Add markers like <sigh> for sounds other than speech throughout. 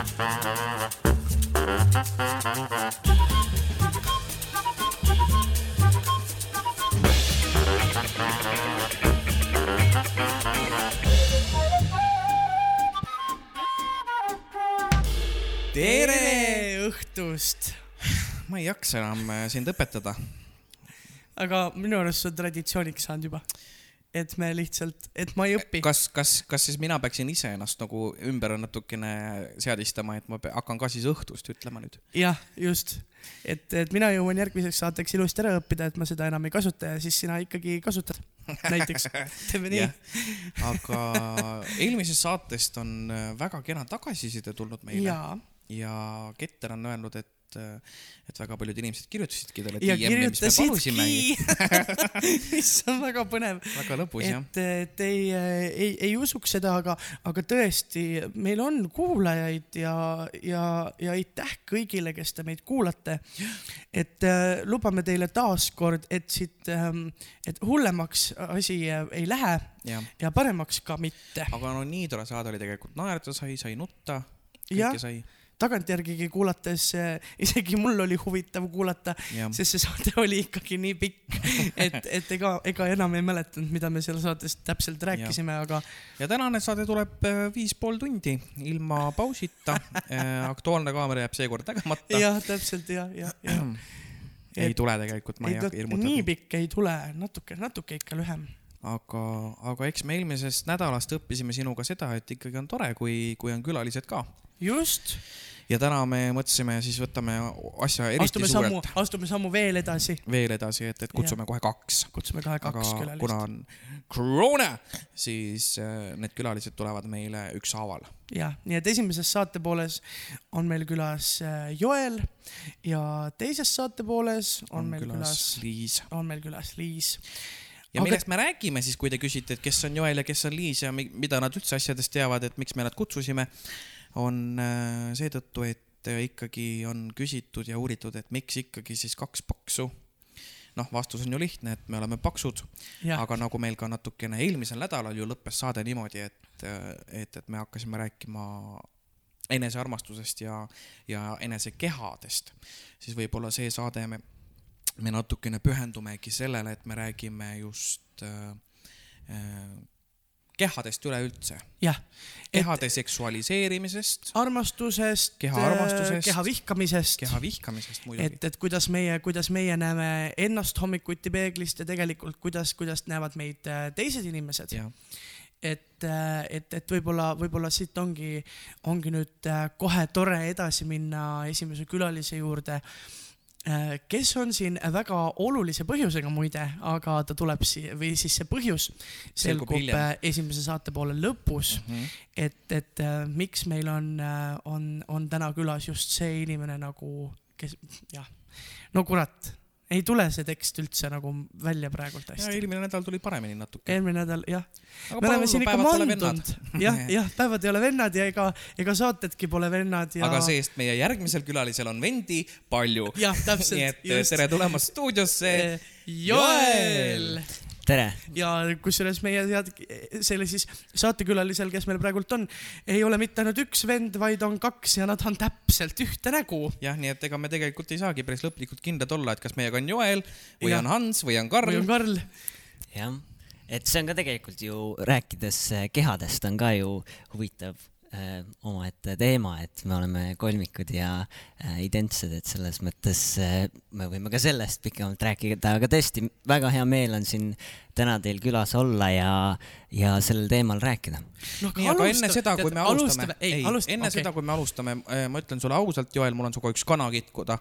tere õhtust! ma ei jaksa enam äh, sind õpetada. aga minu arust see on traditsiooniks saanud juba. Et me lihtsalt, et ma ei õpi. kas, kas, kas siis mina peaksin ise ennast nagu ümber natukene seadistama, et ma hakkan ka siis õhtust ütlema nüüd? jah, just. et, et mina jõuan järgmiseks saateks ilusti ära õppida, et ma seda enam ei kasuta ja siis sina ikkagi kasutad. näiteks, <laughs> teeme nii aga eelmisest saatest on väga kena tagasiside tulnud meile jaa, ja Keter on öelnud, et, et väga paljud inimesed kirjutasidki talle ja DM-i, mis me palusime. kirjutasidki <laughs> mis on väga põnev. väga lõbus jah. et, et ei, ei, ei usuks seda, aga, aga tõesti, meil on kuulajaid ja, ja, ja aitäh kõigile, kes te meid kuulate. et äh, lubame teile taaskord, et siit ähm,, et hullemaks asi äh, ei lähe jah, ja paremaks ka mitte. aga no nii tore saade oli tegelikult, naerda sai, sai nutta, kõike sai. Tagantjärgigi kuulates äh, isegi mul oli huvitav kuulata, sest see saade oli ikkagi nii pikk, et, et ega, ega enam ei mäletanud, mida me seal saates täpselt rääkisime, aga ja tänane saade tuleb äh, viis pool tundi ilma pausita. Aktuaalne kaamera jääb seekord tegemata. jah, täpselt ja, ja, ja. ei tule tegelikult, ma ei ei hakka ta nii hirmutama. pikk ei tule, natuke, natuke ikka lühem. aga, aga eks me eelmisest nädalast õppisime sinuga seda, et ikkagi on tore, kui, kui on külalised ka. just, ja täna me mõtlesime, siis võtame asja eriti astume suurelt astume sammu veel edasi, veel edasi, et, et kutsume kohe kaks. kutsume kohe aga kaks kuna külalist. on koroona, siis äh, need külalised tulevad meile ükshaaval. jah, nii et esimeses saate pooles on meil külas äh, Joel ja teises saate pooles on, on meil külas, Liis. on meil külas Liis. Ja Aga- millest me räägime siis, kui te küsite, et kes on Joel ja kes on Liis ja mi- mida nad üldse asjadest teavad, et miks me nad kutsusime, on äh, seetõttu, et äh, ikkagi on küsitud ja uuritud, et miks ikkagi siis kaks paksu. noh, vastus on ju lihtne, et me oleme paksud, aga nagu meil ka natukene eelmisel nädalal ju lõppes saade niimoodi, et, et, et me hakkasime rääkima enesearmastusest ja, ja enesekehadest, siis võib-olla see saade me, me natukene pühendumegi sellele, et me räägime just äh, äh, kehadest üleüldse, jah. kehade seksualiseerimisest, armastusest, Keha armastusest. keha vihkamisest. keha vihkamisest muidugi. et, et kuidas meie, kuidas meie näeme ennast hommikuti peeglist ja tegelikult kuidas, kuidas näevad meid äh, teised inimesed. et, et, et võib-olla, võib-olla siit ongi, ongi nüüd äh, kohe tore edasi minna esimese külalise juurde, kes on siin väga olulise põhjusega muide, aga ta tuleb siia või siis see põhjus Selgub selgub äh, esimese saate poole lõpus, Mhm. et, et äh, miks meil on, on, on täna külas just see inimene nagu, kes jah, no kurat, ei tule see tekst üldse nagu välja praegult ja hästi. eelmine nädal tuli paremini natuke. eelmine nädal jah, me oleme siin ikka mandunud, jah, <laughs> jah. päevad ei ole vennad ja ega, ega saatedki pole vennad ja. aga see-eest meie järgmisel külalisel on vendi palju. jah, <laughs> nii täpselt et, eh, tere tulemast stuudiosse. Joel tere, ja kusjuures meie head, selle siis saatekülalisel, kes meil praegult on, ei ole mitte ainult üks vend, vaid on kaks ja nad on täpselt ühte nägu. jah, nii et ega me tegelikult ei saagi päris lõplikult kindlad olla, et kas meiega on Joel või Jah. on Hans või on või Karl on. Karl, jah, et see on ka tegelikult ju rääkides kehadest on ka ju huvitav äh, omaette teema, et me oleme kolmikud ja äh, identsed, et selles mõttes äh, me võime ka sellest pikemalt rääkida, aga tõesti väga hea meel on siin täna teil külas olla ja, ja sellel teemal rääkida. noh aga enne seda, kui me alustame, ei, ei, alustame, enne okei. seda, kui me alustame, ma ütlen sulle ausalt, Joel, mul on sinuga üks kana kitkuda.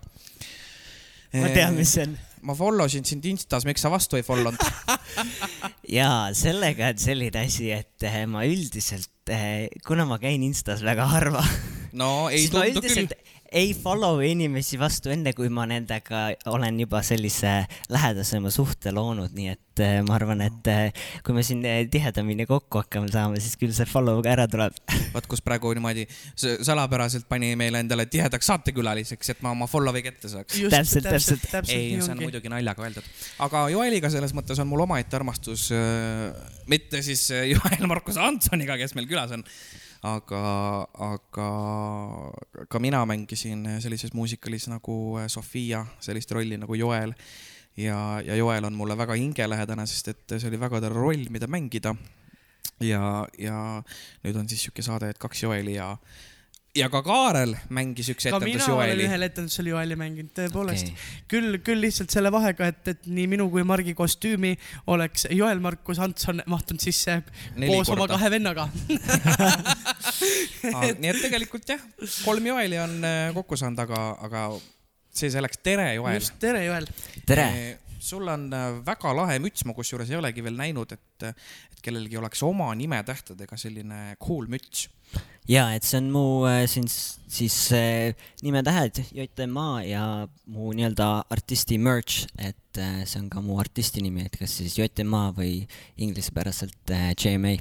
ma tean, mis see on. ma follow sin sind Instas, miks sa vastu ei follow nud? <laughs> jaa, sellega on selline asi, et äh, ma üldiselt, kuna ma käin Instas väga harva, no ei <laughs> tundu küll. Ei follow inimesi vastu enne, kui ma nendega olen juba sellise lähedasema suhte loonud, nii et äh, ma arvan, et äh, kui me siin äh, tihedamini kokku hakkame saama, siis küll see follow ka ära tuleb. <laughs> vaat kus praegu niimoodi salapäraselt pani meile endale tihedaks saatekülaliseks, et ma oma follow'i kätte saaks. Täpselt, täpselt. täpselt ei, see on ongi. muidugi naljaga öeldud. aga Joeliga selles mõttes on mul omaette armastus, mitte siis Joel Markus Antoniga, kes meil külas on, aga, aga ka mina mängisin sellises muusikalis nagu Sofia, sellist rolli nagu Joel. ja, ja Joel on mulle väga hingelähedane, sest et see oli väga tore roll, mida mängida. ja, ja nüüd on siis sihuke saade, et kaks Joeli ja ja ka Kaarel mängis üks etendus Joeli. ka mina olen ühel etendusel Joeli mänginud, tõepoolest okay.. küll, küll lihtsalt selle vahega, et, et nii minu kui Margi kostüümi oleks Joel Markus Antson mahtunud sisse Neli koos korda. oma kahe vennaga <laughs> ah, nii et tegelikult jah, kolm Joeli on äh, kokku saanud, aga, aga see selleks, tere Joel. just, tere Joel. tere sul on äh, väga lahe müts, ma kusjuures ei olegi veel näinud, et, et kellelgi oleks oma nimetähtedega selline cool müts. Ja et see on mu äh, siin siis äh, nimetähed JMA ja mu nii-öelda artisti merch, et see on ka mu artisti nimi, et kas siis JMA või inglisepäraselt JMA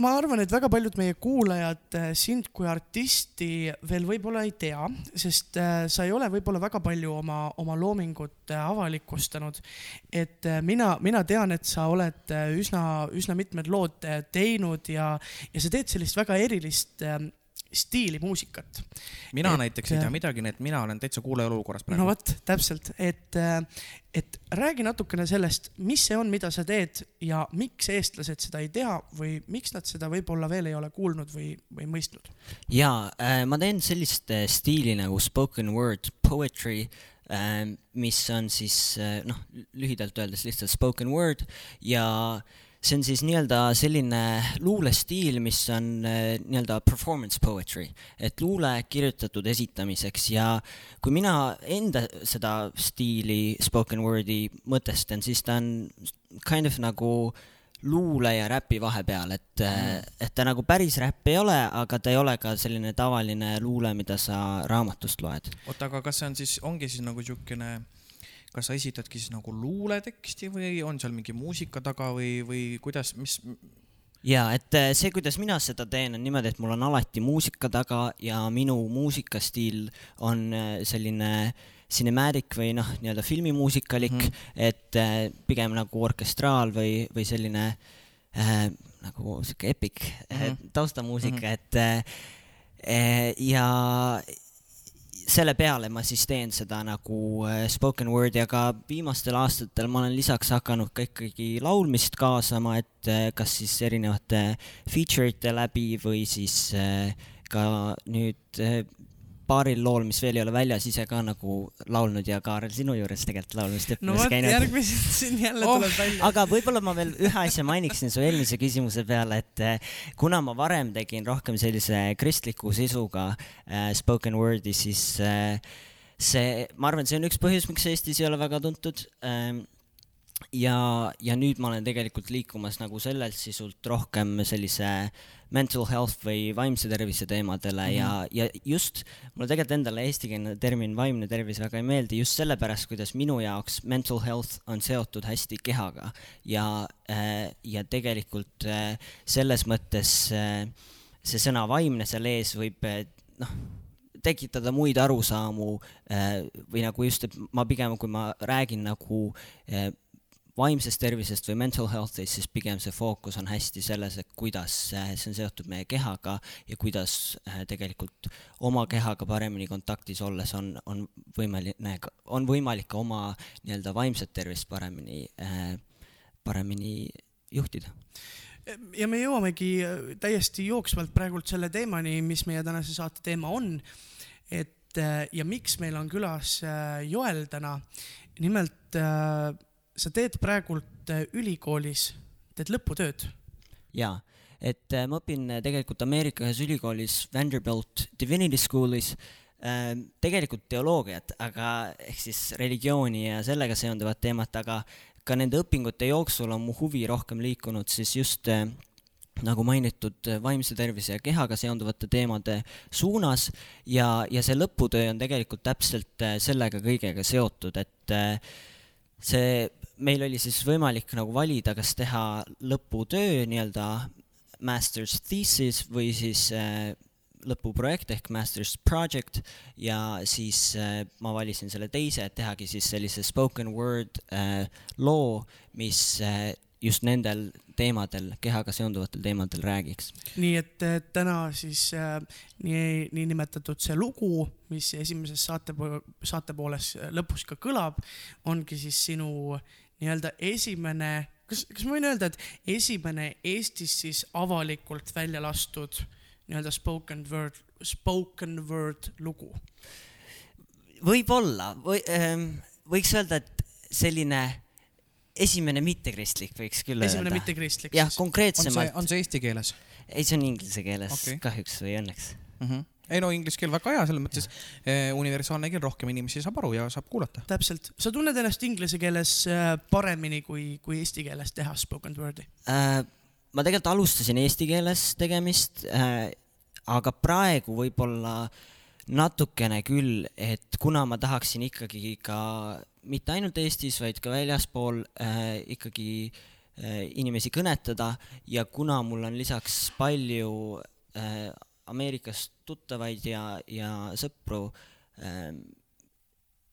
ma arvan, et väga paljud meie kuulajad äh, sind kui artisti veel võib-olla ei tea, sest äh, sa ei ole võib-olla väga palju oma, oma loomingut äh, avalikustanud. et mina, mina tean, et sa oled üsna, üsna mitmed lood teinud ja, ja sa teed sellist väga erilist stiili muusikat. mina et, näiteks ei tea midagi, nii et mina olen täitsa kuulajaolukorras praegu. no vot, täpselt, et, et räägi natukene sellest, mis see on, mida sa teed ja miks eestlased seda ei tea või miks nad seda võib-olla veel ei ole kuulnud või, või mõistnud? ja äh, ma teen sellist äh, stiili nagu spoken word poetry äh,, mis on siis äh, noh, lühidalt öeldes lihtsalt spoken word ja äh, see on siis nii-öelda selline luulestiil, mis on äh, nii-öelda performance poetry, et luule kirjutatud esitamiseks ja kui mina enda seda stiili spoken word'i mõtestan, siis ta on kind of nagu luule ja räpi vahepeal, et mm., et ta nagu päris räpp ei ole, aga ta ei ole ka selline tavaline luule, mida sa raamatust loed. oota, aga kas see on siis, ongi siis nagu niisugune kas sa esitadki siis nagu luuleteksti või on seal mingi muusika taga või, või kuidas, mis? ja et äh, see, kuidas mina seda teen, on niimoodi, et mul on alati muusika taga ja minu muusikastiil on äh, selline cinematic või noh, nii-öelda filmimuusikalik mm, et äh, pigem nagu orkestraal või, või selline äh, nagu sihuke epic mm -hmm. taustamuusika mm, -hmm. et äh, ja selle peale ma siis teen seda nagu äh, spoken word'i, aga viimastel aastatel ma olen lisaks hakanud ka ikkagi laulmist kaasama, et äh, kas siis erinevate feature ite läbi või siis äh, ka nüüd paaril lool, mis veel ei ole väljas, ise ka nagu laulnud ja Kaarel sinu juures tegelikult laulmist õppimas no, käinud. järgmised siin jälle oh. tuleb välja. aga võib-olla ma veel ühe asja mainiksin su eelmise küsimuse peale, et eh, kuna ma varem tegin rohkem sellise kristliku sisuga äh, spoken word'i, siis äh, see, ma arvan, see on üks põhjus, miks Eestis ei ole väga tuntud äh, ja, ja nüüd ma olen tegelikult liikumas nagu sellelt sisult rohkem sellise mental health või vaimse tervise teemadele mm -hmm. ja, ja just mulle tegelikult endale eestikeelne termin vaimne tervis väga ei meeldi just sellepärast, kuidas minu jaoks mental health on seotud hästi kehaga ja äh,, ja tegelikult äh, selles mõttes äh, see sõna vaimne seal ees võib noh, tekitada muid arusaamu või nagu just, et ma pigem, kui ma räägin nagu vaimsest tervisest või mental health'ist, siis pigem see fookus on hästi selles, et kuidas äh, see on seotud meie kehaga ja kuidas äh, tegelikult oma kehaga paremini kontaktis olles on, on võimeline, on võimalik ka oma nii-öelda vaimset tervist paremini, äh, paremini juhtida ja me jõuamegi täiesti jooksvalt praegult selle teemani, mis meie tänase saate teema on. et ja miks meil on külas Joel täna. nimelt sa teed praegult äh, ülikoolis, teed lõputööd. jaa, et äh, ma õpin äh, tegelikult Ameerika ühes ülikoolis Vanderbilt Divinity School'is tegelikult teoloogiat, aga ehk siis religiooni ja sellega seonduvat teemat, aga ka nende õpingute jooksul on mu huvi rohkem liikunud siis just nagu mainitud, vaimse tervise ja kehaga seonduvate teemade suunas ja, ja see lõputöö on tegelikult täpselt sellega kõigega seotud, et see meil oli siis võimalik nagu valida, kas teha lõputöö nii-öelda master's thesis või siis äh, lõpuprojekt ehk master's project ja siis äh, ma valisin selle teise, et tehagi siis sellise spoken word äh, loo, mis äh, just nendel teemadel, kehaga seonduvatel teemadel räägiks. nii et täna siis äh, nii, niinimetatud see lugu, mis esimeses saate, saate pooles lõpus ka kõlab, ongi siis sinu nii-öelda esimene, kas, kas ma võin öelda, et esimene Eestis siis avalikult välja lastud nii-öelda spoken word, spoken word lugu? võib-olla või, ähm, võiks öelda, et selline esimene mittekristlik võiks küll esimene öelda. mittekristlik jah, konkreetsemalt. on see eesti keeles? ei, see on inglise keeles okay. kahjuks või õnneks mm. -hmm. Ei no inglise keel väga hea, selles mõttes eh, universaalne keel, rohkem inimesi saab aru ja saab kuulata. täpselt, sa tunned ennast inglise keeles äh, paremini kui, kui eesti keeles teha spoken word'i äh,? ma tegelikult alustasin eesti keeles tegemist äh,, aga praegu võib-olla natukene küll, et kuna ma tahaksin ikkagi ka mitte ainult Eestis, vaid ka väljaspool äh, ikkagi äh, inimesi kõnetada ja kuna mul on lisaks palju äh, Ameerikas tuttavaid ja, ja sõpru äh,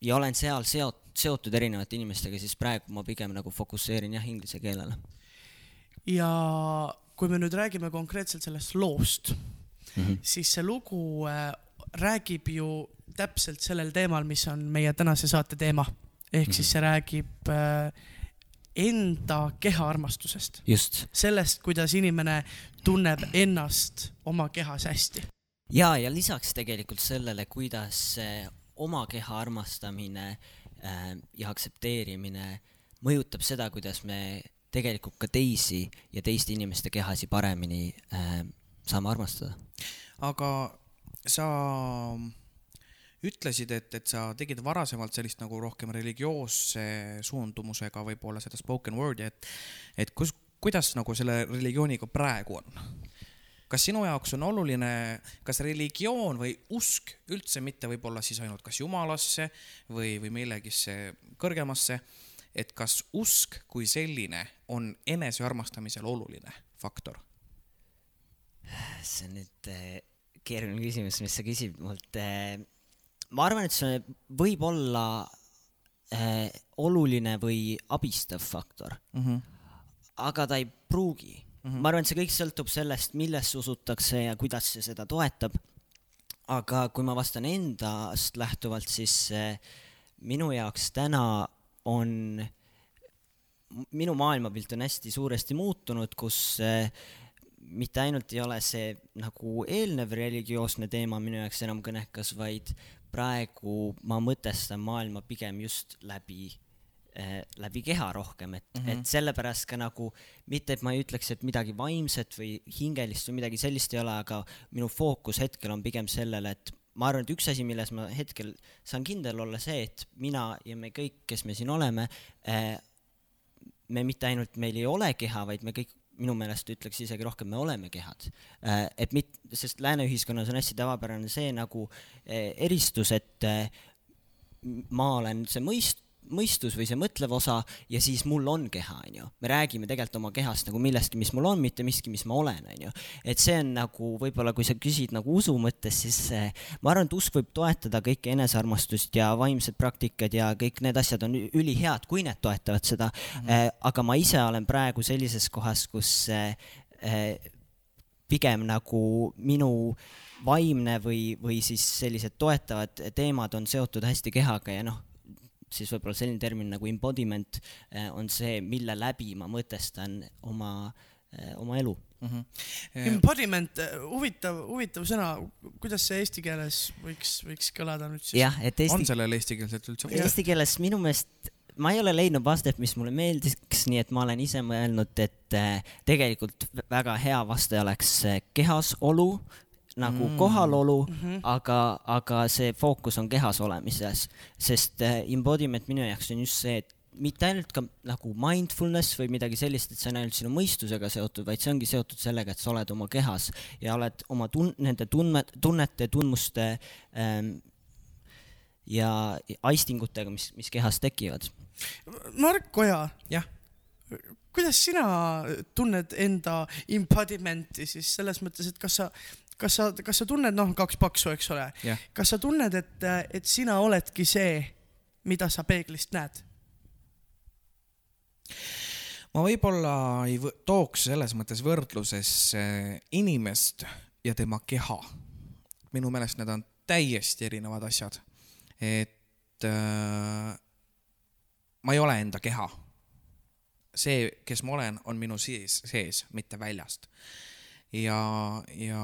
ja olen seal seot-, seotud erinevate inimestega, siis praegu ma pigem nagu fokusseerin jah, inglise keelele. ja kui me nüüd räägime konkreetselt sellest loost mm, -hmm. siis see lugu äh, räägib ju täpselt sellel teemal, mis on meie tänase saate teema. ehk mm -hmm. siis see räägib äh, enda kehaarmastusest. sellest, kuidas inimene tunneb ennast oma kehas hästi. ja, ja lisaks tegelikult sellele, kuidas oma keha armastamine äh, ja aktsepteerimine mõjutab seda, kuidas me tegelikult ka teisi ja teiste inimeste kehasi paremini äh, saame armastada. aga sa ütlesid, et, et sa tegid varasemalt sellist nagu rohkem religioosse suundumusega võib-olla seda spoken word'i, et, et kus, kuidas nagu selle religiooniga praegu on? kas sinu jaoks on oluline, kas religioon või usk üldse mitte võib-olla siis ainult kas jumalasse või, või millegisse kõrgemasse, et kas usk kui selline on enesearmastamisel oluline faktor? see on nüüd eh, keeruline küsimus, mis sa küsid mult. Ma arvan, et see võib olla äh, oluline või abistav faktor mm. -hmm. aga ta ei pruugi mm. -hmm. ma arvan, et see kõik sõltub sellest, millesse usutakse ja kuidas see seda toetab. aga kui ma vastan endast lähtuvalt, siis äh, minu jaoks täna on, minu maailmapilt on hästi suuresti muutunud, kus äh, mitte ainult ei ole see nagu eelnev religioosne teema minu jaoks enam kõnekas, vaid praegu ma mõtestan maailma pigem just läbi äh, läbi keha rohkem, et mm, -hmm. et sellepärast ka nagu mitte, et ma ei ütleks, et midagi vaimset või hingelist või midagi sellist ei ole, aga minu fookus hetkel on pigem sellele, et ma arvan, et üks asi, milles ma hetkel saan kindel olla, see, et mina ja me kõik, kes me siin oleme äh,, me mitte ainult, meil ei ole keha, vaid me kõik minu meelest ütleks isegi rohkem, me oleme kehad. Äh, et mit-, sest lääne ühiskonnas on hästi tavapärane see nagu äh, eristus, et äh, ma olen see mõist-, mõistus või see mõtlev osa ja siis mul on keha, onju. me räägime tegelikult oma kehast nagu millestki, mis mul on, mitte miski, mis ma olen, onju. et see on nagu võib-olla, kui sa küsid nagu usu mõttes, siis ma arvan, et usk võib toetada kõike enesearmastust ja vaimsed praktikad ja kõik need asjad on ülihead, kui need toetavad seda mm. -hmm. Aga ma ise olen praegu sellises kohas, kus äh, äh, pigem nagu minu vaimne või, või siis sellised toetavad teemad on seotud hästi kehaga ja noh, siis võib-olla selline termin nagu embodiment eh, on see, mille läbi ma mõtestan oma, eh, oma elu mm. -hmm. Embodiment, huvitav, huvitav sõna, kuidas see eesti keeles võiks, võiks kõlada nüüd siis? eesti. on sellel eestikeelselt üldse? Eesti keeles minu meelest ma ei ole leidnud vastet, mis mulle meeldiks, nii et ma olen ise mõelnud, et tegelikult väga hea vaste oleks kehas olu nagu mm. kohalolu mm, -hmm. aga, aga see fookus on kehas olemises, sest äh, embodiment minu jaoks on just see, et mitte ainult ka nagu mindfulness või midagi sellist, et see on ainult sinu mõistusega seotud, vaid see ongi seotud sellega, et sa oled oma kehas ja oled oma tun-, nende tunne, tunnete, tundmuste ähm, ja aistingutega, mis, mis kehas tekivad. Mark Oja. jah kuidas sina tunned enda embodiment'i siis selles mõttes, et kas sa kas sa, kas sa tunned, noh, kaks paksu, eks ole yeah., kas sa tunned, et, et sina oledki see, mida sa peeglist näed? ma võib-olla ei võ- tooks selles mõttes võrdlusesse inimest ja tema keha. minu meelest need on täiesti erinevad asjad. et äh, ma ei ole enda keha. see, kes ma olen, on minu sees, sees, mitte väljast. Ja, ja,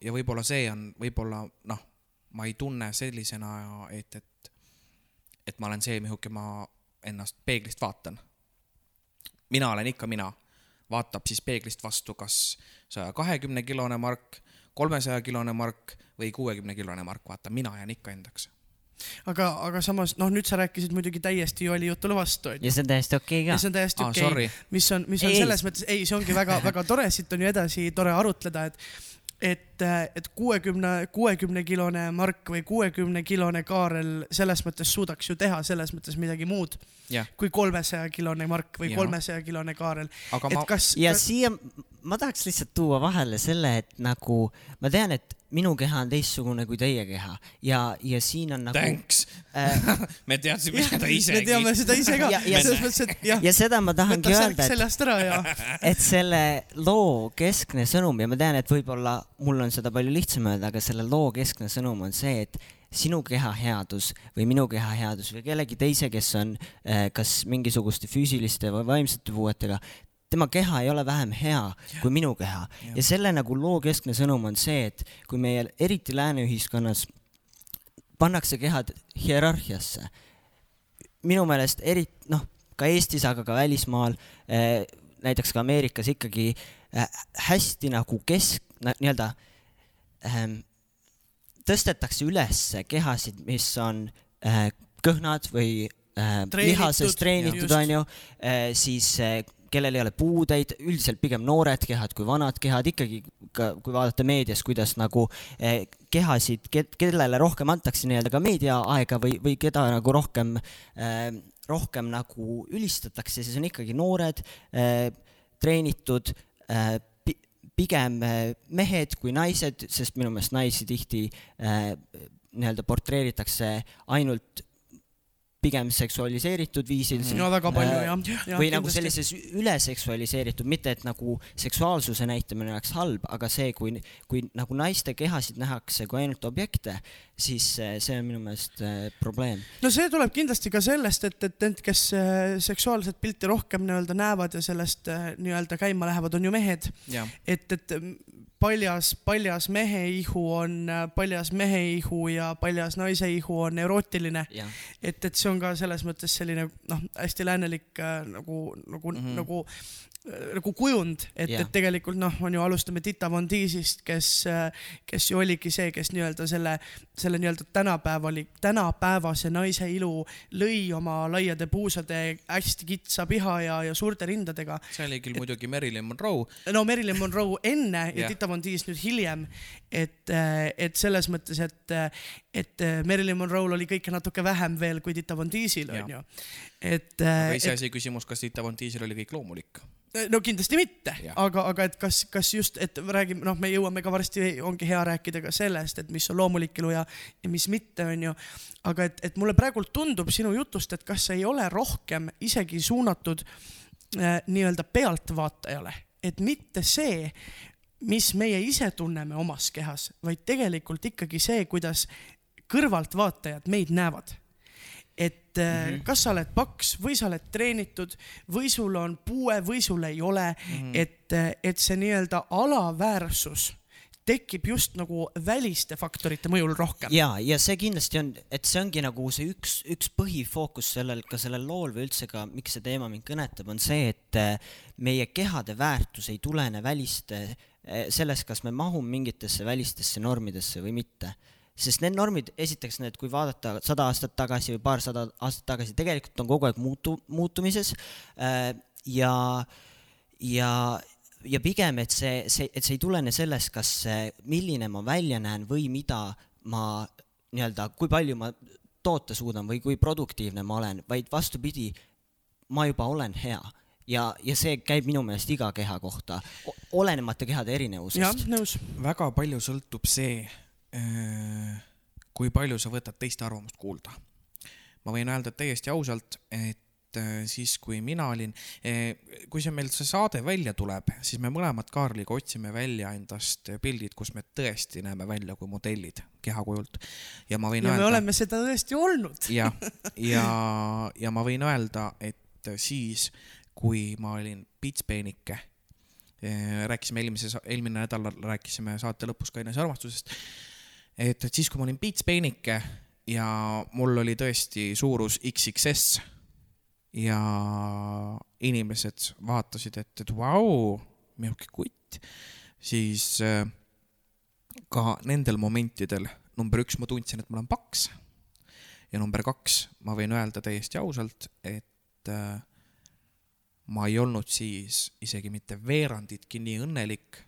ja võib-olla see on, võib-olla noh, ma ei tunne sellisena, et, et, et ma olen see, mihuke ma ennast peeglist vaatan. Mina olen ikka mina, vaatab siis peeglist vastu, kas saja kahekümne kilone Mark, kolmesaja kilone Mark või kuuekümne kilone Mark, vaata, mina jään ikka endaks. Aga, aga samas noh, nüüd sa rääkisid muidugi täiesti Joeli jutule vastu ja see on täiesti okei ja ka see on täiesti okei sorry. okay., mis on, mis on Ei. selles mõttes, ei, see ongi väga-väga tore, siit on ju edasi tore arutleda, et et, et kuuekümne, kuuekümne kilone Mark või kuuekümne kilone Kaarel selles mõttes suudaks ju teha selles mõttes midagi muud jah, kui kolmesaja kilone Mark või Jaa. kolmesaja kilone Kaarel. aga et ma, kas, ja kas, siia ma tahaks lihtsalt tuua vahele selle, et nagu ma tean, et minu keha on teistsugune kui teie keha. Ja, ja siin on nagu thanks. äh, <laughs> me teadsime seda isegi. me teame seda ise ka. <laughs> Ja-, ja- selles mõttes, et jah, ja seda ma tahangi öelda, et ja <laughs> et selle loo keskne sõnum ja ma tean, et võib-olla mul on seda palju lihtsam öelda, aga selle loo keskne sõnum on see, et sinu keha headus või minu keha headus või kellegi teise, kes on eh, kas mingisuguste füüsiliste või vaimsete puuetega, tema keha ei ole vähem hea kui minu keha. Ja selle nagu loo keskne sõnum on see, et kui meie eriti lääne ühiskonnas pannakse kehad hierarhiasse, minu meelest eriti noh, ka Eestis, aga ka välismaal eh,, näiteks ka Ameerikas ikkagi äh, hästi nagu kesk, nii-öelda ähm, tõstetakse üles kehasid, mis on äh, kõhnad või äh, Treenitud, onju siis kellel ei ole puudeid, üldiselt pigem noored kehad kui vanad kehad, ikkagi ka kui vaadata meedias, kuidas nagu eh, kehasid, kellele rohkem antakse nii-öelda ka meediaaega või, või keda nagu rohkem eh,, rohkem nagu ülistatakse, siis on ikkagi noored eh,, treenitud pigem eh, mehed kui naised, sest minu meelest naisi tihti nii-öelda portreeritakse ainult pigem seksualiseeritud viisil mm, no väga palju Äh, jah ja,. või nagu sellises üleseksualiseeritud, mitte et nagu seksuaalsuse näitamine oleks halb, aga see, kui, kui nagu naiste kehasid nähakse kui ainult objekte, siis eh, see on minu meelest eh, probleem. no see tuleb kindlasti ka sellest, et, et need, kes äh, seksuaalset pilti rohkem nii-öelda näevad ja sellest äh, nii-öelda käima lähevad, on ju mehed. et, et paljas, paljas mehe ihu on äh, paljas mehe ihu ja paljas naise ihu on erootiline. et, et see on ka selles mõttes selline noh, hästi läänelik äh, nagu, nagu mm. -hmm. nagu nagu kujund, et Jah. et tegelikult noh, on ju, alustame Tita Von Teesist, kes, kes ju oligi see, kes nii-öelda selle, selle nii-öelda tänapäevali, tänapäevase naise ilu lõi oma laiade puusade hästi kitsa piha ja, ja suurte rindadega. see oli küll muidugi Marilyn Monroe, no Marilyn Monroe enne ja Jah. Tita Von Tees nüüd hiljem, et, et selles mõttes, et, et Marilyn Monroe'l oli kõike natuke vähem veel kui Tita Von Jah. onju. et, aga et iseasi küsimus, kas Tita Von Teesil oli kõik loomulik. no kindlasti mitte, aga, aga et kas, kas just, et räägime, noh, me jõuame ka varsti, ongi hea rääkida ka sellest, et mis on loomulik elu ja, ja mis mitte, onju. aga et, et mulle praegult tundub sinu jutust, et kas ei ole rohkem isegi suunatud äh, nii-öelda pealtvaatajale, et mitte see, mis meie ise tunneme omas kehas, vaid tegelikult ikkagi see, kuidas kõrvaltvaatajad meid näevad et mm -hmm. kas sa oled paks või sa oled treenitud või sul on puue või sul ei ole mm, -hmm. et, et see nii-öelda alaväärsus tekib just nagu väliste faktorite mõjul rohkem. ja, ja see kindlasti on, et see ongi nagu see üks, üks põhifookus sellel, ka sellel lool või üldse ka, miks see teema mind kõnetab, on see, et eh, meie kehade väärtus ei tulene väliste, sellest, kas me mahume mingitesse välistesse normidesse või mitte. Sest need normid, esiteks need, kui vaadata sada aastat tagasi või paarsada aastat tagasi, tegelikult on kogu aeg muutu-, muutumises äh, ja, ja, ja pigem, et see, see, et see ei tulene sellest, kas, milline ma välja näen või mida ma nii-öelda, kui palju ma toota suudan või kui produktiivne ma olen, vaid vastupidi, ma juba olen hea ja, ja see käib minu meelest iga keha kohta, olenemata kehade jah erinevusest., nõus. väga palju sõltub see, kui palju sa võtad teiste arvamust kuulda. ma võin öelda täiesti ausalt, et äh, siis kui mina olin, kui see meil see saade välja tuleb, siis me mõlemad Kaarliga otsime välja endast pildid, kus me tõesti näeme välja kui modellid kehakujult. ja ma võin ja me öelda, oleme seda tõesti olnud. jah, ja, <laughs> ja ma võin öelda, et siis, kui ma olin pitspeenike, rääkisime eelmise, eelmine nädal rääkisime saate lõpus ka enesearmastusest, et, et siis, kui ma olin pitspeenike ja mul oli tõesti suurus XXS ja inimesed vaatasid, et, et vau, milline kutt, siis äh, ka nendel momentidel number üks, ma tundsin, et ma olen paks ja number kaks, ma võin öelda täiesti ausalt, et äh, ma ei olnud siis isegi mitte veeranditki nii õnnelik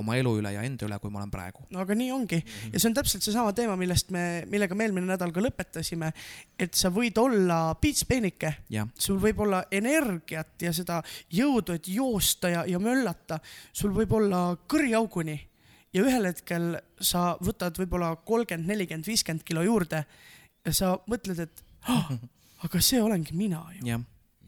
oma elu üle ja enda üle, kui ma olen praegu. no aga nii ongi. Ja see on täpselt seesama teema, millest me, millega me eelmine nädal ka lõpetasime, et sa võid olla piitspeenike, sul võib olla energiat ja seda jõudu, et joosta ja, ja möllata, sul võib olla kõriauguni ja ühel hetkel sa võtad võib-olla kolmkümmend, nelikümmend, viiskümmend kilo juurde ja sa mõtled, et oh, aga see olengi mina ju.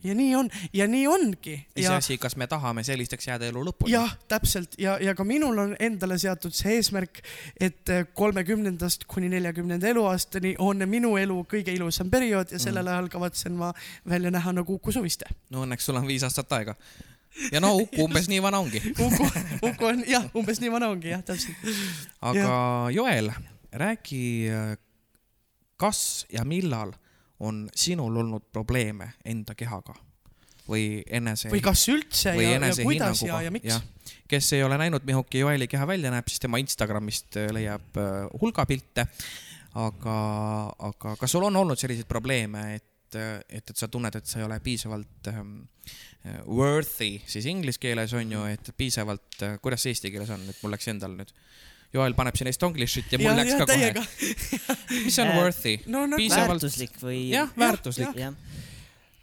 Ja nii on ja nii ongi. iseasi, kas me tahame sellisteks jääda elu lõpuni. jah, täpselt ja, ja ka minul on endale seatud see eesmärk, et kolmekümnendast kuni neljakümnenda eluaastani on minu elu kõige ilusam periood ja sellel ajal kavatsen ma välja näha nagu Uku Suviste. no õnneks sul on viis aastat aega. ja no Uku <laughs> umbes nii vana ongi. Uku, Uku on jah, umbes nii vana ongi jah, täpselt. aga Joel, räägi, kas ja millal on sinul olnud probleeme enda kehaga või enese või kas üldse või ja, ja kuidas ja, ja miks. kes ei ole näinud, mihukki Joeli keha välja näeb, siis tema Instagramist äh, leiab äh, hulga pilte. aga, aga kas sul on olnud selliseid probleeme, et, et, et sa tunned, et sa ei ole piisavalt ähm, worthy, siis inglise keeles on ju, et piisavalt, kuidas see eesti keeles on, et mul läks endal nüüd. Joel paneb siin estonglish'it ja mul ja, läks ja ka kohe täiega.. <laughs> mis on Äh, worthy? no no piisavalt- väärtuslik või? jah, väärtuslik. jah,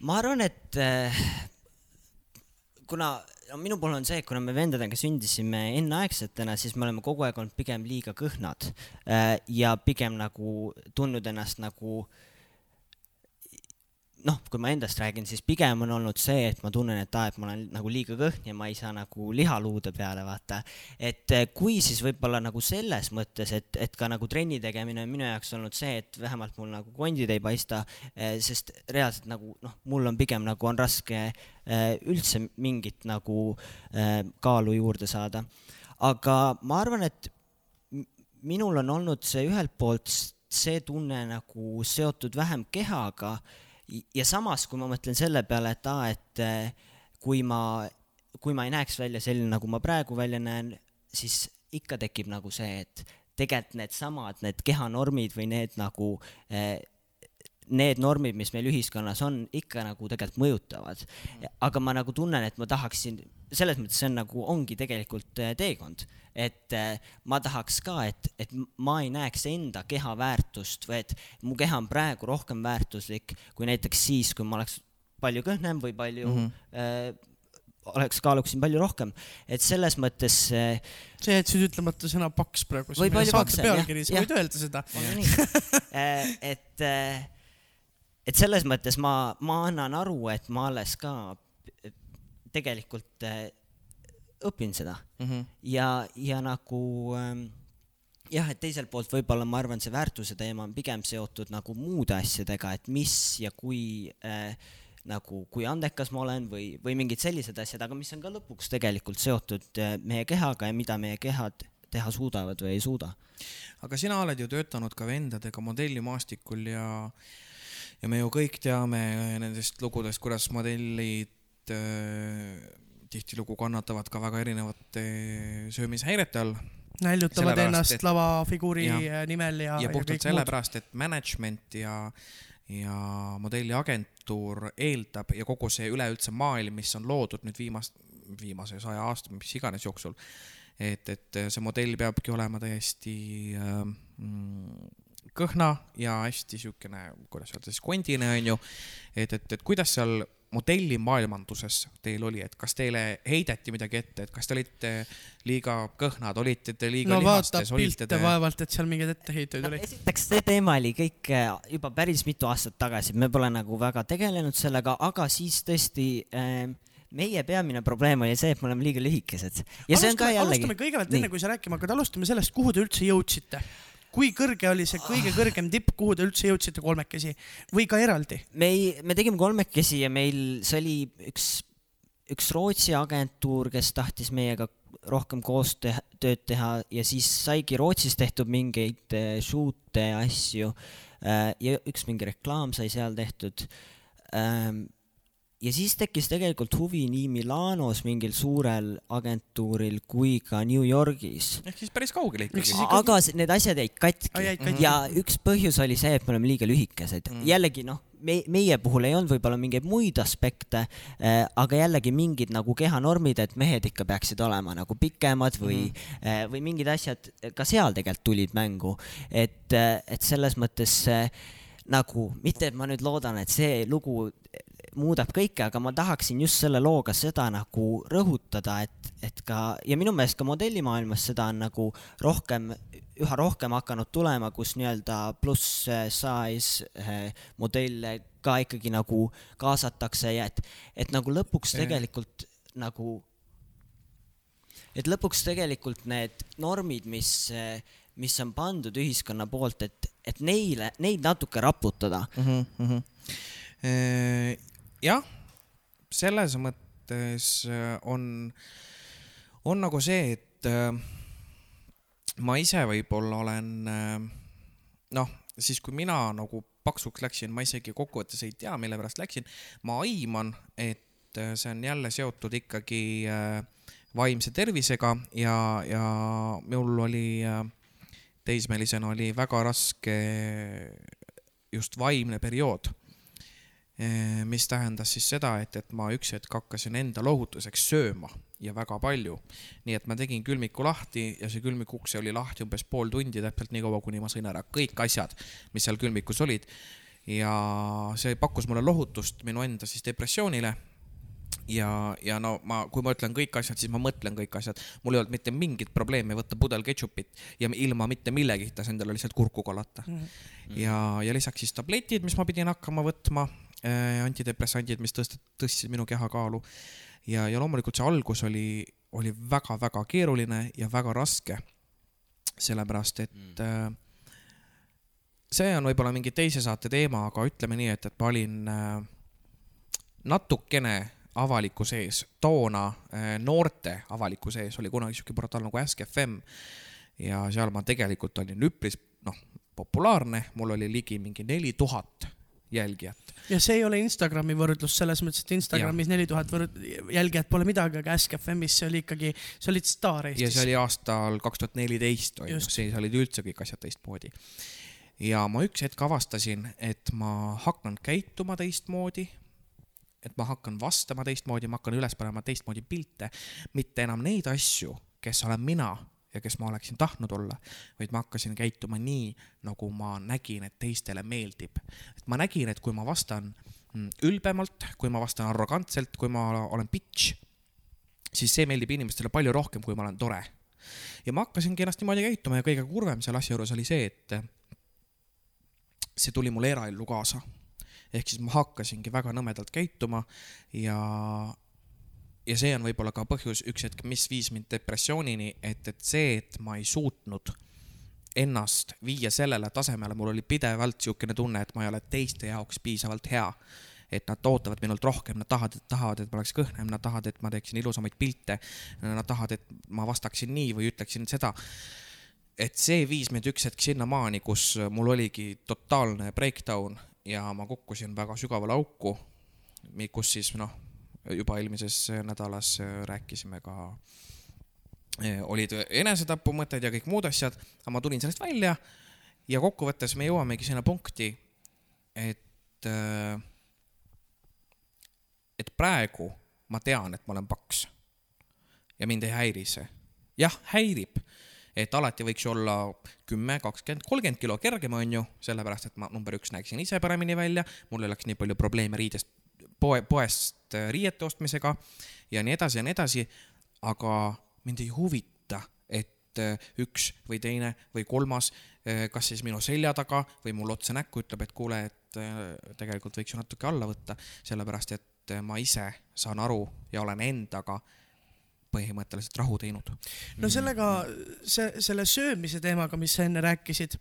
ma arvan, et äh, kuna no minu puhul on see, et kuna me vendadega sündisime enneaegsetena, siis me oleme kogu aeg olnud pigem liiga kõhnad äh, ja pigem nagu tundnud ennast nagu noh, kui ma endast räägin, siis pigem on olnud see, et ma tunnen, et aa, et ma olen nagu liiga kõhn ja ma ei saa nagu lihaluude peale vaata. et eh, kui siis võib-olla nagu selles mõttes, et, et ka nagu trenni tegemine on minu jaoks olnud see, et vähemalt mul nagu kondid ei paista, sest reaalselt nagu noh, mul on pigem nagu on raske eh, üldse mingit nagu eh, kaalu juurde saada. aga ma arvan, et minul on olnud see ühelt poolt see tunne nagu seotud vähem kehaga ja samas, kui ma mõtlen selle peale, et aa, et eh, kui ma, kui ma ei näeks välja selline, nagu ma praegu välja näen, siis ikka tekib nagu see, et tegelikult needsamad, need kehanormid või need nagu eh, need normid, mis meil ühiskonnas on, ikka nagu tegelikult mõjutavad. aga ma nagu tunnen, et ma tahaksin, selles mõttes see on nagu, ongi tegelikult eh, teekond, et eh, ma tahaks ka, et, et ma ei näeks enda keha väärtust või et mu keha on praegu rohkem väärtuslik kui näiteks siis, kui ma oleks palju kõhnem või palju mm -hmm. äh, oleks kaaluksin palju rohkem, et selles mõttes äh, see jätsid ütlemata sõna paks praegu. Või palju paksem, jah, sa võid öelda seda. nii, et, et selles mõttes ma, ma annan aru, et ma alles ka tegelikult äh, õpin seda Mhm. ja, ja nagu ähm, jah, et teiselt poolt võib-olla ma arvan, see väärtuse teema on pigem seotud nagu muude asjadega, et mis ja kui äh, nagu, kui andekas ma olen või, või mingid sellised asjad, aga mis on ka lõpuks tegelikult seotud äh, meie kehaga ja mida meie kehad teha suudavad või ei suuda. aga sina oled ju töötanud ka vendadega modellimaastikul ja, ja me ju kõik teame nendest lugudest, kuidas modellid äh, tihtilugu kannatavad ka väga erinevate söömishäirete all näljutavad ennast et- lavafiguuri jah. nimel ja, ja ja puhtalt sellepärast, et management ja, ja modelliagentuur eeldab ja kogu see üleüldse maailm, mis on loodud nüüd viimast, viimase saja aasta, mis iganes jooksul, et, et see modell peabki olema täiesti äh, mm, kõhna ja hästi siukene, kuidas öelda siis, kondine onju. et, et, et kuidas seal modellimaailmanduses teil oli, et kas teile heideti midagi ette, et kas te olite liiga kõhnad, olite te liiga no vaata lihastes, olite pilte te vaevalt, et seal mingeid etteheiteid no, oli. esiteks see teema oli kõik äh, juba päris mitu aastat tagasi, me pole nagu väga tegelenud sellega, aga siis tõesti äh, meie peamine probleem oli see, et me oleme liiga lühikesed. ja see on ka alustame, jällegi alustame, kõigepealt, enne kui sa rääkima hakkad, alustame sellest, kuhu te üldse jõudsite. Kui kõrge oli see kõige kõrgem tipp, kuhu te üldse jõudsite kolmekesi või ka eraldi? me ei, me tegime kolmekesi ja meil, see oli üks, üks Rootsi agentuur, kes tahtis meiega rohkem koostööd teha ja siis saigi Rootsis tehtud mingeid äh, shoot'e ja asju äh, ja üks mingi reklaam sai seal tehtud ähm,. Ja siis tekkis tegelikult huvi nii Milanos mingil suurel agentuuril kui ka New Yorgis ehk siis päris kaugele Miks ikkagi aga need asjad jäid katki Aa, jäid katki. ja üks põhjus oli see, et me oleme liiga lühikesed mm.. jällegi noh, me, meie puhul ei olnud võib-olla mingeid muid aspekte äh,, aga jällegi mingid nagu kehanormid, et mehed ikka peaksid olema nagu pikemad või mm., äh, või mingid asjad ka seal tegelikult tulid mängu. et, et selles mõttes äh, nagu mitte, et ma nüüd loodan, et see lugu muudab kõike, aga ma tahaksin just selle looga seda nagu rõhutada, et, et ka ja minu meelest ka modellimaailmas seda on nagu rohkem, üha rohkem hakanud tulema, kus nii-öelda pluss size äh, modelle ka ikkagi nagu kaasatakse ja et, et nagu lõpuks tegelikult nagu, et lõpuks tegelikult need normid, mis, mis on pandud ühiskonna poolt, et, et neile, neid natuke raputada mm. -hmm. jah, selles mõttes äh, on, on nagu see, et äh, ma ise võib-olla olen äh, noh, siis kui mina nagu paksuks läksin, ma isegi kokkuvõttes ei tea, mille pärast läksin, ma aiman, et see on jälle seotud ikkagi vaimse tervisega ja, ja mul oli teismelisena oli väga raske just vaimne periood mis tähendas siis seda, et, et ma üks hetk hakkasin enda lohutuseks sööma ja väga palju. nii et ma tegin külmiku lahti ja see külmiku ukse oli lahti umbes pool tundi, täpselt nii kaua, kuni ma sõin ära kõik asjad, mis seal külmikus olid. ja see pakkus mulle lohutust minu enda siis depressioonile ja, ja no ma, kui ma ütlen kõik asjad, siis ma mõtlen kõik asjad. mul ei olnud mitte mingit probleemi võtta pudel ketšupit ja ilma mitte millegita endale lihtsalt kurku kallata mm. -hmm. ja, ja lisaks siis tabletid, mis ma pidin hakkama võtma antidepressandid, mis tõst-, tõstsid minu kehakaalu. ja, ja loomulikult see algus oli, oli väga-väga keeruline ja väga raske. sellepärast, et mm. see on võib-olla mingi teise saate teema, aga ütleme nii, et, et ma olin äh, natukene avalikkuse ees, toona äh, noorte avalikkuse ees oli kunagi siuke portaal nagu Ask FM ja seal ma tegelikult olin üpris noh, populaarne, mul oli ligi mingi neli tuhat jälgijat. ja see ei ole Instagrami võrdlus selles mõttes, et Instagramis neli tuhat jälgijat pole midagi, aga Ask FM-is see oli ikkagi, sa olid staar ja Eestis see. oli aastal kaks tuhat neliteist on ju, siis olid üldse kõik asjad teistmoodi. ja ma üks hetk avastasin, et ma hakkan käituma teistmoodi, et ma hakkan vastama teistmoodi, ma hakkan üles panema teistmoodi pilte, mitte enam neid asju, kes olen mina ja kes ma oleksin tahtnud olla, vaid ma hakkasin käituma nii, nagu ma nägin, et teistele meeldib. et ma nägin, et kui ma vastan mm, ülbemalt, kui ma vastan arrogantselt, kui ma olen bitch, siis see meeldib inimestele palju rohkem, kui ma olen tore. ja ma hakkasingi ennast niimoodi käituma ja kõige kurvem selle asja juures oli see, et see tuli mul eraellu kaasa. ehk siis ma hakkasingi väga nõmedalt käituma ja, ja see on võib-olla ka põhjus üks hetk, mis viis mind depressioonini, et, et see, et ma ei suutnud ennast viia sellele tasemele, mul oli pidevalt niisugune tunne, et ma ei ole teiste jaoks piisavalt hea et nad ootavad minult rohkem, nad tahavad, tahavad, et ma oleks kõhnem, nad tahavad, et ma teeksin ilusamaid pilte. Nad tahavad, et ma vastaksin nii või ütleksin seda. et see viis mind üks hetk sinnamaani, kus mul oligi totaalne breakdown ja ma kukkusin väga sügavale auku, kus siis noh, juba eelmises nädalas rääkisime ka, olid enesetapumõtted ja kõik muud asjad, aga ma tulin sellest välja ja kokkuvõttes me jõuamegi sinna punkti, et äh, et praegu ma tean, et ma olen paks ja mind ei häiri see. jah, häirib, et alati võiks ju olla kümme, kakskümmend, kolmkümmend kilo kergem, onju, sellepärast et ma number üks näeksin ise paremini välja, mul ei oleks nii palju probleeme riidest poe, poest äh, riiete ostmisega ja nii edasi ja nii edasi, aga mind ei huvita, et äh, üks või teine või kolmas, kas siis minu selja taga või mul otse näkku ütleb, et kuule, et äh, tegelikult võiks ju natuke alla võtta, sellepärast et äh, ma ise saan aru ja olen endaga põhimõtteliselt rahu teinud. no sellega, see, selle söömise teemaga, mis sa enne rääkisid,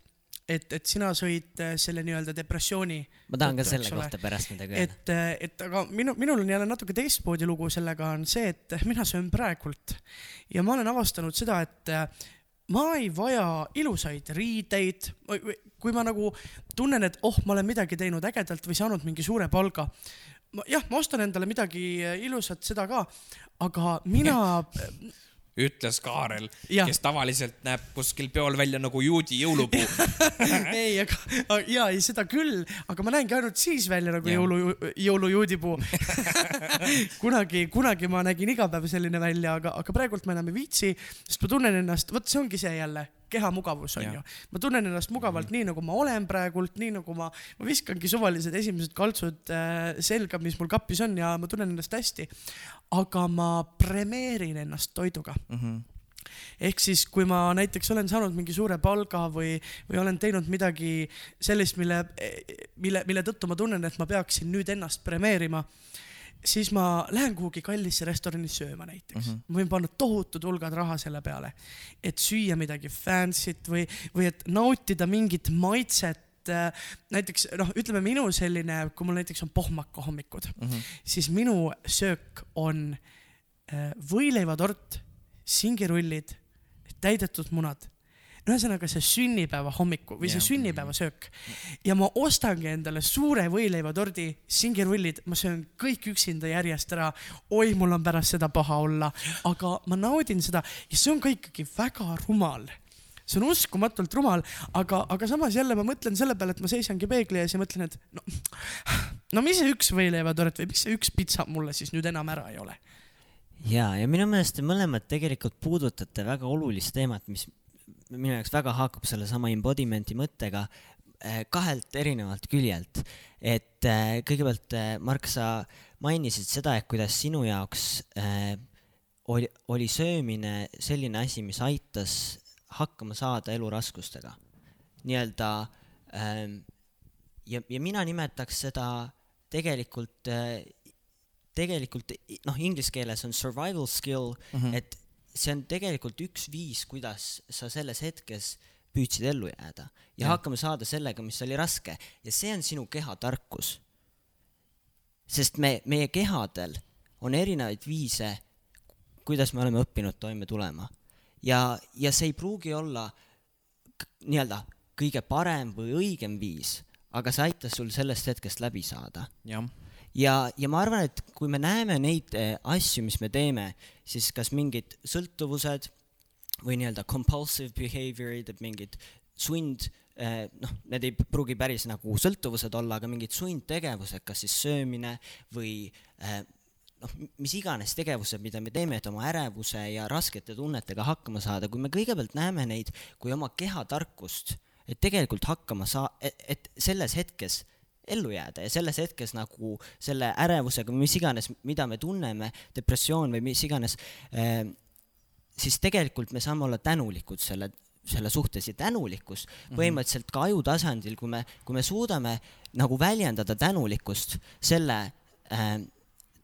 et, et sina sõid äh, selle nii-öelda depressiooni ma tahan ka selle ole. kohta pärast midagi öelda. et, et aga minu, minul on jälle natuke teistmoodi lugu sellega on see, et mina söön praegult ja ma olen avastanud seda, et äh, ma ei vaja ilusaid riideid, kui ma nagu tunnen, et oh, ma olen midagi teinud ägedalt või saanud mingi suure palga. jah, ma ostan endale midagi ilusat, seda ka, aga mina <laughs> ütles Kaarel, kes tavaliselt näeb kuskil peol välja nagu juudi jõulupuu. <laughs> ei, aga ja ei, seda küll, aga ma näengi ainult siis välja nagu Jah. jõulu, jõulujuudipuu. <laughs> kunagi, kunagi ma nägin iga päev selline välja, aga, aga praegult ma enam ei viitsi, sest ma tunnen ennast, vot see ongi see jälle kehamugavus on Jah. ju. ma tunnen ennast mugavalt mm -hmm. nii nagu ma olen praegult, nii nagu ma, ma viskangi suvalised esimesed kaltsud äh, selga, mis mul kapis on ja ma tunnen ennast hästi. aga ma premeerin ennast toiduga ehk siis, kui ma näiteks olen saanud mingi suure palga või, või olen teinud midagi sellist, mille, mille, mille tõttu ma tunnen, et ma peaksin nüüd ennast premeerima, siis ma lähen kuhugi kallisse restorani sööma näiteks mm. -hmm. ma võin panna tohutud hulgad raha selle peale, et süüa midagi fancy't või, või et nautida mingit maitset äh, näiteks noh, ütleme minu selline, kui mul näiteks on pohmaka hommikud mm, -hmm. siis minu söök on äh, võileivatort, singirullid, täidetud munad. Ühesõnaga see sünnipäeva hommiku või see sünnipäevasöök ja ma ostangi endale suure võileivatordi, singirullid, ma söön kõik üksinda järjest ära. oi, mul on pärast seda paha olla, aga ma naudin seda ja see on ka ikkagi väga rumal. See on uskumatult rumal, aga, aga samas jälle ma mõtlen selle peale, et ma seisangi peegli ees ja mõtlen, et no, no mis see üks võileivatort või miks see üks pitsa mulle siis nüüd enam ära ei ole? Ja, ja minu meelest te mõlemad tegelikult puudutate väga olulist teemat, mis minu jaoks väga haakub sellesama embodiment'i mõttega eh, kahelt erinevalt küljelt. et eh, kõigepealt, Mark, sa mainisid seda, et kuidas sinu jaoks eh, oli, oli söömine selline asi, mis aitas hakkama saada eluraskustega. nii-öelda ähm, ja, ja mina nimetaks seda tegelikult tegelikult noh, inglise keeles on survival skill mm, -hmm. et see on tegelikult üks viis, kuidas sa selles hetkes püüdsid ellu jääda ja, ja hakkama saada sellega, mis oli raske. Ja see on sinu keha tarkus. sest me, meie kehadel on erinevaid viise, kuidas me oleme õppinud toime tulema. Ja, ja see ei pruugi olla nii-öelda kõige parem või õigem viis, aga see aitas sul sellest hetkest läbi saada. Jah, ja, ja ma arvan, et kui me näeme neid eh, asju, mis me teeme, siis kas mingid sõltuvused või nii-öelda compulsive behavior'id, et mingid sund, noh, need ei pruugi päris nagu sõltuvused olla, aga mingid sundtegevused, kas siis söömine või eh, noh, mis iganes tegevused, mida me teeme, et oma ärevuse ja raskete tunnetega hakkama saada, kui me kõigepealt näeme neid kui oma kehatarkust, et tegelikult hakkama saa-, et selles hetkes ellu jääda ja selles hetkes nagu selle ärevusega mis iganes, mida me tunneme, depressioon või mis iganes äh,, siis tegelikult me saame olla tänulikud selle, selle suhtes ja tänulikkus põhimõtteliselt ka aju tasandil, kui me, kui me suudame nagu väljendada tänulikkust selle äh,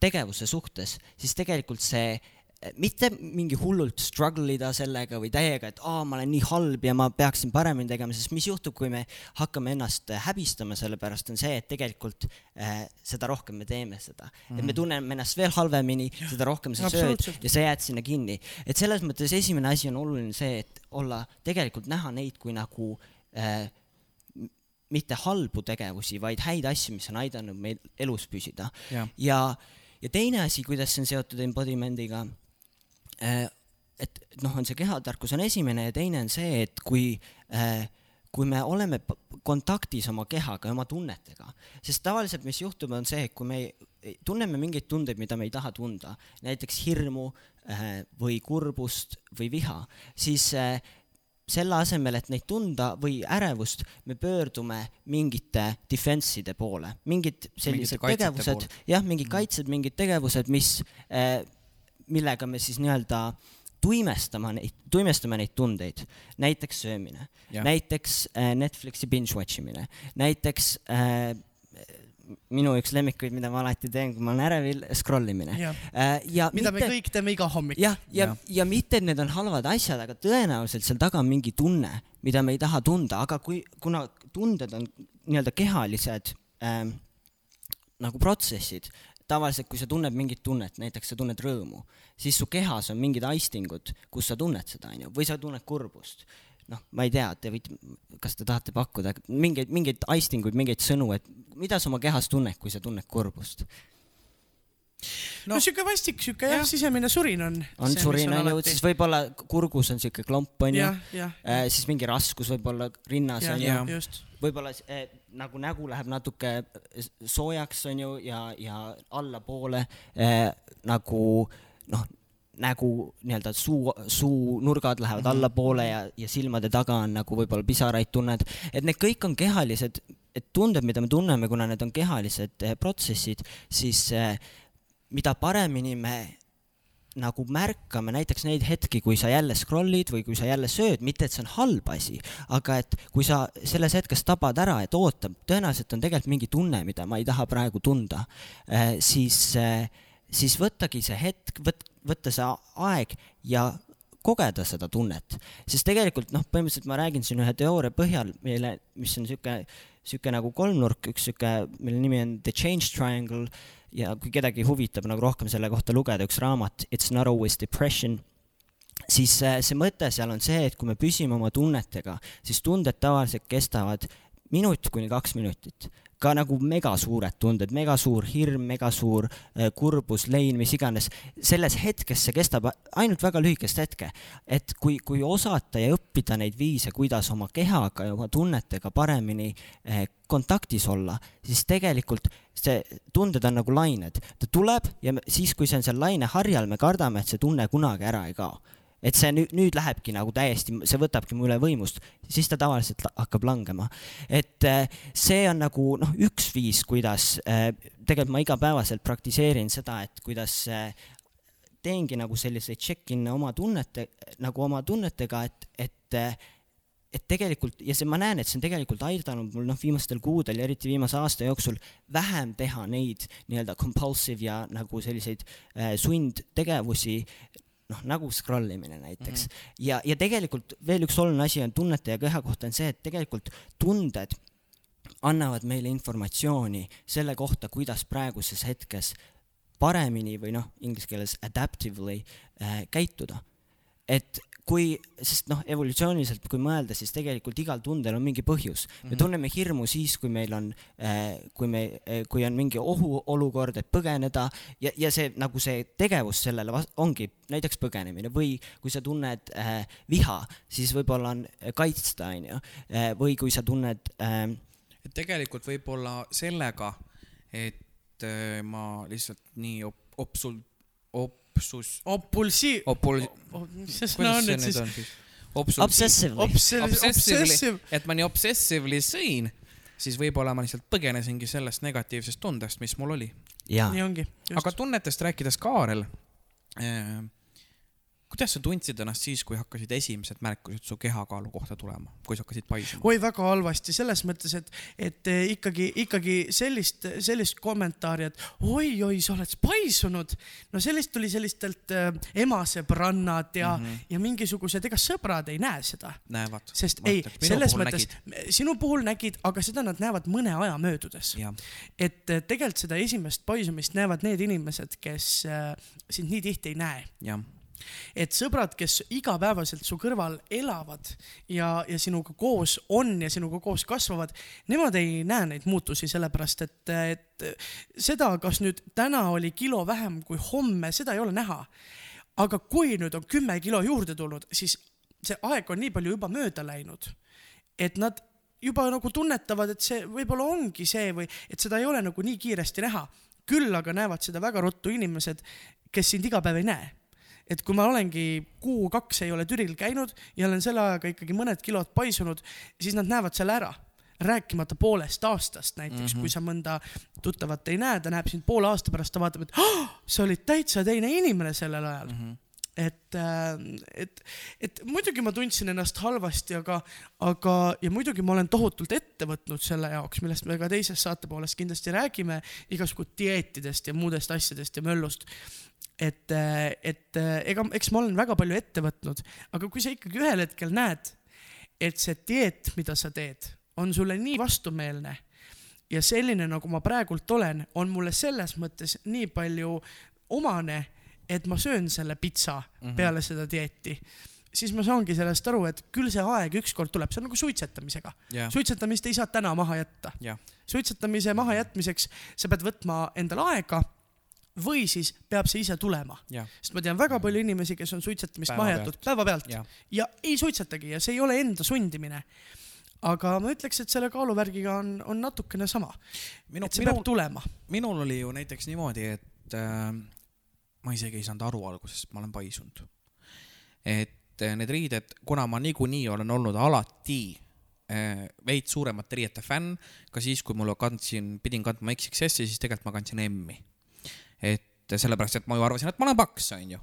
tegevuse suhtes, siis tegelikult see eh, mitte mingi hullult struggle ida sellega või täiega, et aa, ma olen nii halb ja ma peaksin paremini tegema, sest mis juhtub, kui me hakkame ennast eh, häbistama, sellepärast on see, et tegelikult äh, seda rohkem me teeme seda mm. -hmm. et me tunneme ennast veel halvemini, seda rohkem sa sööd ja sa jääd sinna kinni. et selles mõttes esimene asi on oluline see, et olla, tegelikult näha neid kui nagu äh, mitte halbu tegevusi, vaid häid asju, mis on aidanud meil elus püsida jah, ja, ja teine asi, kuidas see on seotud embodiment'iga, et noh, on see kehatarkus on esimene ja teine on see, et kui äh, kui me oleme kontaktis oma kehaga ja oma tunnetega, sest tavaliselt, mis juhtub, on see, et kui me tunneme mingeid tundeid, mida me ei taha tunda, näiteks hirmu äh, või kurbust või viha, siis äh, selle asemel, et neid tunda või ärevust, me pöördume mingite defense'ide poole, mingid sellised kaitsete tegevused, jah, mingid kaitsed, mingid tegevused, mis äh, millega me siis nii-öelda tuimestama neid, tuimestame neid tundeid, näiteks söömine, näiteks äh, Netflixi binge watch imine, näiteks äh, minu üks lemmikuid, mida ma alati teen, kui ma olen ärevil, scroll imine Jah. äh,. ja mida mitte, me kõik teeme iga hommik. jah, ja, ja, Jah. ja mitte, et need on halvad asjad, aga tõenäoliselt seal taga on mingi tunne, mida me ei taha tunda, aga kui, kuna tunded on nii-öelda kehalised ähm, nagu protsessid, tavaliselt kui sa tunned mingit tunnet, näiteks sa tunned rõõmu, siis su kehas on mingid aistingud, kus sa tunned seda, onju, või sa tunned kurbust. noh, ma ei tea, te võite, kas te tahate pakkuda mingeid, mingeid aistinguid, mingeid sõnu, et mida sa oma kehas tunned, kui sa tunned kurbust? No, no siuke vastik, siuke jah, Jah. sisemine surin on. on surin onju, siis võib-olla kurgus on siuke klomp onju jah, äh,, siis mingi raskus võib-olla rinnas onju, võib-olla äh, nagu nägu läheb natuke soojaks onju ja, ja allapoole äh, nagu noh, nägu nii-öelda suu, suunurgad lähevad mm -hmm. allapoole ja, ja silmade taga on nagu võib-olla pisaraid tunned, et need kõik on kehalised, et tunded, mida me tunneme, kuna need on kehalised eh, protsessid, siis eh, mida paremini me nagu märkame näiteks neid hetki, kui sa jälle scroll'id või kui sa jälle sööd, mitte et see on halb asi, aga et kui sa selles hetkes tabad ära, et oota, tõenäoliselt on tegelikult mingi tunne, mida ma ei taha praegu tunda, siis, siis võttagi see hetk, võt-, võtta see aeg ja kogeda seda tunnet, sest tegelikult noh, põhimõtteliselt ma räägin siin ühe teooria põhjal meile, mis on sihuke, sihuke nagu kolmnurk, üks sihuke, mille nimi on The Change Triangle ja kui kedagi huvitab nagu rohkem selle kohta lugeda, üks raamat It's not always depression, siis äh, see mõte seal on see, et kui me püsime oma tunnetega, siis tunded tavaliselt kestavad minut kuni kaks minutit ka nagu megasuured tunded, megasuur hirm, megasuur äh, kurbus, lein, mis iganes, selles hetkes see kestab ainult väga lühikest hetke. et kui, kui osata ja õppida neid viise, kuidas oma kehaga ja oma tunnetega paremini eh, kontaktis olla, siis tegelikult see, tunded on nagu lained, ta tuleb ja siis, kui see on seal laineharjal, me kardame, et see tunne kunagi ära ei kao et see nüüd, nüüd lähebki nagu täiesti, see võtabki mu üle võimust, siis ta tavaliselt hakkab langema. et äh, see on nagu noh, üks viis, kuidas äh, tegelikult ma igapäevaselt praktiseerin seda, et kuidas äh, teengi nagu selliseid check-in'e oma tunnete, nagu oma tunnetega, et, et et tegelikult ja see, ma näen, et see on tegelikult aidanud mul noh, viimastel kuudel ja eriti viimase aasta jooksul vähem teha neid nii-öelda compulsive ja nagu selliseid äh, sundtegevusi noh, nagu scroll imine näiteks mm. -hmm. ja, ja tegelikult veel üks oluline asi on tunnete ja keha kohta on see, et tegelikult tunded annavad meile informatsiooni selle kohta, kuidas praeguses hetkes paremini või noh, inglise keeles adaptively äh, käituda. et kui, sest noh, evolutsiooniliselt kui mõelda, siis tegelikult igal tundel on mingi põhjus mm. -hmm. me tunneme hirmu siis, kui meil on äh,, kui me äh,, kui on mingi ohuolukord, et põgeneda ja, ja see nagu see tegevus sellele ongi näiteks põgenemine või kui sa tunned äh, viha, siis võib-olla on äh, kaitsta, onju, või kui sa tunned äh, tegelikult võib-olla sellega, et äh, ma lihtsalt nii op-, opsul-, opsus, opulsi-, opul-, mis see sõna on nüüd siis? obsessively. Obsessive, Obsessively. obsessive, et ma nii obsessively sõin, siis võib-olla ma lihtsalt põgenesingi sellest negatiivsest tundest, mis mul oli. nii ongi. aga tunnetest rääkides, Kaarel äh,, kuidas sa tundsid ennast siis, kui hakkasid esimesed märkused su kehakaalu kohta tulema, kui sa hakkasid paisuma? oi, väga halvasti selles mõttes, et, et eh, ikkagi, ikkagi sellist, sellist kommentaari, et oi-oi, sa oled paisunud. no sellist tuli sellistelt äh, emasõbrannad ja mm. -hmm. ja mingisugused, ega sõbrad ei näe seda, näevad. sest ei, selles mõttes, sinu puhul nägid, aga seda nad näevad mõne aja möödudes. et eh, tegelikult seda esimest paisumist näevad need inimesed, kes äh, sind nii tihti ei näe jah, et sõbrad, kes igapäevaselt su kõrval elavad ja, ja sinuga koos on ja sinuga koos kasvavad, nemad ei näe neid muutusi, sellepärast et, et seda, kas nüüd täna oli kilo vähem kui homme, seda ei ole näha. aga kui nüüd on kümme kilo juurde tulnud, siis see aeg on nii palju juba mööda läinud, et nad juba nagu tunnetavad, et see võib-olla ongi see või et seda ei ole nagu nii kiiresti näha. küll aga näevad seda väga ruttu inimesed, kes sind iga päev ei näe et kui ma olengi kuu-kaks ei ole Türil käinud ja olen selle ajaga ikkagi mõned kilod paisunud, siis nad näevad selle ära rääkimata poolest aastast näiteks mm, -hmm. kui sa mõnda tuttavat ei näe, ta näeb sind poole aasta pärast, ta vaatab, et oh, sa olid täitsa teine inimene sellel ajal mm. -hmm et, et, et muidugi ma tundsin ennast halvasti, aga, aga, ja muidugi ma olen tohutult ette võtnud selle jaoks, millest me ka teises saate pooles kindlasti räägime, igasugu dieetidest ja muudest asjadest ja möllust. et, et ega, eks ma olen väga palju ette võtnud, aga kui sa ikkagi ühel hetkel näed, et see dieet, mida sa teed on sulle nii vastumeelne ja selline, nagu ma praegult olen, on mulle selles mõttes nii palju omane, et ma söön selle pitsa mm -hmm. peale seda dieeti siis ma saangi sellest aru, et küll see aeg ükskord tuleb, see on nagu suitsetamisega. Yeah.. suitsetamist ei saa täna maha jätta. Yeah.. suitsetamise mahajätmiseks sa pead võtma endale aega või siis peab see ise tulema. Yeah.. sest ma tean väga palju inimesi, kes on suitsetamist päeva maha jätnud päevapealt yeah. ja ei suitsetagi ja see ei ole enda sundimine. Aga ma ütleks, et selle kaaluvärgiga on, on natukene sama. et see minul, peab tulema. minul oli ju näiteks niimoodi, et äh, ma isegi ei saanud aru alguses, ma olen paisunud. et äh, need riided, kuna ma niikuinii olen olnud alati äh, veits suuremate riiete fänn, ka siis, kui mul kandsin, pidin kandma XXS-i, siis tegelikult ma kandsin M-i. et sellepärast, et ma ju arvasin, et ma olen paks, onju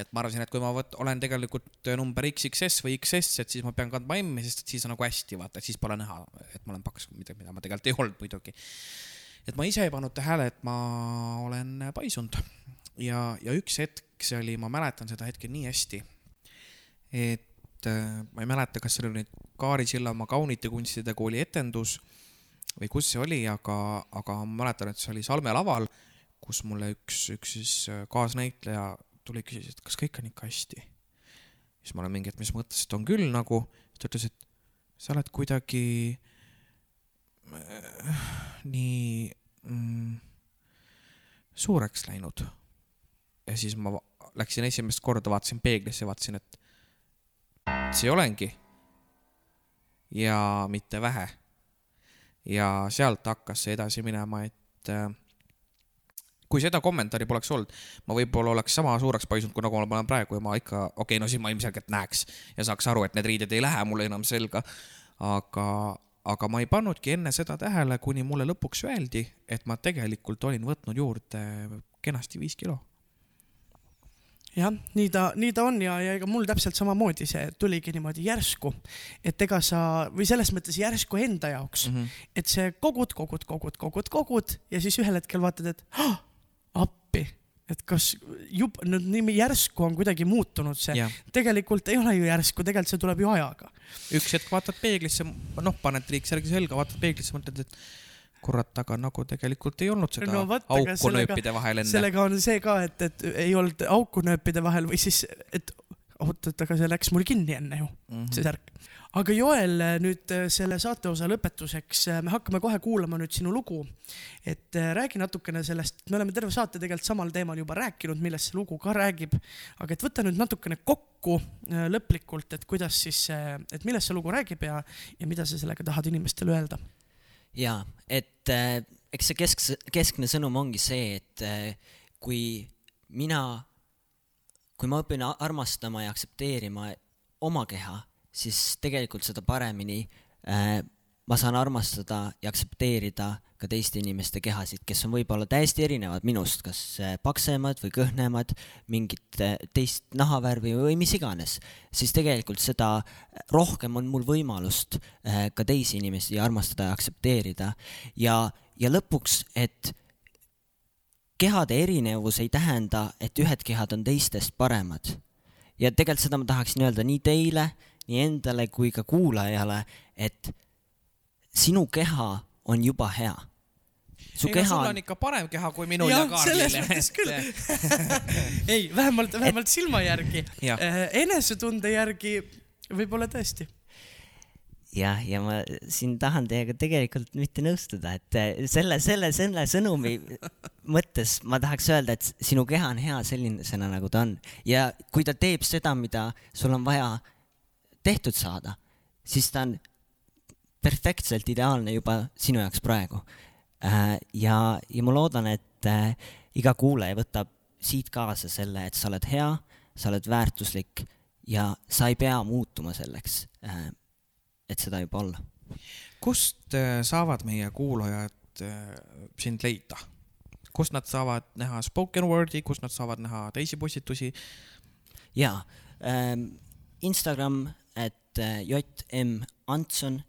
et ma arvasin, et kui ma võt, olen tegelikult number XXS või XS, et siis ma pean kandma M-i, sest siis on nagu hästi, vaata, et siis pole näha, et ma olen paks, mida, mida ma tegelikult ei olnud muidugi. et ma ise ei pannud tähele, et ma olen paisunud ja, ja üks hetk see oli, ma mäletan seda hetke nii hästi, et äh, ma ei mäleta, kas see oli nüüd Kaari Sillamaa Kaunite kunstide kooli etendus või kus see oli, aga, aga ma mäletan, et see oli Salme laval, kus mulle üks, üks siis äh, kaasnäitleja tuli, küsis, et kas kõik on ikka hästi. siis ma olen mingi hetk, mis mõttes, et on küll nagu, ta ütles, et sa oled kuidagi äh, nii mm, suureks läinud. Ja siis ma läksin esimest korda, vaatasin peeglisse, vaatasin, et see olengi. ja mitte vähe. ja sealt hakkas see edasi minema, et äh, kui seda kommentaari poleks olnud, ma võib-olla oleks sama suureks paisunud, kui nagu ma olen praegu ja ma ikka, okei okay,, no siis ma ilmselgelt näeks ja saaks aru, et need riided ei lähe mulle enam selga. aga, aga ma ei pannudki enne seda tähele, kuni mulle lõpuks öeldi, et ma tegelikult olin võtnud juurde kenasti viis kilo jah, nii ta, nii ta on ja, ja ega mul täpselt samamoodi see tuligi niimoodi järsku, et ega sa või selles mõttes järsku enda jaoks mm, -hmm. et see kogud, kogud, kogud, kogud, kogud ja siis ühel hetkel vaatad, et oh, appi, et kas jub-, nüüd nii järsku on kuidagi muutunud see. tegelikult ei ole ju järsku, tegelikult see tuleb ju ajaga. üks hetk vaatad peeglisse, noh, paned triiksärgi selga, vaatad peeglisse, mõtled, et kurat, aga nagu tegelikult ei olnud seda no, võt, auku sellega, nööpide vahel enne. sellega on see ka, et, et ei olnud auku nööpide vahel või siis, et oot, et aga see läks mul kinni enne ju mm, -hmm. see särk aga Joel, nüüd äh, selle saateosa lõpetuseks, äh, me hakkame kohe kuulama nüüd sinu lugu. et äh, räägi natukene sellest, me oleme terve saate tegelikult samal teemal juba rääkinud, millest see lugu ka räägib, aga et võta nüüd natukene kokku lõplikult, et kuidas siis, et millest see lugu räägib ja, ja mida sa sellega tahad inimestele öelda? Jaa, et äh, eks see kesk, keskne sõnum ongi see, et äh, kui mina, kui ma õpin armastama ja aktsepteerima oma keha siis tegelikult seda paremini äh, ma saan armastada ja aktsepteerida ka teiste inimeste kehasid, kes on võib-olla täiesti erinevad minust, kas äh, paksemad või kõhnemad, mingit äh, teist nahavärvi või mis iganes, siis tegelikult seda rohkem on mul võimalust äh, ka teisi inimesi armastada ja aktsepteerida ja, ja lõpuks, et kehade erinevus ei tähenda, et ühed kehad on teistest paremad. ja tegelikult seda ma tahaksin öelda nii teile nii endale kui ka kuulajale, et sinu keha on juba hea. Su ei, keha no, sul on ikka parem keha kui minul ja, ja Kaarlil. selles mõttes küll <laughs> ei, vähemalt, vähemalt et... silma järgi. Äh, enesetunde järgi võib-olla tõesti jah, ja ma siin tahan teiega tegelikult mitte nõustuda, et äh, selle, selle, selle sõnumi mõttes ma tahaks öelda, et sinu keha on hea sellisena, nagu ta on ja kui ta teeb seda, mida sul on vaja tehtud saada, siis ta on perfektselt ideaalne juba sinu jaoks praegu. Äh, ja, ja ma loodan, et äh, iga kuulaja võtab siit kaasa selle, et sa oled hea, sa oled väärtuslik ja sa ei pea muutuma selleks, et seda juba olla. kust saavad meie kuulajad sind leida? kust nad saavad näha spoken word'i, kust nad saavad näha teisi postitusi? jaa ähm,, Instagram, et JM Antson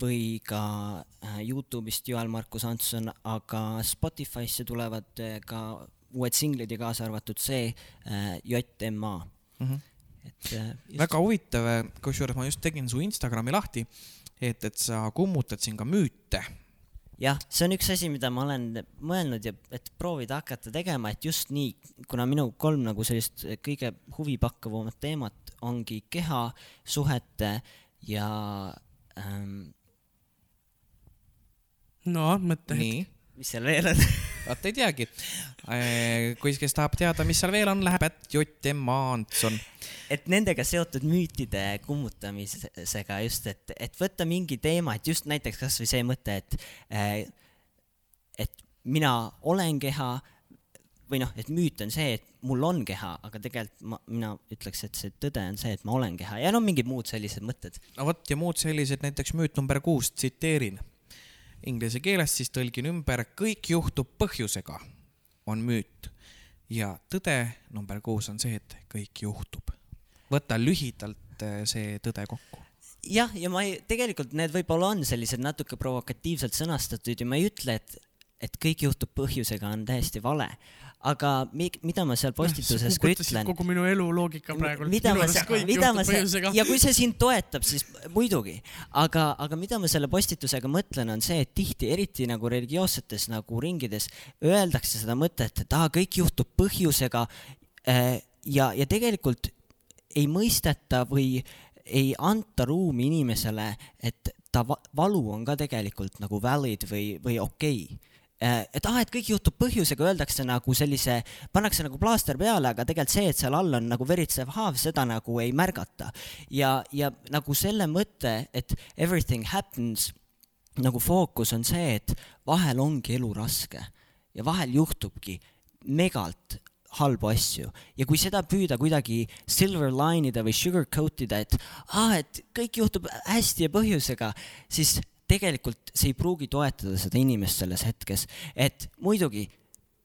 või ka äh, Youtube'ist Joel Markus Antson, aga Spotify'sse tulevad äh, ka uued singlid ja kaasa arvatud see äh, JMA mm. -hmm. et just... väga huvitav, kusjuures ma just tegin su Instagrami lahti, et, et sa kummutad siin ka müüte jah, see on üks asi, mida ma olen mõelnud ja et proovida hakata tegema, et just nii, kuna minu kolm nagu sellist kõige huvipakkuvamat teemat ongi keha, suhete ja ähm, no mõtteid. nii. mis seal veel on <laughs> vot ei teagi. Äh, kui, kes tahab teada, mis seal veel on, läheb ätt Jott M Antson. et nendega seotud müütide kummutamisega just, et, et võtta mingi teema, et just näiteks kasvõi see mõte, et, äh, et mina olen keha või noh, et müüt on see, et mul on keha, aga tegelikult ma, mina ütleks, et see tõde on see, et ma olen keha ja no mingid muud sellised mõtted. no vot ja muud sellised, näiteks müüt number kuus, tsiteerin inglise keelest siis tõlgin ümber, kõik juhtub põhjusega, on müüt. ja tõde number kuus on see, et kõik juhtub. võta lühidalt eh, see tõde kokku jah, ja ma ei, tegelikult need võib-olla on sellised natuke provokatiivselt sõnastatud ja ma ei ütle, et, et kõik juhtub põhjusega, on täiesti vale aga mi, mida ma seal postituses ka ütlen. kogu minu elu loogika praegu. mida ma, mida ma seal, ja kui see sind toetab, siis muidugi, aga, aga mida ma selle postitusega mõtlen, on see, et tihti, eriti nagu religioossetes nagu ringides öeldakse seda mõtet, et aa, kõik juhtub põhjusega äh, ja, ja tegelikult ei mõisteta või ei anta ruumi inimesele, et ta valu on ka tegelikult nagu valid või, või okei okay et ah, et kõik juhtub põhjusega, öeldakse nagu sellise, pannakse nagu plaaster peale, aga tegelikult see, et seal all on nagu veritsev haav, seda nagu ei märgata. ja, ja nagu selle mõte, et everything happens, nagu fookus on see, et vahel ongi elu raske ja vahel juhtubki megalt halbu asju ja kui seda püüda kuidagi silver line ida või sugarcoat ida, et aa ah,, et kõik juhtub hästi ja põhjusega, siis tegelikult see ei pruugi toetada seda inimest selles hetkes, et muidugi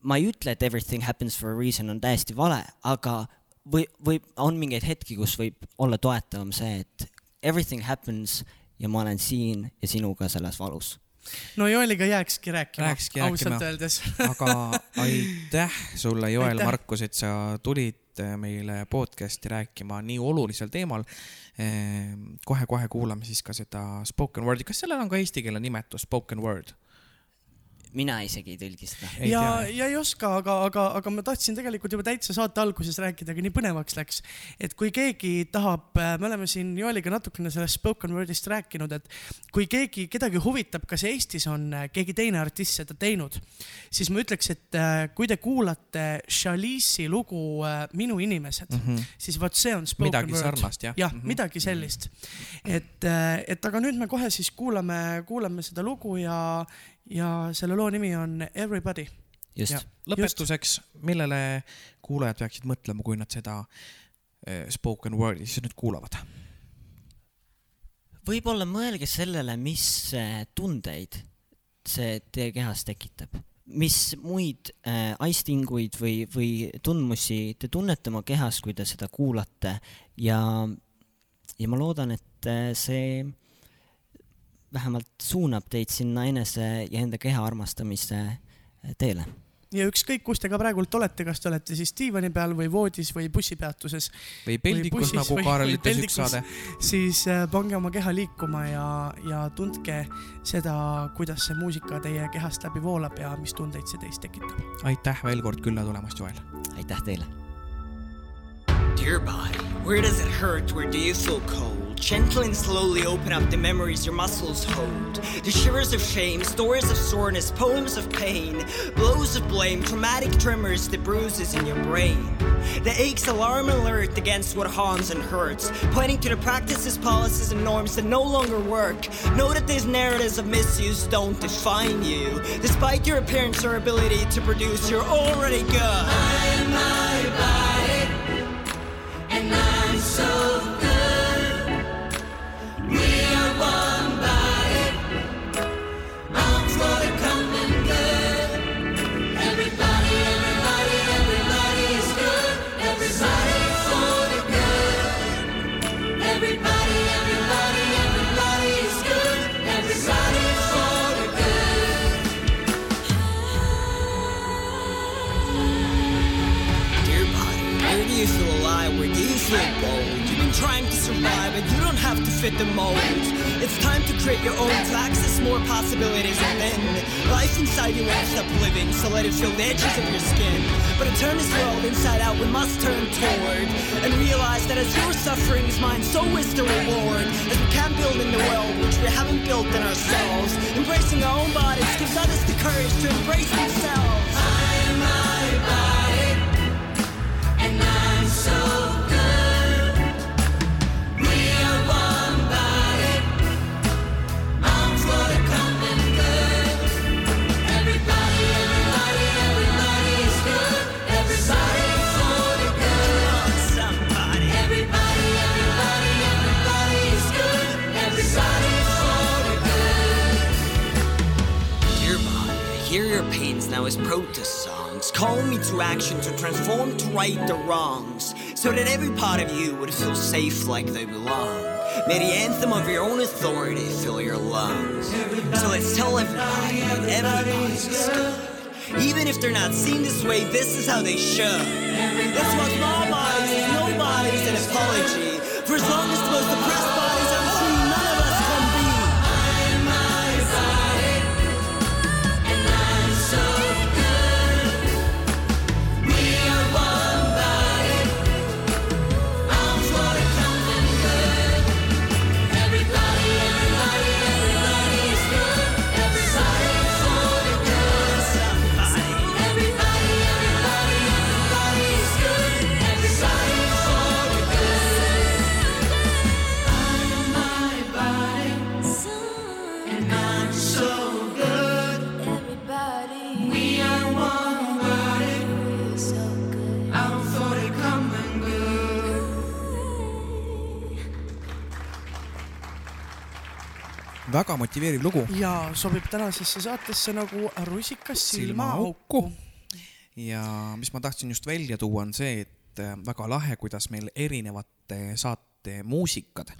ma ei ütle, et everything happens for a reason on täiesti vale, aga või, või on mingeid hetki, kus võib olla toetavam see, et everything happens ja ma olen siin ja sinuga selles valus. No Joeliga jääkski rääkima, ausalt öeldes. Aga aitäh sulle, Joel Markus, et sa tulid meile podcast'i rääkima nii olulisel teemal kohe-kohe ehm, kuulame siis ka seda spoken word'i, kas sellel on ka eesti keele nimetus, spoken word? Mina isegi ei tõlgi seda. ja, ja ei oska, aga, aga, aga ma tahtsin tegelikult juba täitsa saate alguses rääkida, aga nii põnevaks läks. et kui keegi tahab, äh, me oleme siin Joeliga natukene sellest spoken word'ist rääkinud, et kui keegi, kedagi huvitab, kas Eestis on äh, keegi teine artist seda teinud, siis ma ütleks, et äh, kui te kuulate Chalice'i lugu Minu inimesed mm, -hmm. siis vot see on spoken midagi word. sarnast jah. jah mm, -hmm. midagi sellist. et, et aga nüüd me kohe siis kuulame, kuulame seda lugu ja ja selle loo nimi on Everybody. just. lõpetuseks, millele kuulajad peaksid mõtlema, kui nad seda eh, spoken word'i siis nüüd kuulavad? võib-olla mõelge sellele, mis eh, tundeid see teie kehas tekitab, mis muid äh, aistinguid või, või tundmusi te tunnete oma kehas, kui te seda kuulate ja, ja ma loodan, et see vähemalt suunab teid sinna enese ja enda keha armastamise teele. ja ükskõik, kus te ka praegult olete, kas te olete siis diivani peal või voodis või bussipeatuses. või peldikus, nagu Kaarel ütles üks saade. siis äh, pange oma keha liikuma ja, ja tundke seda, kuidas see muusika teie kehast läbi voolab ja mis tundeid see teis tekitab. aitäh veel kord külla tulemast, Joel. aitäh teile. Dear body, where does it hurt? Where do you feel cold? Gentle and slowly open up the memories your muscles hold. The shivers of shame, stories of soreness, poems of pain, blows of blame, traumatic tremors, the bruises in your brain. The aches alarm alert against what harms and hurts, pointing to the practices, policies, and norms that no longer work. Know that these narratives of misuse don't define you. Despite your appearance or ability to produce, you're already good. I'm my body. Bold. You've been trying to survive, but you don't have to fit the mold. It's time to create your own, to access more possibilities within. Life inside you won't stop living, so let it feel the edges of your skin. But to turn this world inside out, we must turn toward and realize that as your suffering is mine, so is the reward. As we can build in the world which we haven't built in ourselves. Embracing our own bodies gives others the courage to embrace themselves. Now as protest songs. Call me to action to transform to right the wrongs. So that every part of you would feel safe like they belong. May the anthem of your own authority fill your lungs. So let's tell everybody that everybody's good. Even if they're not seen this way, this is how they should. Let's watch all bodies, no bodies, and apology. For as long as the most oppressed väga motiveeriv lugu ja sobib tänasesse saatesse nagu rusikas silmaauku. ja mis ma tahtsin just välja tuua, on see, et äh, väga lahe, kuidas meil erinevate saate muusikad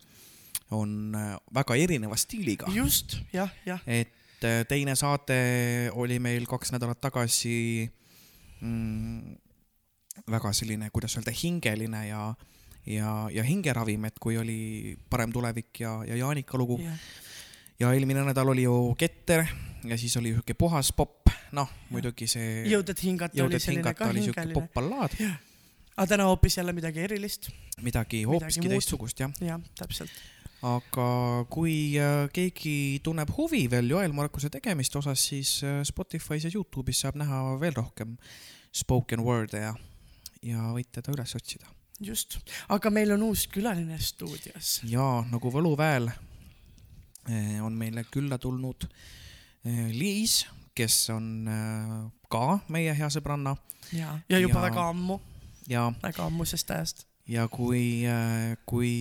on äh, väga erineva stiiliga. just, jah, jah. et äh, teine saade oli meil kaks nädalat tagasi mm, väga selline, kuidas öelda, hingeline ja, ja, ja hingeravim, et kui oli Parem tulevik ja, ja Jaanika lugu jah. Ja eelmine nädal oli ju Keter ja siis oli sihuke puhas popp, noh muidugi see jõud, et hingata oli selline ka hingeline. popp-ballaad, aga täna hoopis jälle midagi erilist. midagi hoopiski teistsugust jah. jah, täpselt. aga kui äh, keegi tunneb huvi veel Joel Markuse tegemiste osas, siis äh, Spotify's ja Youtube'is saab näha veel rohkem spoken word'e ja, ja võite ta üles otsida. just, aga meil on uus külaline stuudios. ja nagu võluväel on meile külla tulnud eh, Liis, kes on eh, ka meie hea sõbranna ja, ja juba Ja- ja... väga ammu, ja, väga ammusest ajast. ja kui, kui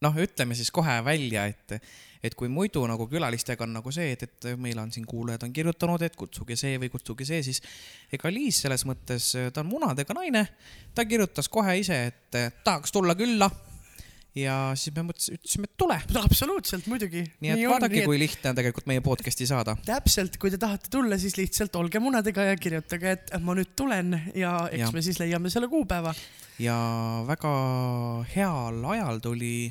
noh, ütleme siis kohe välja, et, et kui muidu nagu külalistega on nagu see, et, et meil on siin kuulajad on kirjutanud, et kutsuge see või kutsuge see, siis ega Liis selles mõttes, ta on munadega naine, ta kirjutas kohe ise, et eh, tahaks tulla külla. Ja siis me mõtlesime, ütlesime, et tule. <laughs> absoluutselt, muidugi. nii et vaadake, kui lihtne on tegelikult meie podcast'i saada. täpselt, kui te tahate tulla, siis lihtsalt olge munadega ja kirjutage, et ma nüüd tulen ja eks ja. me siis leiame selle kuupäeva. ja väga heal ajal tuli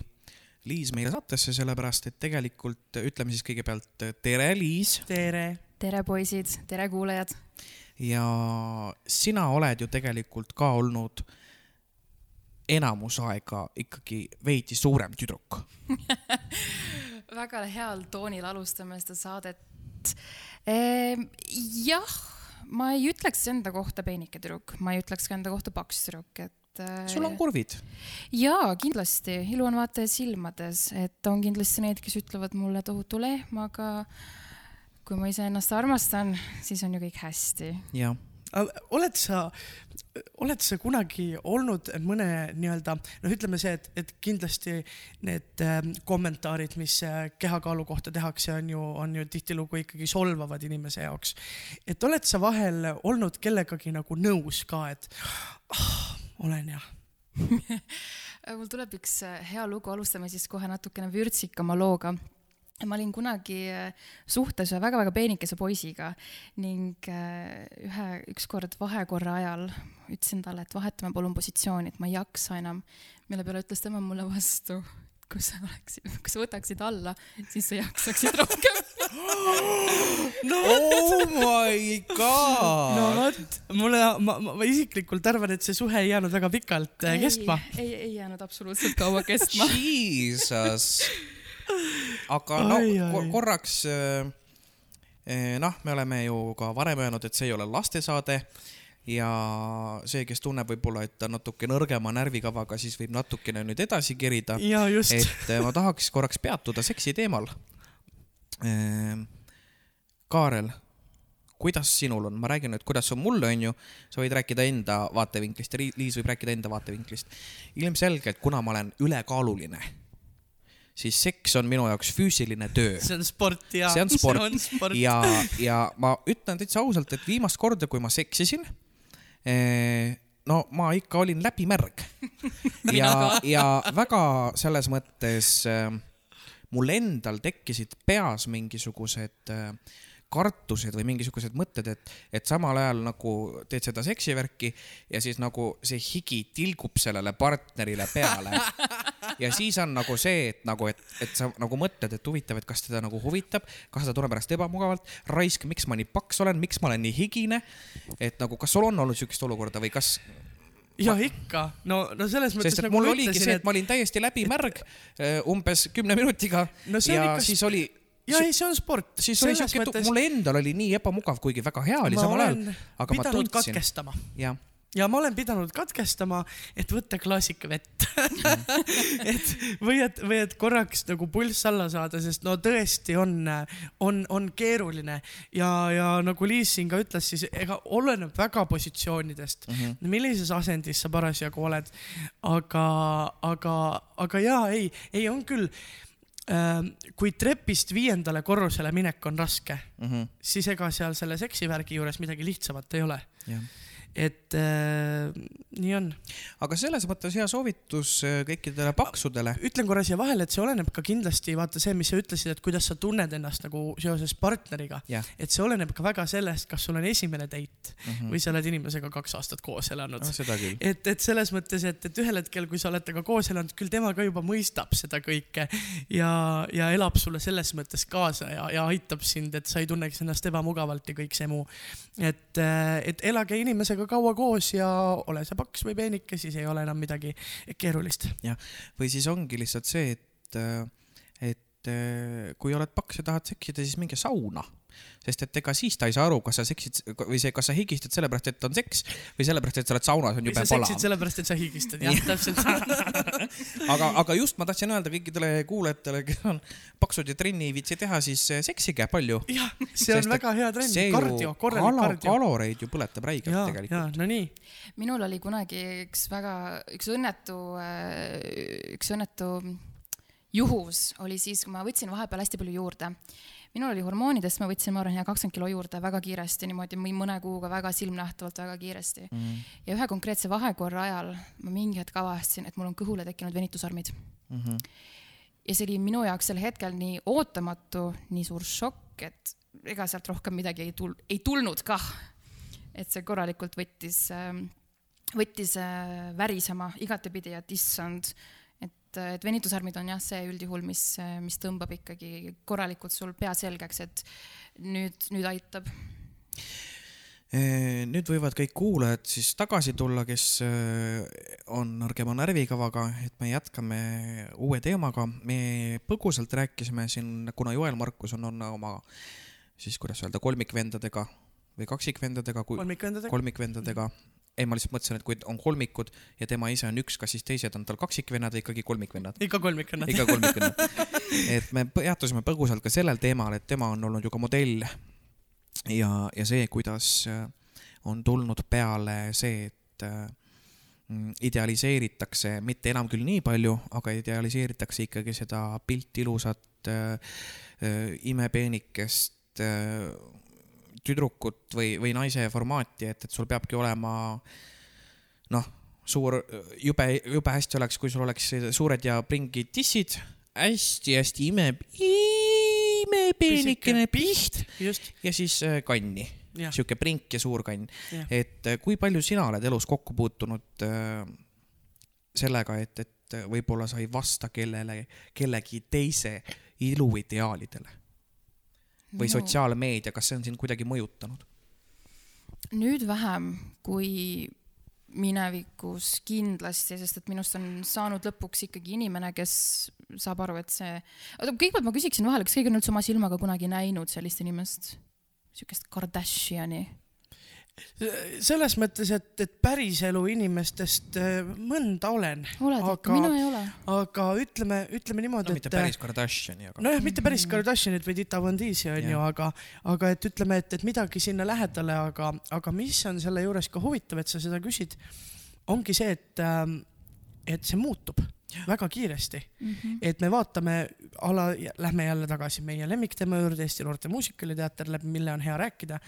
Liis meile saatesse, sellepärast et tegelikult ütleme siis kõigepealt tere, Liis. tere. tere, poisid, tere, kuulajad. ja sina oled ju tegelikult ka olnud enamus aega ikkagi veidi suurem tüdruk. <laughs> väga heal toonil alustame seda saadet ehm,. jah, ma ei ütleks enda kohta peenike tüdruk, ma ei ütleks ka enda kohta paks tüdruk, et. sul on kurvid. jaa, kindlasti, ilu on vaataja silmades, et on kindlasti neid, kes ütlevad mulle tohutu lehm, aga kui ma iseennast armastan, siis on ju kõik hästi. jah, oled sa, oled sa kunagi olnud mõne nii-öelda noh, ütleme see, et, et kindlasti need äh, kommentaarid, mis äh, kehakaalu kohta tehakse, on ju, on ju tihtilugu ikkagi solvavad inimese jaoks. et oled sa vahel olnud kellegagi nagu nõus ka, et ah, olen jah, <laughs> mul tuleb üks äh, hea lugu, alustame siis kohe natukene vürtsikama looga ma olin kunagi äh, suhtes ühe väga-väga peenikese poisiga ning äh, ühe, ükskord vahekorra ajal ütlesin talle, et vahetame palun positsiooni, et ma ei jaksa enam. mille peale ütles tema mulle vastu, kui sa oleksid, kui sa võtaksid alla, siis sa jaksaksid rohkem. <gasps> no oh my god no vot, mulle, ma, ma, ma isiklikult arvan, et see suhe ei jäänud väga pikalt äh, kestma. ei, ei jäänud absoluutselt kaua kestma. Jesus. Aga no Ai, ai. ko- korraks äh, eh, noh, me oleme ju ka varem öelnud, et see ei ole lastesaade ja see, kes tunneb võib-olla, et ta natuke nõrgema närvikavaga, siis võib natukene nüüd edasi kerida. et eh, ma tahaks korraks peatuda seksi teemal. Kaarel, kuidas sinul on, ma räägin nüüd, kuidas on mul, onju, sa võid rääkida enda vaatevinklist ja Liis võib rääkida enda vaatevinklist. ilmselgelt, kuna ma olen ülekaaluline, siis seks on minu jaoks füüsiline töö see on sport ja. see on sport, on sport. ja, ja ma ütlen täitsa ausalt, et viimast korda, kui ma seksisin, no ma ikka olin läbimärg. <laughs> ja, ja väga selles mõttes äh, mul endal tekkisid peas mingisugused äh, kartused või mingisugused mõtted, et, et samal ajal nagu teed seda seksivärki ja siis nagu see higi tilgub sellele partnerile peale. <laughs> ja siis on nagu see, et nagu, et, et sa nagu mõtled, et huvitav, et kas teda nagu huvitab, kas ta tunneb ennast ebamugavalt, raisk, miks ma nii paks olen, miks ma olen nii higine. et nagu, kas sul on olnud siukest olukorda või kas, ja ikka, no, no selles mõttes sest et nagu mul ma oligi ütlesin, see, et ma olin täiesti läbimärg äh, umbes kümne minutiga. No ja ikka- siis oli, ja ei, see on sport. siis oli siuke, mul endal oli nii ebamugav, kuigi väga hea oli ma samal ajal aga ma tundsin, katkestama. Jah, ja ma olen pidanud katkestama, et võtta klaasik vett <laughs> et või et, või et korraks nagu pulss alla saada, sest no tõesti on, on, on keeruline ja, ja nagu Liis siin ka ütles, siis ega oleneb väga positsioonidest mm, -hmm. millises asendis sa parasjagu oled. aga, aga, aga jaa, ei, ei on küll kui trepist viiendale korrusele minek on raske, Mhm. siis ega seal selle seksivärgi juures midagi lihtsamat ei ole. jah. Et äh, nii on. aga selles mõttes hea soovitus äh, kõikidele paksudele. ütlen korra siia vahele, et see oleneb ka kindlasti, vaata see, mis sa ütlesid, et kuidas sa tunned ennast nagu seoses partneriga. jah, et see oleneb ka väga sellest, kas sul on esimene date mm. -hmm. või sa oled inimesega kaks aastat koos elanud no, seda küll. et, et selles mõttes, et, et ühel hetkel, kui sa oled temaga koos elanud, küll tema ka juba mõistab seda kõike ja, ja elab sulle selles mõttes kaasa ja, ja aitab sind, et sa ei tunneks ennast ebamugavalt ja kõik see muu. et, et elage inimesega kaua koos ja ole sa paks või peenike, siis ei ole enam midagi keerulist. või siis ongi lihtsalt see, et, et kui oled paks ja tahad seksida, siis minge sauna. Sest et ega siis ta ei saa aru, kas sa seksid või see, kas sa higistad sellepärast, et on seks või sellepärast, et sa oled saunas, on või jube sa seksid palav. sellepärast, et sa higistad, jah, täpselt. <laughs> aga, aga just ma tahtsin öelda kõikidele kuulajatele, kes on paksud ja trenni ei viitsi teha, siis äh, seksige palju. jah, see on Sest väga hea trenn, kardio, korralik kardio. kaloreid ju põletab räigelt tegelikult. no nii, minul oli kunagi üks väga, üks õnnetu, üks õnnetu juhus oli siis, kui ma võtsin vahepeal hästi palju juurde. Minul oli hormoonidest, ma võtsin, ma arvan, hea kakskümmend kilo juurde väga kiiresti, niimoodi mõne kuuga väga silmnähtavalt väga kiiresti mm.. ja ühe konkreetse vahekorra ajal ma mingi hetk avastasin, et mul on kõhule tekkinud venitusarmid Mhm. ja see oli minu jaoks sel hetkel nii ootamatu, nii suur šokk, et ega sealt rohkem midagi ei tul-, ei tulnud kah. et see korralikult võttis, võttis äh, värisema igatepidi, et issand, et, et venitusarmid on jah, see üldjuhul, mis, mis tõmbab ikkagi korralikult sul pea selgeks, et nüüd, nüüd aitab. nüüd võivad kõik kuulajad siis tagasi tulla, kes on nõrgema närvikavaga, et me jätkame uue teemaga. me põgusalt rääkisime siin, kuna Joel Markus on, on oma siis kuidas öelda, kolmikvendadega või kaksikvendadega, kolmikvendadega. kolmikvendadega. ei, ma lihtsalt mõtlesin, et kui on kolmikud ja tema ise on üks, kas siis teised on tal kaksikvennad või ikkagi kolmikvennad? ikka kolmikvennad. ikka kolmikvennad. et me peatusime põgusalt ka sellel teemal, et tema on olnud ju ka modell ja, ja see, kuidas äh, on tulnud peale see, et äh, mm, idealiseeritakse, mitte enam küll nii palju, aga idealiseeritakse ikkagi seda pilti ilusat äh, äh, imepeenikest äh, tüdrukut või, või naise formaati, et, et sul peabki olema noh, suur, jube, jube hästi oleks, kui sul oleks suured ja pringid tissid hästi-hästi ime peenikene piht just, ja siis äh, kanni, sihuke prink ja suur kann. et äh, kui palju sina oled elus kokku puutunud äh, sellega, et, et võib-olla sa ei vasta kellele, kellegi teise iluideaalidele või no. sotsiaalmeedia, kas see on sind kuidagi mõjutanud? nüüd vähem kui minevikus kindlasti, sest et minust on saanud lõpuks ikkagi inimene, kes saab aru, et see, oota kõigepealt ma küsiksin vahele, kas keegi on üldse oma silmaga kunagi näinud sellist inimest, siukest Kardashiani? Selles mõttes, et, et päriselu inimestest äh, mõnda olen, oled ikka, Aga- mina ei ole. aga ütleme, ütleme niimoodi, no mitte et päris Kardashiani, aga nojah, mitte päris Kardashianit või Dita Von Teese'i onju, aga, aga et ütleme, et, et midagi sinna lähedale, aga, aga mis on selle juures ka huvitav, et sa seda küsid, ongi see, et, et see muutub väga kiiresti, Mhm. et me vaatame ala, lähme jälle tagasi meie lemmikteema juurde, Eesti Noorte Muusikaliteater, läbi mille on hea rääkida.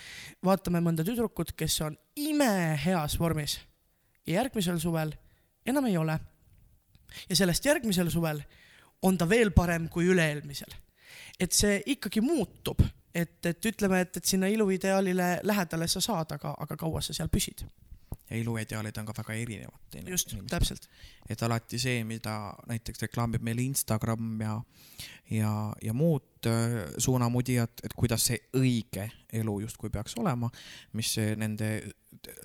vaatame mõnda tüdrukut, kes on imeheas vormis ja järgmisel suvel enam ei ole. ja sellest järgmisel suvel on ta veel parem kui üle-eelmisel. et see ikkagi muutub, et, et ütleme, et, et sinna iluideaalile lähedale sa saad, aga, aga kaua sa seal püsid. Ja iluideaalid on ka väga erinevad. just, täpselt. et alati see, mida näiteks reklaamib meile Instagram ja, ja, ja muud äh, suunamudijad, et kuidas see õige elu justkui peaks olema, mis nende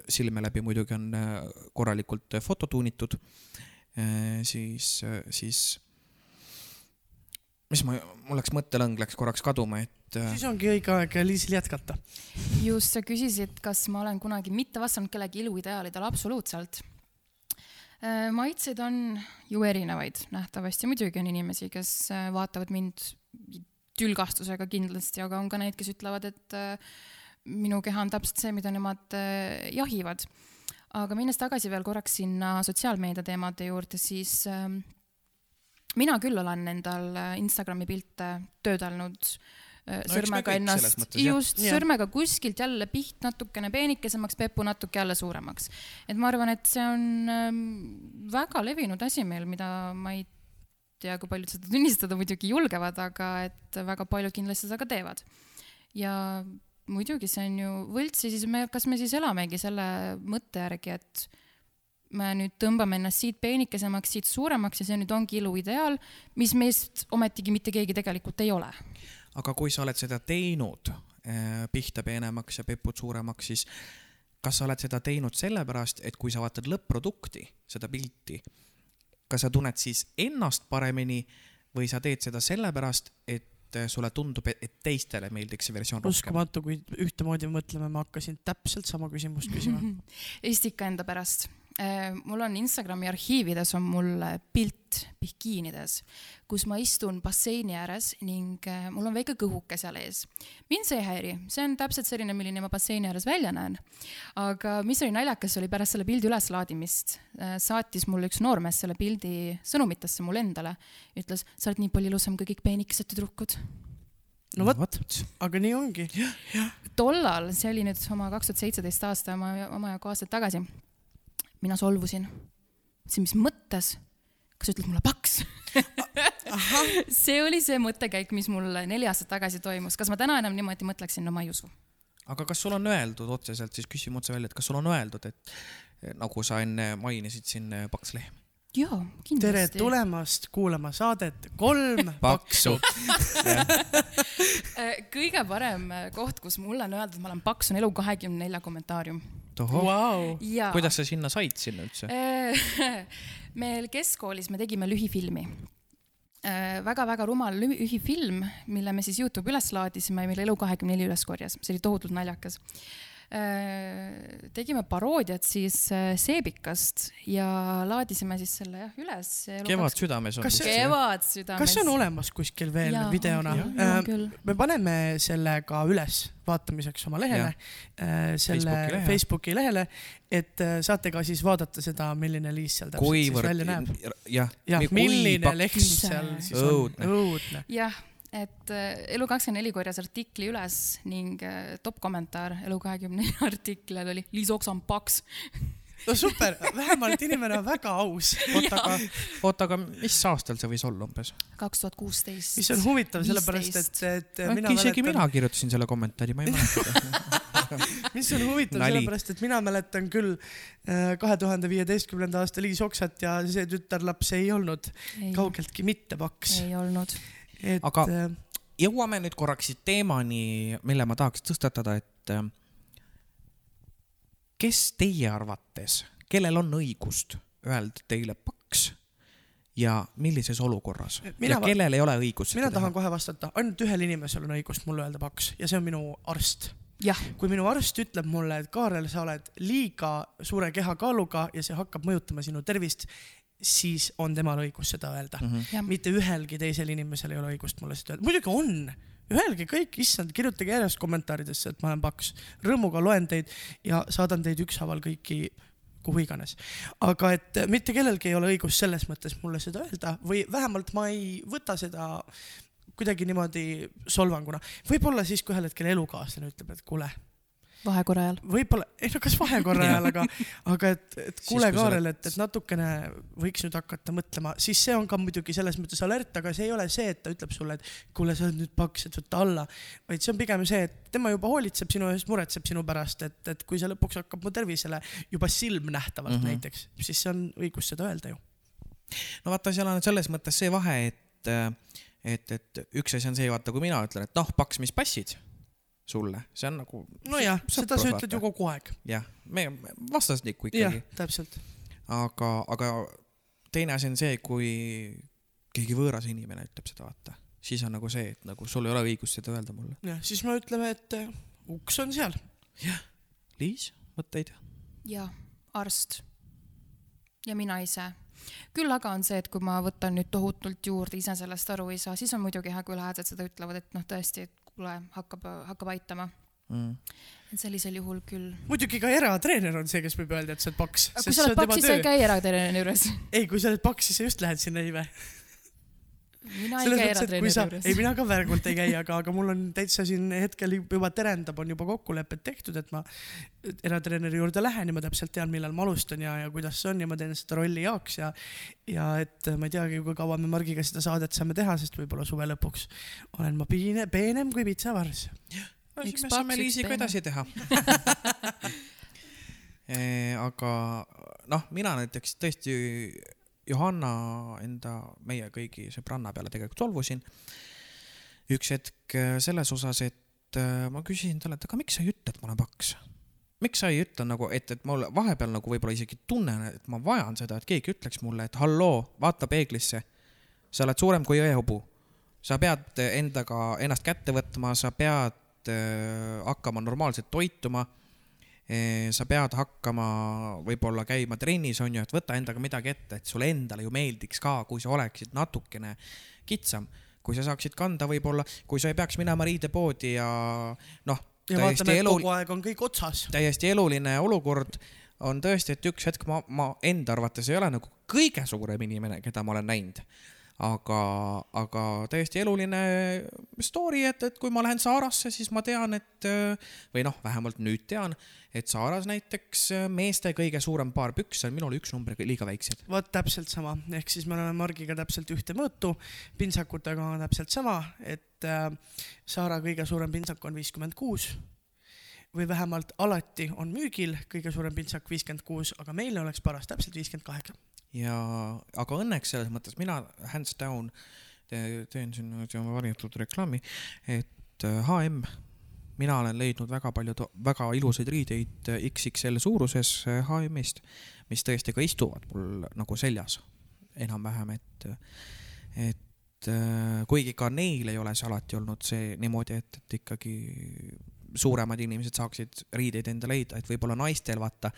silme läbi muidugi on äh, korralikult fototuunitud, siis, siis mis ma, mul läks mõttelõng läks korraks kaduma, et äh, siis ongi õige aeg Liisil jätkata. just, sa küsisid, kas ma olen kunagi mitte vastanud kellegi iluideaalidele, absoluutselt. maitseid on ju erinevaid nähtavasti, muidugi on inimesi, kes äh, vaatavad mind tülgastusega kindlasti, aga on ka neid, kes ütlevad, et äh, minu keha on täpselt see, mida nemad äh, jahivad. aga minnes tagasi veel korraks sinna sotsiaalmeedia teemade juurde, siis mina küll olen endal äh, Instagrami pilte töödelnud äh, sõrmega kõik ennast just, sõrmega kuskilt jälle piht natukene peenikesemaks, pepu natuke jälle suuremaks. et ma arvan, et see on ähm, väga levinud asi meil, mida ma ei tea, kui paljud seda tunnistada muidugi julgevad, aga et väga paljud kindlasti seda ka teevad. ja muidugi see on ju võlts ja siis me, kas me siis elamegi selle mõtte järgi, et me nüüd tõmbame ennast siit peenikesemaks, siit suuremaks ja see nüüd ongi iluideaal, mis meist ometigi mitte keegi tegelikult ei ole. Aga kui sa oled seda teinud, pihta peenemaks ja pepud suuremaks, siis kas sa oled seda teinud sellepärast, et kui sa vaatad lõpp-produkti, seda pilti, kas sa tunned siis ennast paremini või sa teed seda sellepärast, et sulle tundub, et teistele meeldiks see versioon rohkem? uskumatu, kui ühtemoodi mõtleme, ma hakkasin täpselt sama küsimust küsima. <laughs> Eesti ikka enda pärast. Mul on Instagrami arhiivides on mul äh, pilt bikiinides, kus ma istun basseini ääres ning äh, mul on väike kõhuke seal ees. mind see ei häiri, see on täpselt selline, milline ma basseini ääres välja näen. aga mis oli naljakas, oli pärast selle pildi üleslaadimist äh, saatis mulle üks noormees selle pildi sõnumitesse mulle endale, ütles, sa oled nii palju ilusam kui kõik peenikesed tüdrukud no vot, aga nii ongi. tollal, see oli nüüd oma kaks tuhat seitseteist aasta, oma, omajagu aastaid tagasi, mina solvusin. mõtlesin, mis mõttes, kas sa ütled mulle paks? <laughs> see oli see mõttekäik, mis mul neli aastat tagasi toimus, kas ma täna enam niimoodi mõtleksin, no ma ei usu. aga kas sul on öeldud otseselt, siis küsime otse välja, et kas sul on öeldud, et eh, nagu sa enne mainisid siin eh, paks lehm? jaa, tere kindlasti. tulemast kuulama saadet Kolm <laughs> paksu. <laughs> kõige parem äh, koht, kus mulle on öeldud, ma olen paks, on Elu24 nelja kommentaarium. jaa. kuidas sa sinna said sinna üldse? <laughs> meil keskkoolis me tegime lühifilmi äh, väga-väga rumal lühi- lühifilm, mille me siis Youtube üles laadisime ja mille Elu24 üles korjas, see oli tohutult naljakas. Tegime paroodiat siis äh, Seebikast ja laadisime siis selle jah üles. kevad südames on Kas see- kevad südames. kas see on olemas kuskil veel Jaa, videona küll.? me paneme selle ka üles vaatamiseks oma lehele, selle Facebooki lehele. Facebooki lehele, et äh, saate ka siis vaadata seda, milline Liis seal täpselt siis välja näeb. kuivõrd, jah. jah, milline lehm seal siis on. Õudne. jah, et äh, Elu24 korjas artikli üles ning äh, top kommentaar Elu24 <laughs> artiklil oli Liis Oksa on paks. no super, vähemalt inimene on väga aus. oota, aga, oota, aga mis aastal see võis olla umbes? kaks tuhat kuusteist. mis on huvitav, sellepärast et, et mina äkki isegi mina mäletan, kirjutasin selle kommentaari, ma ei mäleta. <laughs> mis on huvitav, sellepärast et mina mäletan küll kahe tuhande viieteistkümnenda aasta Liis Oksat ja see tütarlaps ei olnud kaugeltki mitte paks. ei olnud. Et Aga- äh, jõuame nüüd korraks siit teemani, mille ma tahaks tõstatada, et äh, kes teie arvates, kellel on õigust öelda teile paks ja millises olukorras Mina ja kellel ei ole õigust mina tahan teha? kohe vastata, ainult ühel inimesel on õigust mulle öelda paks ja see on minu arst. jah, kui minu arst ütleb mulle, et Kaarel, sa oled liiga suure kehakaaluga ja see hakkab mõjutama sinu tervist, siis on temal õigus seda öelda mm. -hmm. mitte ühelgi teisel inimesel ei ole õigust mulle seda öelda, muidugi on, öelge kõik, issand, kirjutage järjest kommentaaridesse, et ma olen paks. rõõmuga loen teid ja saadan teid ükshaaval kõiki kuhu iganes. aga et mitte kellelgi ei ole õigust selles mõttes mulle seda öelda või vähemalt ma ei võta seda kuidagi niimoodi solvanguna. võib-olla siis, kui ühel hetkel elukaaslane ütleb, et kuule, vahekorra ajal. võib-olla, ei no kas vahekorra <laughs> ajal, aga, aga et, et kuule, Kaarel, et, et natukene võiks nüüd hakata mõtlema, siis see on ka muidugi selles mõttes alert, aga see ei ole see, et ta ütleb sulle, et kuule, sa oled nüüd paks, et võta alla. vaid see on pigem see, et tema juba hoolitseb sinu eest, muretseb sinu pärast, et, et kui see lõpuks hakkab mu tervisele juba silmnähtavalt mm. -hmm. näiteks, siis see on õigus seda öelda ju. no vaata, seal on selles mõttes see vahe, et, et, et üks asi on see, vaata, kui mina ütlen, et noh, paks, mis passid sulle, see on nagu nojah, seda sa ütled ju kogu aeg. jah, me vastastikku jah ikkagi,, täpselt. aga, aga teine asi on see, kui keegi võõras inimene ütleb seda, vaata, siis on nagu see, et nagu sul ei ole õigust seda öelda mulle. jah, siis me ütleme, et eh, uks on seal. Liis, mõtteid? ja arst ja mina ise. küll aga on see, et kui ma võtan nüüd tohutult juurde, ise sellest aru ei saa, siis on muidugi hea, kui lähedased seda ütlevad, et noh, tõesti, et kuule, hakkab, hakkab aitama. Mm. et sellisel juhul küll. muidugi ka eratreener on see, kes võib öelda, et sa oled paks. kui sa oled paks, siis sa ei käi eratreeneri juures. ei, kui sa oled paks, siis sa just lähed sinna iive. Mina ei selles käi mõttes, et kui eratreeneri sa, juures ei. mina ka väärkult ei käi, aga, aga mul on täitsa siin hetkel juba terendab, on juba kokkulepped tehtud, et ma eratreeneri juurde lähen ja ma täpselt tean, millal ma alustan ja, ja kuidas see on ja ma teen seda rolli heaks ja ja et ma ei teagi, kui kaua me Margiga seda saadet saame teha, sest võib-olla suve lõpuks olen ma piine, peenem kui pitsavars. no siis me saame Liisiga edasi teha <laughs> e,. aga noh, mina näiteks tõesti Johanna enda, meie kõigi sõbranna peale tegelikult solvusin. üks hetk äh, selles osas, et äh, ma küsisin talle, et aga miks sa ei ütle, et ma olen paks? miks sa ei ütle nagu, et, et mul vahepeal nagu võib-olla isegi tunnen, et ma vajan seda, et keegi ütleks mulle, et halloo, vaata peeglisse. sa oled suurem kui jõehobu. sa pead endaga ennast kätte võtma, sa pead äh, hakkama normaalselt toituma. Sa pead hakkama võib-olla käima trennis on ju, et võta endaga midagi ette, et sulle endale ju meeldiks ka, kui sa oleksid natukene kitsam, kui sa saaksid kanda võib-olla, kui sa ei peaks minema riidepoodi ja noh, ja vaatame, et kogu aeg on kõik otsas. täiesti eluline olukord on tõesti, et üks hetk ma, ma enda arvates ei ole nagu kõige suurem inimene, keda ma olen näinud. aga, aga täiesti eluline story, et, et kui ma lähen Saarasse, siis ma tean, et või noh, vähemalt nüüd tean, et Saaras näiteks meeste kõige suurem paar pükse on minul üks number liiga väiksed. vot täpselt sama, ehk siis me oleme Margiga täpselt ühte mõõtu, pintsakutega on täpselt sama, et äh, Saara kõige suurem pintsak on viiskümmend kuus või vähemalt alati on müügil kõige suurem pintsak viiskümmend kuus, aga meile oleks paras täpselt viiskümmend kaheksa. ja, aga õnneks selles mõttes mina hands down te, teen siin nüüd oma varjatud reklaami, et äh, HM, mina olen leidnud väga palju väga ilusaid riideid äh, XXL suuruses äh, HM-ist, mis tõesti ka istuvad mul nagu seljas enam-vähem, et, et äh, kuigi ka neil ei ole see alati olnud see niimoodi, et, et ikkagi suuremad inimesed saaksid riideid endale leida, et võib-olla naistel vaata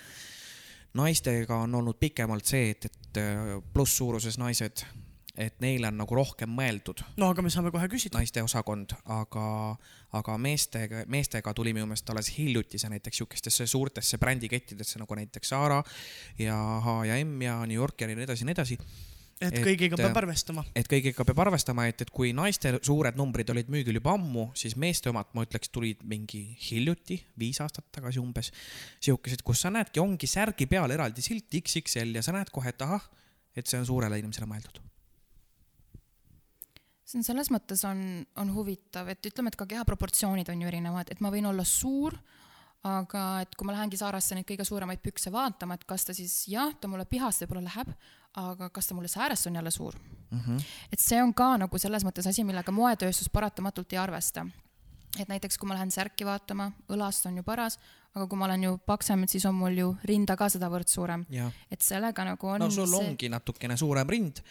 naistega on olnud pikemalt see, et, et äh, plusssuuruses naised, et neile on nagu rohkem mõeldud no aga me saame kohe küsida. naiste osakond, aga, aga meestega, meestega tuli minu meelest alles hiljuti see näiteks sihukestesse suurtesse brändikettidesse nagu näiteks Zara ja H ja M ja New Yorker ja nii edasi ja nii edasi. Et Et, kõigiga peab äh, arvestama. et kõigiga peab arvestama, et, et kui naiste suured numbrid olid müügil juba ammu, siis meeste omad, ma ütleks, tulid mingi hiljuti, viis aastat tagasi umbes. sihukesed, kus sa näedki, ongi särgi peal eraldi silt XXL ja sa näed kohe, et ahah, et see on suurele inimesele mõeldud. see on selles mõttes on, on huvitav, et ütleme, et ka keha proportsioonid on ju erinevad, et ma võin olla suur, aga et kui ma lähengi Saarasse neid kõige suuremaid pükse vaatama, et kas ta siis jah, ta mulle pihast võib-olla läheb, aga kas ta mulle säärest on jälle suur mm. -hmm. et see on ka nagu selles mõttes asi, millega moetööstus paratamatult ei arvesta. et näiteks kui ma lähen särki vaatama, õlast on ju paras, aga kui ma olen ju paksem, et siis on mul ju rinda ka sedavõrd suurem. et sellega nagu on no sul see... ongi natukene suurem rind,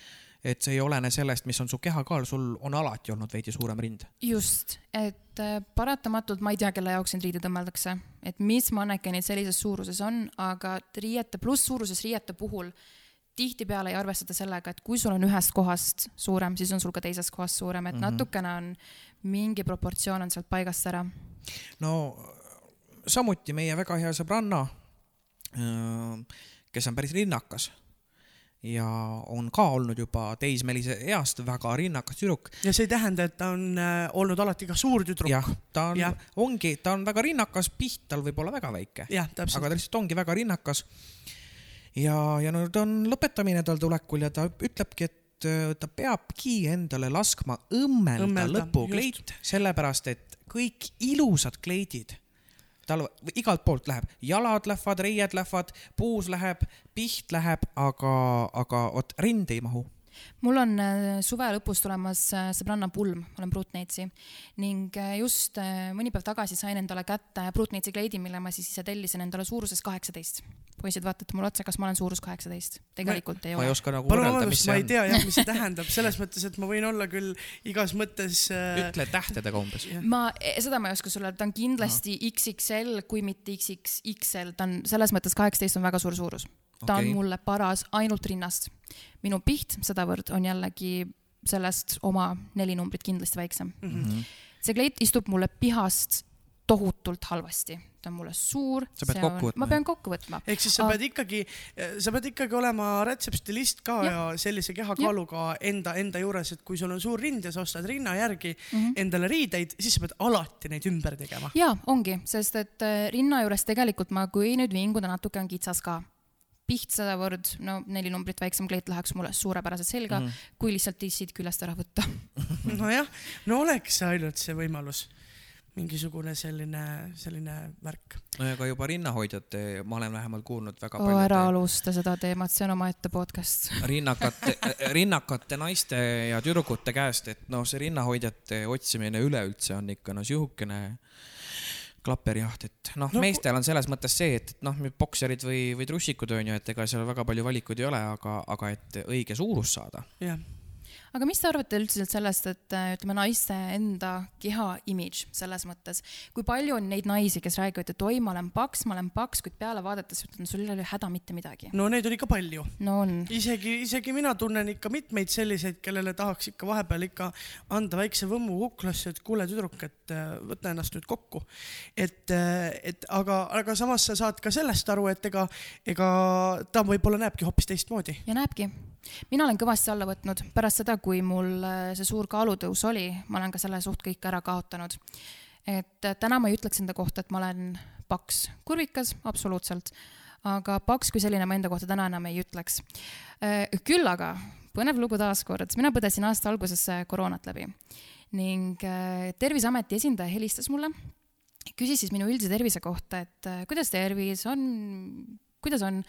et see ei olene sellest, mis on su kehakaal, sul on alati olnud veidi suurem rind. just, et äh, paratamatult ma ei tea, kelle jaoks neid riideid õmmeldakse, et mis mannekenid sellises suuruses on, aga riiete, plusssuuruses riiete puhul tihtipeale ei arvestata sellega, et kui sul on ühest kohast suurem, siis on sul ka teisest kohast suurem, et mm -hmm. natukene on mingi proportsioon on sealt paigast ära. no samuti meie väga hea sõbranna, kes on päris rinnakas ja on ka olnud juba teismelise east väga rinnakas tüdruk. ja see ei tähenda, et ta on äh, olnud alati ka suur tüdruk. jah, ta on Jah., ongi, ta on väga rinnakas, piht tal võib olla väga väike, aga ta lihtsalt ongi väga rinnakas. ja, ja nüüd on lõpetamine tal tulekul ja ta ütlebki, et äh, ta peabki endale laskma Õmmelda, õmmelda lõpukleit, sellepärast et kõik ilusad kleidid tal igalt poolt läheb, jalad lähevad, reied lähevad, puus läheb, piht läheb, aga, aga vot rind ei mahu. Mul on äh, suve lõpus tulemas äh, sõbranna pulm, ma olen Brutneitsi ning äh, just mõni päev tagasi sain endale kätte Brutneitsi kleidi, mille ma siis ise tellisin endale suuruses kaheksateist. poisid, vaatate mulle otsa, kas ma olen suurus kaheksateist? tegelikult ei ma ei ole. oska nagu palun võrrelda, mis vabandust, ma see ei on. tea jah, mis see <laughs> tähendab, selles mõttes, et ma võin olla küll igas mõttes äh, ütle tähtedega umbes. ma, seda ma ei oska sulle öelda, ta on kindlasti XXL, kui mitte XXXL, ta on selles mõttes kaheksateist on väga suur suurus. Ta Okei. on mulle paras ainult rinnast. minu piht sedavõrd on jällegi sellest oma neli numbrit kindlasti väiksem mm. Mhm. -hmm. see kleit istub mulle pihast tohutult halvasti, ta on mulle suur. Sa pead kokku võtma, ma pean kokku võtma. ehk siis sa pead ikkagi, sa pead ikkagi olema rätsepstilist ka ja, ja sellise kehakaaluga enda, enda juures, et kui sul on suur rind ja sa ostad rinna järgi mm -hmm. endale riideid, siis sa pead alati neid ümber tegema. jaa, ongi, sest et äh, rinna juures tegelikult ma, kui nüüd vinguda natuke, on kitsas ka. Piht sedavõrd, no neli numbrit väiksem kleit läheks mulle suurepäraselt selga mm, -hmm. kui lihtsalt tissid küljest ära võtta. <laughs> nojah, no oleks ainult see võimalus, mingisugune selline, selline värk. no ja ka juba rinnahoidjate, ma olen vähemalt kuulnud väga oo, ära alusta seda teemat, see on omaette podcast. <laughs> rinnakate, rinnakate naiste ja tüdrukute käest, et noh, see rinnahoidjate otsimine üleüldse on ikka no sihukene klaperjaht, et noh No meestel on selles mõttes see, et noh, bokserid või, või trussikud on ju, et ega seal väga palju valikuid ei ole, aga, aga et õige suurus saada. jah, aga mis te arvate üldiselt sellest, et äh, ütleme, naiste enda keha imidž selles mõttes, kui palju on neid naisi, kes räägivad, et oi, ma olen paks, ma olen paks, kuid peale vaadates ütlen, sul ei ole häda mitte midagi. no neid on ikka palju. no on, isegi, isegi mina tunnen ikka mitmeid selliseid, kellele tahaks ikka vahepeal ikka anda väikse võmmu kuklasse, et kuule, tüdruk, et äh, võta ennast nüüd kokku. et, et aga, aga samas sa saad ka sellest aru, et ega, ega ta võib-olla näebki hoopis teistmoodi. ja näebki, mina olen kõvasti alla võtnud. Pärast seda, kui mul äh, see suur kaalutõus oli, ma olen ka selle suht kõik ära kaotanud. et äh, täna ma ei ütleks enda kohta, et ma olen paks, kurvikas, absoluutselt, aga paks kui selline ma enda kohta täna enam ei ütleks. küll aga põnev lugu taaskord, mina põdesin aasta alguses äh, koroonat läbi. Ning äh, Terviseameti esindaja helistas mulle, küsis siis minu üldise tervise kohta, et äh, kuidas tervis on, kuidas on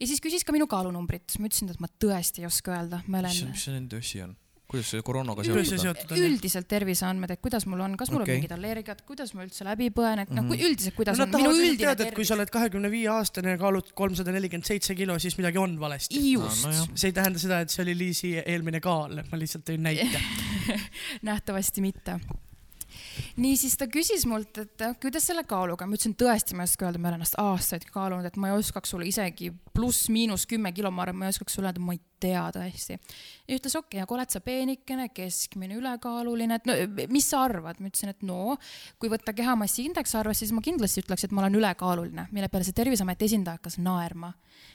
ja siis küsis ka minu kaalunumbrit, ma ütlesin, et ma tõesti ei oska öelda, ma olen mis see nende asi on? kuidas see koroonaga seotud on? üldiselt terviseandmed, et kuidas mul on, kas mul Okei. on mingid allergiad, kuidas ma üldse läbi põen, et noh, üldiselt, kuidas no on minu üldine teada, et kui sa oled kahekümne viie aastane ja kaalud kolmsada nelikümmend seitse kilo, siis midagi on valesti. just No, nojah. see ei tähenda seda, et see oli Liisi eelmine kaal, ma lihtsalt tõin näite. <laughs> nähtavasti mitte. Niisiis ta küsis mult, et kuidas selle kaaluga, ma ütlesin tõesti, ma ei oska öelda, ma olen ennast aastaid kaalunud, et ma ei oskaks sulle isegi pluss-miinus kümme kilo, ma arvan, ma ei oskaks sulle öelda, ma ei tea tõesti. ja ütles okei okay,, aga oled sa peenikene, keskmine, ülekaaluline, et no mis sa arvad? ma ütlesin, et no kui võtta kehamassi indeks arvesse, siis ma kindlasti ütleks, et ma olen ülekaaluline, mille peale see Terviseameti esindaja hakkas naerma.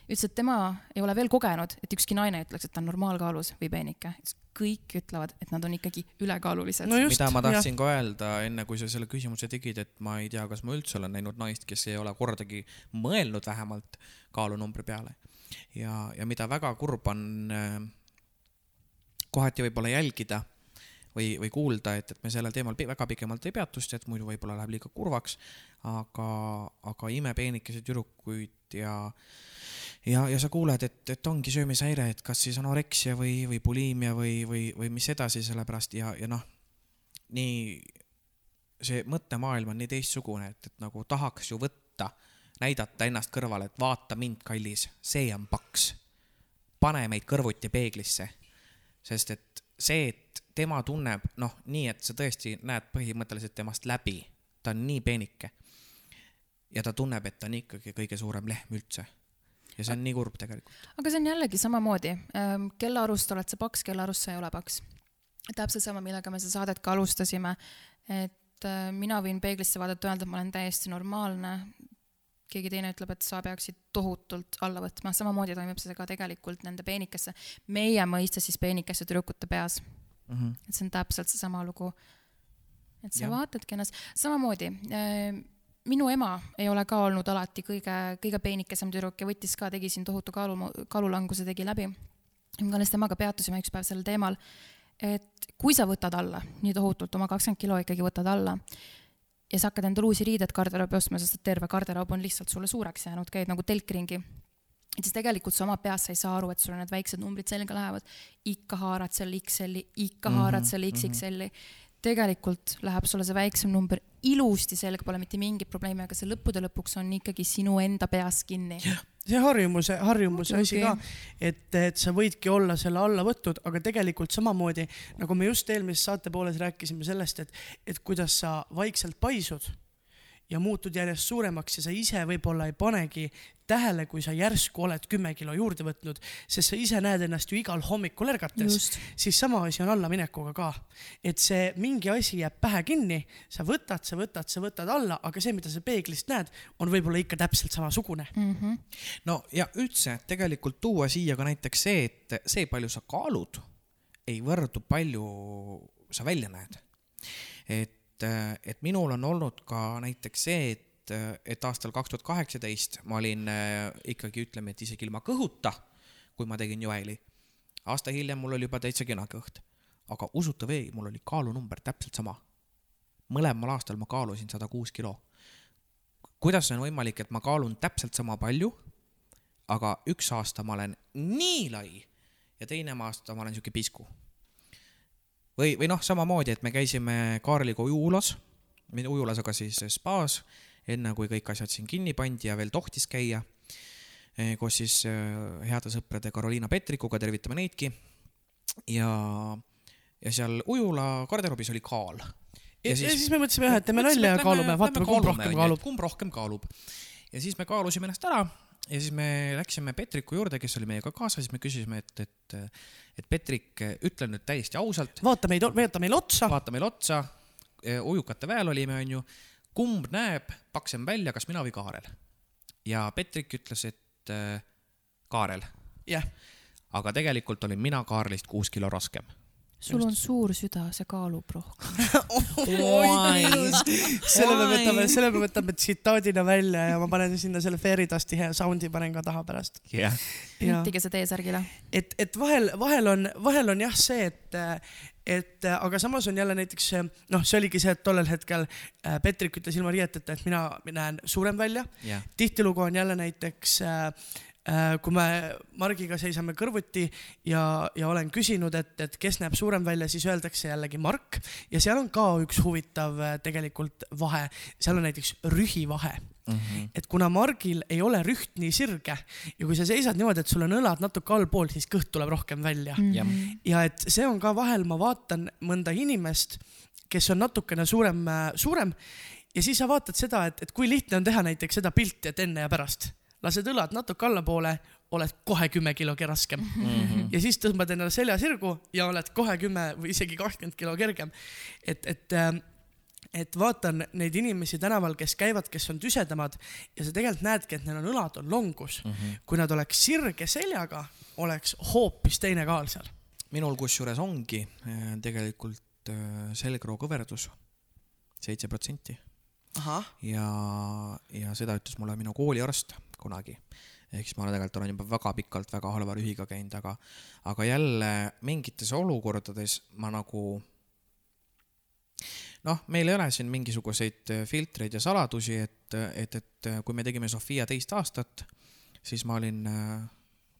ütles, et tema ei ole veel kogenud, et ükski naine ütleks, et ta on normaalkaalus või peenike. kõik ütlevad, et nad on ikkagi ülekaalulised no just, mida ma tahtsin ka öelda, enne kui sa selle küsimuse tegid, et ma ei tea, kas ma üldse olen näinud naist, kes ei ole kordagi mõelnud vähemalt kaalunumbri peale. ja, ja mida väga kurb on äh, kohati võib-olla jälgida või, või kuulda, et, et me sellel teemal väga pikemalt ei peatu, sest et muidu võib-olla läheb liiga kurvaks, aga, aga imepeenikesi tüdrukuid ja ja, ja sa kuuled, et, et ongi söömishäire, et kas siis anoreksia või, või buliimia või, või, või mis edasi, sellepärast ja, ja noh, nii see mõttemaailm on nii teistsugune, et, et nagu tahaks ju võtta, näidata ennast kõrvale, et vaata mind, kallis, see on paks. pane meid kõrvuti peeglisse. sest et see, et tema tunneb, noh, nii et sa tõesti näed põhimõtteliselt temast läbi, ta on nii peenike. ja ta tunneb, et ta on ikkagi kõige suurem lehm üldse. ja see on nii kurb tegelikult. aga see on jällegi samamoodi, kelle arust oled sa paks, kelle arust sa ei ole paks. täpselt sama, millega me seda saadet ka alustasime, et äh, mina võin peeglisse vaadata, öelda, et ma olen täiesti normaalne, keegi teine ütleb, et sa peaksid tohutult alla võtma, samamoodi toimub see ka tegelikult nende peenikesse, meie mõistes siis peenikesse tüdrukute peas, Mm -hmm. et see on täpselt seesama lugu. et sa Jah. vaatadki ennast, samamoodi minu ema ei ole ka olnud alati kõige, kõige peenikesem tüdruk ja võttis ka, tegi siin tohutu kaalu, kaalulanguse tegi läbi. me alles temaga peatusime üks päev sellel teemal, et kui sa võtad alla nii tohutult, oma kakskümmend kilo ikkagi võtad alla ja sa hakkad endale uusi riideid garderoobi ostma, sest et terve garderoob on lihtsalt sulle suureks jäänud, käid nagu telk ringi et siis tegelikult sa oma peas sa ei saa aru, et sul need väiksed numbrid selga lähevad, ikka haarad seal X-eli, ikka Mhm, haarad seal XXL-i. Tegelikult läheb sulle see väiksem number ilusti selga, pole mitte mingit probleemi, aga see lõppude lõpuks on ikkagi sinu enda peas kinni. see harjumuse, harjumuse asi Muidugi. ka, et, et sa võidki olla selle alla võtnud, aga tegelikult samamoodi nagu me just eelmises saate pooles rääkisime sellest, et, et kuidas sa vaikselt paisud ja muutud järjest suuremaks ja sa ise võib-olla ei panegi tähele, kui sa järsku oled kümme kilo juurde võtnud, sest sa ise näed ennast ju igal hommikul ärgates siis sama asi on allaminekuga ka. et see mingi asi jääb pähe kinni, sa võtad, sa võtad, sa võtad alla, aga see, mida sa peeglist näed, on võib-olla ikka täpselt samasugune. mm. -hmm. no ja üldse tegelikult tuua siia ka näiteks see, et see, palju sa kaalud, ei võrdu palju sa välja näed. et, et minul on olnud ka näiteks see, et, et aastal kaks tuhat kaheksateist ma olin ikkagi ütleme, et isegi ilma kõhuta, kui ma tegin Joeli. aasta hiljem mul oli juba täitsa kena kõht, aga usute või, mul oli kaalunumber täpselt sama. mõlemal aastal ma kaalusin sada kuus kilo kuidas on võimalik, et ma kaalun täpselt sama palju, aga üks aasta ma olen nii lai ja teine aasta ma olen sihuke pisku. või, või noh, samamoodi, et me käisime Kaarliga ujulas, ujulas, aga siis spaas, enne kui kõik asjad siin kinni pandi ja veel tohtis käia. koos siis eh, heade sõprade Karoliina Petrikuga, tervitame neidki. ja, ja seal ujula garderoobis oli kaal. ja, ja siis me mõtlesime jah, et teeme nalja ja kaalume, vaatame, kumb rohkem kaalub. kumb rohkem kaalub. ja siis me kaalusime ennast ära ja siis me läksime Petriku juurde, kes oli meiega kaasas, siis me küsisime, et, et, et Petrik, ütle nüüd täiesti ausalt, vaata meid, vaata meile otsa. vaata meile otsa, ujukate väel olime, onju, kumb näeb paksem välja, kas mina või Kaarel? ja Petrik ütles, et äh, Kaarel, jah, aga tegelikult olin mina Kaarlist kuus kilo raskem. Sul on suur süda, see kaalub rohkem. <laughs> selle me võtame, selle me võtame tsitaadina välja ja ma panen sinna selle Fairy Dusti hea sound'i panen ka taha pärast. jah, printige see T-särgile. et, et vahel, vahel on, vahel on jah see, et, et aga samas on jälle näiteks noh, see oligi see, et tollel hetkel äh, Petrik ütles ilma riieteta, et mina näen suurem välja. jah, tihtilugu on jälle näiteks äh, kui me Margiga seisame kõrvuti ja, ja olen küsinud, et, et kes näeb suurem välja, siis öeldakse jällegi Mark ja seal on ka üks huvitav äh, tegelikult vahe, seal on näiteks rühivahe Mhm. et kuna Margil ei ole rüht nii sirge ja kui sa seisad niimoodi, et sul on õlad natuke allpool, siis kõht tuleb rohkem välja mm.. jah, ja et see on ka vahel, ma vaatan mõnda inimest, kes on natukene suurem, suurem ja siis sa vaatad seda, et, et kui lihtne on teha näiteks seda pilti, et enne ja pärast lased õlad natuke allapoole, oled kohe kümme kilo raskem mm. -hmm. ja siis tõmbad endale selja sirgu ja oled kohe kümme või isegi kakskümmend kilo kergem. et, et äh, et vaatan neid inimesi tänaval, kes käivad, kes on tüsedamad ja sa tegelikult näedki, et neil on õlad on longus mm. -hmm. kui nad oleks sirge seljaga, oleks hoopis teine kaal seal. minul kusjuures ongi äh, tegelikult äh, selgroo kõverdus seitse protsenti. ja, ja seda ütles mulle minu kooliarst kunagi. ehk siis ma tegelikult olen juba väga pikalt väga halva rühiga käinud, aga, aga jälle mingites olukordades ma nagu noh, meil ei ole siin mingisuguseid filtreid ja saladusi, et, et, et kui me tegime Sofia teist aastat, siis ma olin äh,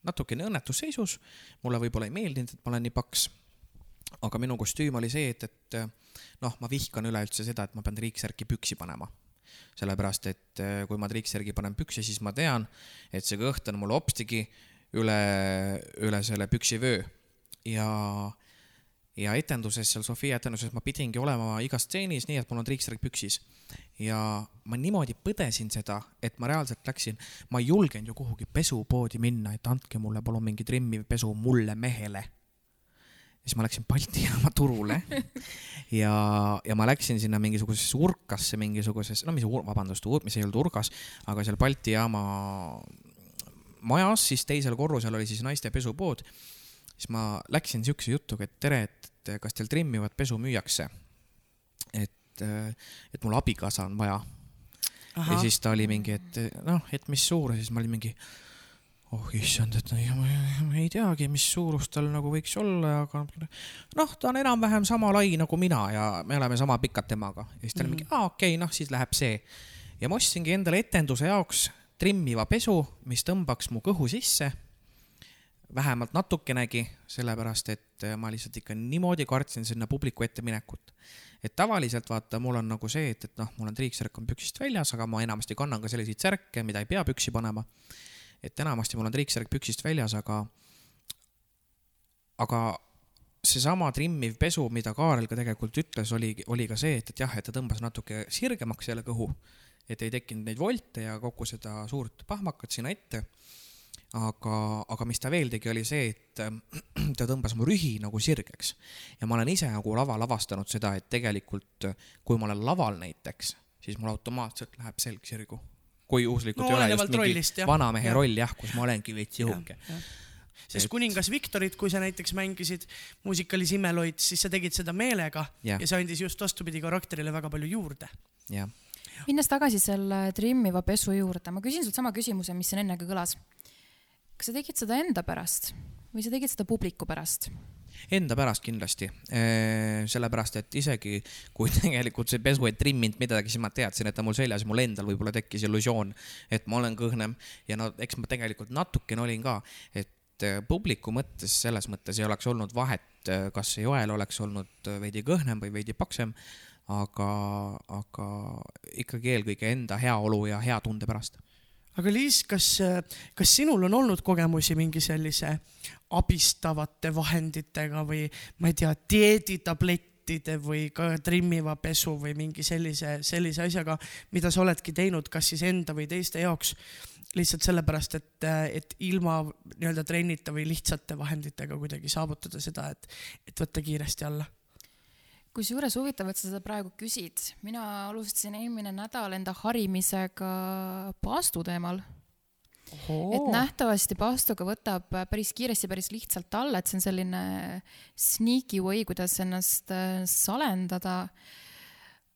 natukene õnnetusseisus, mulle võib-olla ei meeldinud, et ma olen nii paks. aga minu kostüüm oli see, et, et noh, ma vihkan üleüldse seda, et ma pean triiksärki püksi panema. Sellepärast, et kui ma triiksärgi panen püksi, siis ma tean, et see kõht on mul hopstigi üle, üle selle püksivöö ja ja etenduses, seal Sofia etenduses ma pidingi olema igas stseenis nii, et mul on triiksärk püksis. ja ma niimoodi põdesin seda, et ma reaalselt läksin, ma ei julgenud ju kuhugi pesupoodi minna, et andke mulle palun mingi trimmiv pesu mulle mehele. Siis ma läksin Balti <laughs> jaama turule ja, ja ma läksin sinna mingisugusesse urkasse, mingisugusesse, no mis, vabandust, mis ei olnud urgas, aga seal Balti jaama majas, siis teisel korrusel oli siis naiste pesupood siis ma läksin siukse jutuga, et tere, et kas teil trimmivat pesu müüakse. et, et mul abikaasa on vaja. ja siis ta oli mingi, et noh, et mis suurus, siis ma olin mingi, oh issand, et ma ei teagi, mis suurus tal nagu võiks olla, aga noh, ta on enam-vähem sama lai nagu mina ja me oleme sama pikad temaga. ja siis ta oli mm -hmm. mingi, aa okei okay,, noh siis läheb see. ja ma ostsingi endale etenduse jaoks trimmiva pesu, mis tõmbaks mu kõhu sisse vähemalt natukenegi, sellepärast et äh, ma lihtsalt ikka niimoodi kartsin sinna publiku ette minekut. et tavaliselt vaata, mul on nagu see, et, et noh, mul on triiksärk on püksist väljas, aga ma enamasti kannan ka selliseid särke, mida ei pea püksi panema. Et enamasti mul on triiksärk püksist väljas, aga, aga seesama trimmiv pesu, mida Kaarel ka tegelikult ütles, oli, oli ka see, et, et jah, et ta tõmbas natuke sirgemaks selle kõhu, et ei tekkinud neid volte ja kogu seda suurt pahmakat sinna ette aga, aga mis ta veel tegi, oli see, et <clears throat> ta tõmbas mu rühi nagu sirgeks. ja ma olen ise nagu laval avastanud seda, et tegelikult kui ma olen laval näiteks, siis mul automaatselt läheb selg sirgu. Kui juhuslikult no, ei ole just mingi rollist, vanamehe ja. roll jah, kus ma olengi veits jõuke sest et... kuningas Viktorit, kui sa näiteks mängisid muusikalis Imeloid, siis sa tegid seda meelega ja, ja see andis just vastupidi karakterile väga palju juurde. minnes tagasi selle trimmiva pesu juurde, ma küsin sult sama küsimuse, mis siin enne ka kõlas kas sa tegid seda enda pärast või sa tegid seda publiku pärast? Enda pärast kindlasti, sellepärast et isegi kui <laughs> tegelikult see pesu ei trimminud midagi, siis ma teadsin, et ta mul seljas ja mul endal võib-olla tekkis illusioon, et ma olen kõhnem. Ja no eks ma tegelikult natukene olin ka, et publiku mõttes selles mõttes ei oleks olnud vahet, kas Joel oleks olnud veidi kõhnem või veidi paksem, aga, aga ikkagi eelkõige enda heaolu ja hea tunde pärast aga Liis, kas, kas sinul on olnud kogemusi mingi sellise abistavate vahenditega või ma ei tea, dieeditablettide või ka trimmiva pesu või mingi sellise, sellise asjaga, mida sa oledki teinud, kas siis enda või teiste jaoks, lihtsalt sellepärast, et, et ilma nii-öelda trennita või lihtsate vahenditega kuidagi saavutada seda, et, et võtta kiiresti alla kusjuures huvitav, et sa seda praegu küsid. mina alustasin eelmine nädal enda harimisega paastu teemal. et nähtavasti paastuga võtab päris kiiresti, päris lihtsalt alla, et see on selline sneaky way, kuidas ennast äh, salendada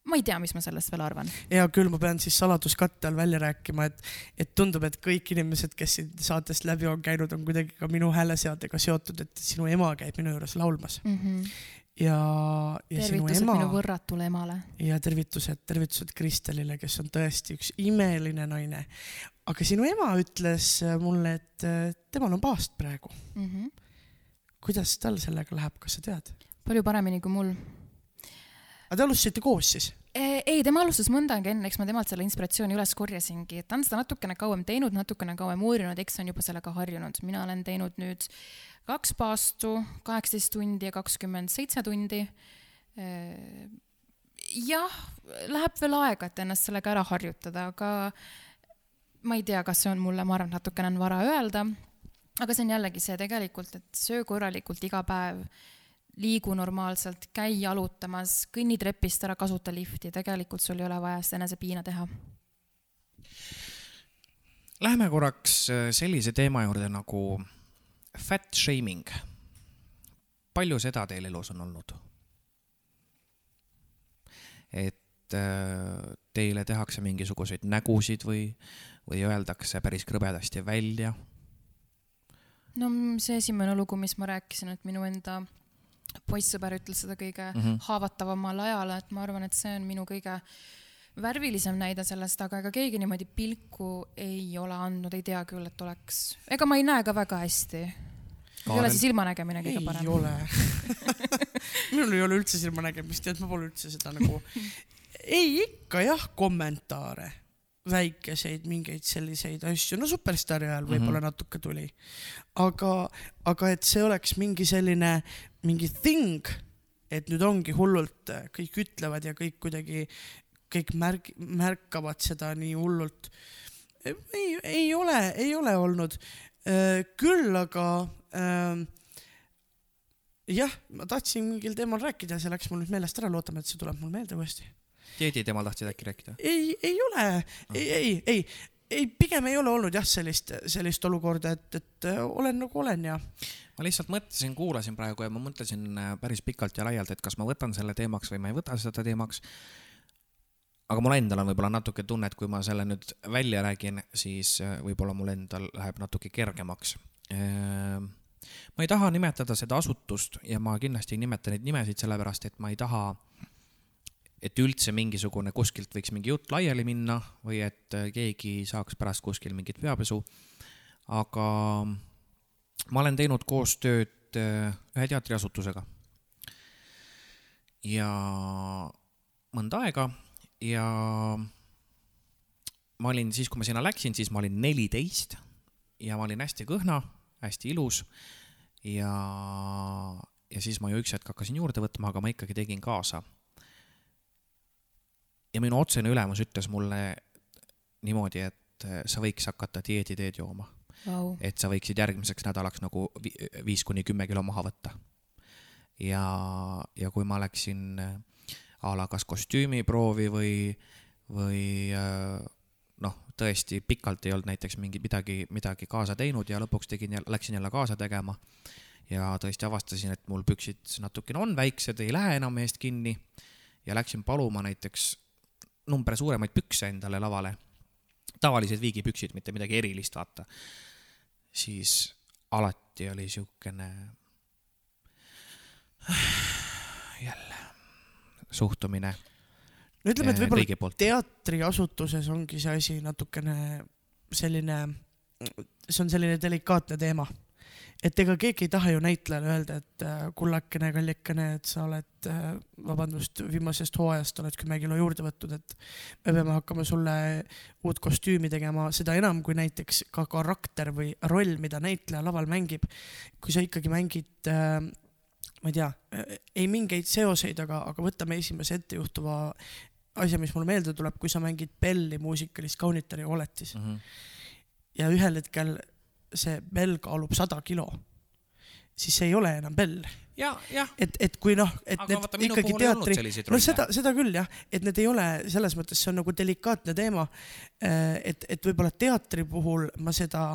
ma ei tea, mis ma sellest veel arvan. hea küll, ma pean siis saladuskatte all välja rääkima, et, et tundub, et kõik inimesed, kes siin saatest läbi on käinud, on kuidagi ka minu hääleseadega seotud, et sinu ema käib minu juures laulmas mm. -hmm ja, ja sinu ema. minu võrratule emale. ja tervitused, tervitused Kristelile, kes on tõesti üks imeline naine. aga sinu ema ütles mulle, et temal on paast praegu mm. -hmm. kuidas tal sellega läheb, kas sa tead? palju paremini kui mul. aga te alustasite koos siis? E, ei, tema alustas mõnda aega enne, eks ma temalt selle inspiratsiooni üles korjasingi, et ta on seda natukene kauem teinud, natukene kauem uurinud, eks on juba sellega harjunud. mina olen teinud nüüd kaks paastu, kaheksateist tundi ja kakskümmend seitse tundi. jah, läheb veel aega, et ennast sellega ära harjutada, aga ma ei tea, kas see on mulle, ma arvan, natukene on vara öelda. aga see on jällegi see tegelikult, et söö korralikult iga päev, liigu normaalselt, käi jalutamas, kõnni trepist ära, kasuta lifti, tegelikult sul ei ole vaja seda enesepiina teha. Läheme korraks äh, sellise teema juurde nagu fat shaming. palju seda teil elus on olnud? et äh, teile tehakse mingisuguseid nägusid või, või öeldakse päris krõbedasti välja? no see esimene lugu, mis ma rääkisin, et minu enda poissõber ütles seda kõige mm -hmm. haavatavamal ajal, et ma arvan, et see on minu kõige värvilisem näide sellest, aga ega keegi niimoodi pilku ei ole andnud, ei tea küll, et oleks, ega ma ei näe ka väga hästi. ei ole siis silmanägemine kõige ei parem? ei ole <laughs> minul ei ole üldse silmanägemist, et ma pole üldse seda nagu, ei ikka jah, kommentaare, väikeseid mingeid selliseid asju, no Superstaari ajal võib-olla mm -hmm. natuke tuli. aga, aga et see oleks mingi selline, mingi thing, et nüüd ongi hullult, kõik ütlevad ja kõik kuidagi, kõik märg-, märkavad seda nii hullult. ei, ei ole, ei ole olnud. küll aga äh, jah, ma tahtsin mingil teemal rääkida, see läks mul nüüd meelest ära, loodame, et see tuleb mul meelde uuesti. dieedi teemal tahtsid äkki rääkida? ei, ei ole, ei, ei, ei, ei, pigem ei ole olnud jah, sellist, sellist olukorda, et, et äh, olen nagu olen ja. ma lihtsalt mõtlesin, kuulasin praegu ja ma mõtlesin äh, päris pikalt ja laialt, et kas ma võtan selle teemaks või ma ei võta seda teemaks. Aga mul endal on võib-olla natuke tunne, et kui ma selle nüüd välja räägin, siis äh, võib-olla mul endal läheb natuke kergemaks ma ei taha nimetada seda asutust ja ma kindlasti ei nimeta neid nimesid, sellepärast et ma ei taha, et üldse mingisugune kuskilt võiks mingi jutt laiali minna või et keegi saaks pärast kuskil mingit peapesu. aga ma olen teinud koostööd ühe teatriasutusega. ja mõnda aega ja ma olin siis, kui ma sinna läksin, siis ma olin neliteist ja ma olin hästi kõhna, hästi ilus ja, ja siis ma ju üks hetk hakkasin juurde võtma, aga ma ikkagi tegin kaasa. ja minu otsene ülemus ütles mulle niimoodi, et sa võiks hakata dieediteed jooma Wow. et sa võiksid järgmiseks nädalaks nagu vi- viis kuni kümme kilo maha võtta. ja, ja kui ma läksin a la kas kostüümiproovi või, või äh, noh, tõesti pikalt ei olnud näiteks mingi midagi, midagi kaasa teinud ja lõpuks tegin läksin jälle kaasa tegema. ja tõesti avastasin, et mul püksid natukene on väiksed, ei lähe enam eest kinni ja läksin paluma näiteks number suuremaid pükse endale lavale. tavalised viigipüksid, mitte midagi erilist, vaata. siis alati oli siukene <sighs> jälle suhtumine no ütleme, et eh, võib-olla teatriasutuses ongi see asi natukene selline, see on selline delikaatne teema. et ega keegi ei taha ju näitlejale öelda, et äh, kullakene, kallikene, et sa oled, äh, vabandust, viimasest hooajast oled kümme kilo juurde võtnud, et me peame hakkama sulle uut kostüümi tegema, seda enam kui näiteks ka karakter või roll, mida näitleja laval mängib. kui sa ikkagi mängid äh, ma ei tea, ei mingeid seoseid, aga, aga võtame esimese ettejuhtuva asja, mis mulle meelde tuleb, kui sa mängid Belli muusikalis Kaunitar ja Oletis mm. Mhm. ja ühel hetkel see Bell kaalub sada kilo, siis see ei ole enam Bell. et, et kui noh, et aga need vaata, ikkagi teatri, selliseid no seda, seda küll jah, et need ei ole selles mõttes, see on nagu delikaatne teema. et, et võib-olla teatri puhul ma seda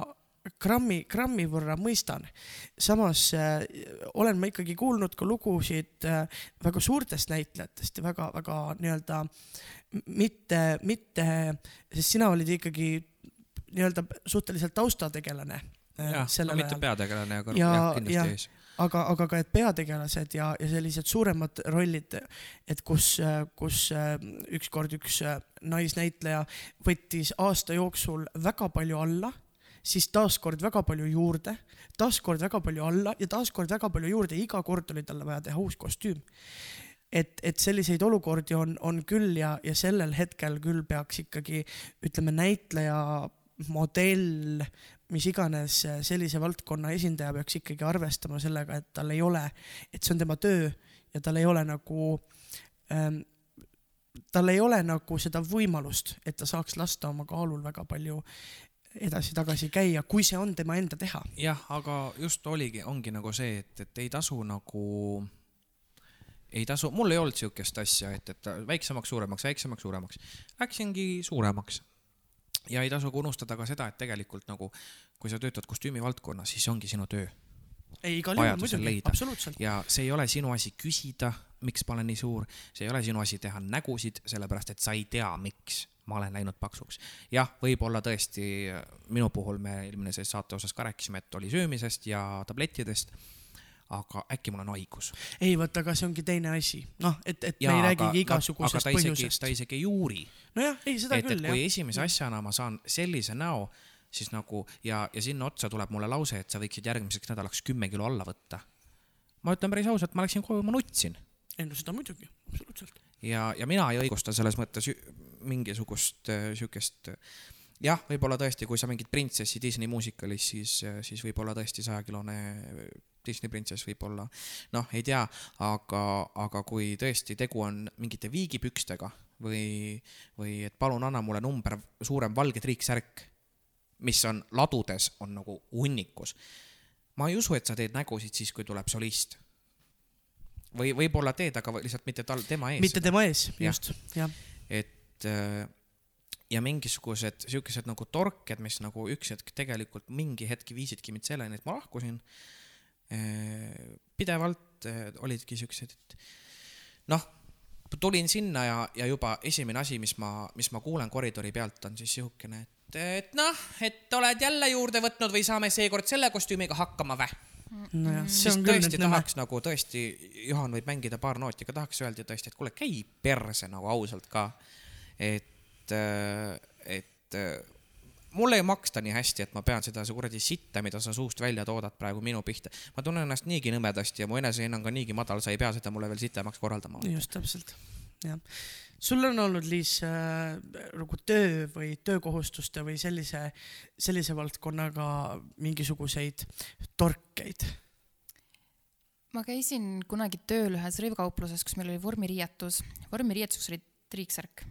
grammi, grammi võrra mõistan. samas äh, olen ma ikkagi kuulnud ka lugusid äh, väga suurtest näitlejatest ja väga-väga nii-öelda mitte, mitte, sest sina olid ikkagi nii-öelda suhteliselt taustategelane äh, jah, no mitte peategelane, aga Ja- jah, kindlasti ja- ees. aga, aga ka, et peategelased ja, ja sellised suuremad rollid, et kus, kus äh, ükskord üks äh, naisnäitleja võttis aasta jooksul väga palju alla, siis taaskord väga palju juurde, taaskord väga palju alla ja taaskord väga palju juurde, iga kord oli talle vaja teha uus kostüüm. et, et selliseid olukordi on, on küll ja, ja sellel hetkel küll peaks ikkagi ütleme, näitleja modell, mis iganes sellise valdkonna esindaja peaks ikkagi arvestama sellega, et tal ei ole, et see on tema töö ja tal ei ole nagu ähm, tal ei ole nagu seda võimalust, et ta saaks lasta oma kaalul väga palju edasi-tagasi käia, kui see on tema enda teha. jah, aga just oligi, ongi nagu see, et, et ei tasu nagu, ei tasu, mul ei olnud siukest asja, et, et väiksemaks, suuremaks, väiksemaks, suuremaks. Läksingi suuremaks. ja ei tasu ka unustada ka seda, et tegelikult nagu, kui sa töötad kostüümi valdkonnas, siis see ongi sinu töö ei, igal juhul muidugi, absoluutselt. ja see ei ole sinu asi küsida, miks ma olen nii suur, see ei ole sinu asi teha nägusid, sellepärast et sa ei tea, miks ma olen läinud paksuks. jah, võib-olla tõesti minu puhul me eelmises saate osas ka rääkisime, et oli söömisest ja tablettidest. aga äkki mul on haigus. ei, vot, aga see ongi teine asi. noh, et, et me Jaa, ei räägigi igasugusest isegi, põhjusest ta. isegi ei uuri, nojah, ei seda et, küll kui jah. esimese asjana ma saan sellise näo, siis nagu ja, ja sinna otsa tuleb mulle lause, et sa võiksid järgmiseks nädalaks kümme kilo alla võtta. ma ütlen päris ausalt, ma läksin koju, ma nutsin ei no seda muidugi, absoluutselt. ja, ja mina ei õigusta selles mõttes mingisugust äh, siukest äh, jah, võib-olla tõesti, kui sa mängid printsessi Disney muusikalis, siis, siis võib-olla tõesti sajakilone Disney printsess võib-olla noh, ei tea, aga, aga kui tõesti tegu on mingite viigipükstega või, või et palun anna mulle number suurem valge triiksärk, mis on ladudes, on nagu hunnikus. ma ei usu, et sa teed nägusid siis, kui tuleb solist. Või võib-olla teed, aga lihtsalt mitte tal, tema ees mitte tema ees, just, jah. et äh, ja mingisugused siukesed nagu torked, mis nagu üks hetk tegelikult mingi hetk viisidki mind selleni, et ma lahkusin. pidevalt äh, olidki siuksed, et noh, tulin sinna ja, ja juba esimene asi, mis ma, mis ma kuulen koridori pealt, on siis siukene, et, et noh, et oled jälle juurde võtnud või saame seekord selle kostüümiga hakkama vä nojah, see siis on küll tõesti tahaks nagu tõesti, Juhan võib mängida paar nooti, aga tahaks öelda tõesti, et kuule, käi perse nagu ausalt ka. et, et äh, mulle ei maksta nii hästi, et ma pean seda kuradi sitta, mida sa suust välja toodad praegu minu pihta. ma tunnen ennast niigi nõmedasti ja mu enesehinnang on niigi madal, sa ei pea seda mulle veel sitemaks korraldama. just täpselt, jah. Sul on olnud, Liis äh,, nagu töö või töökohustuste või sellise, sellise valdkonnaga mingisuguseid torkeid? ma käisin kunagi tööl ühes rõivkaupluses, kus meil oli vormiriietus. vormiriietuseks oli triiksärk.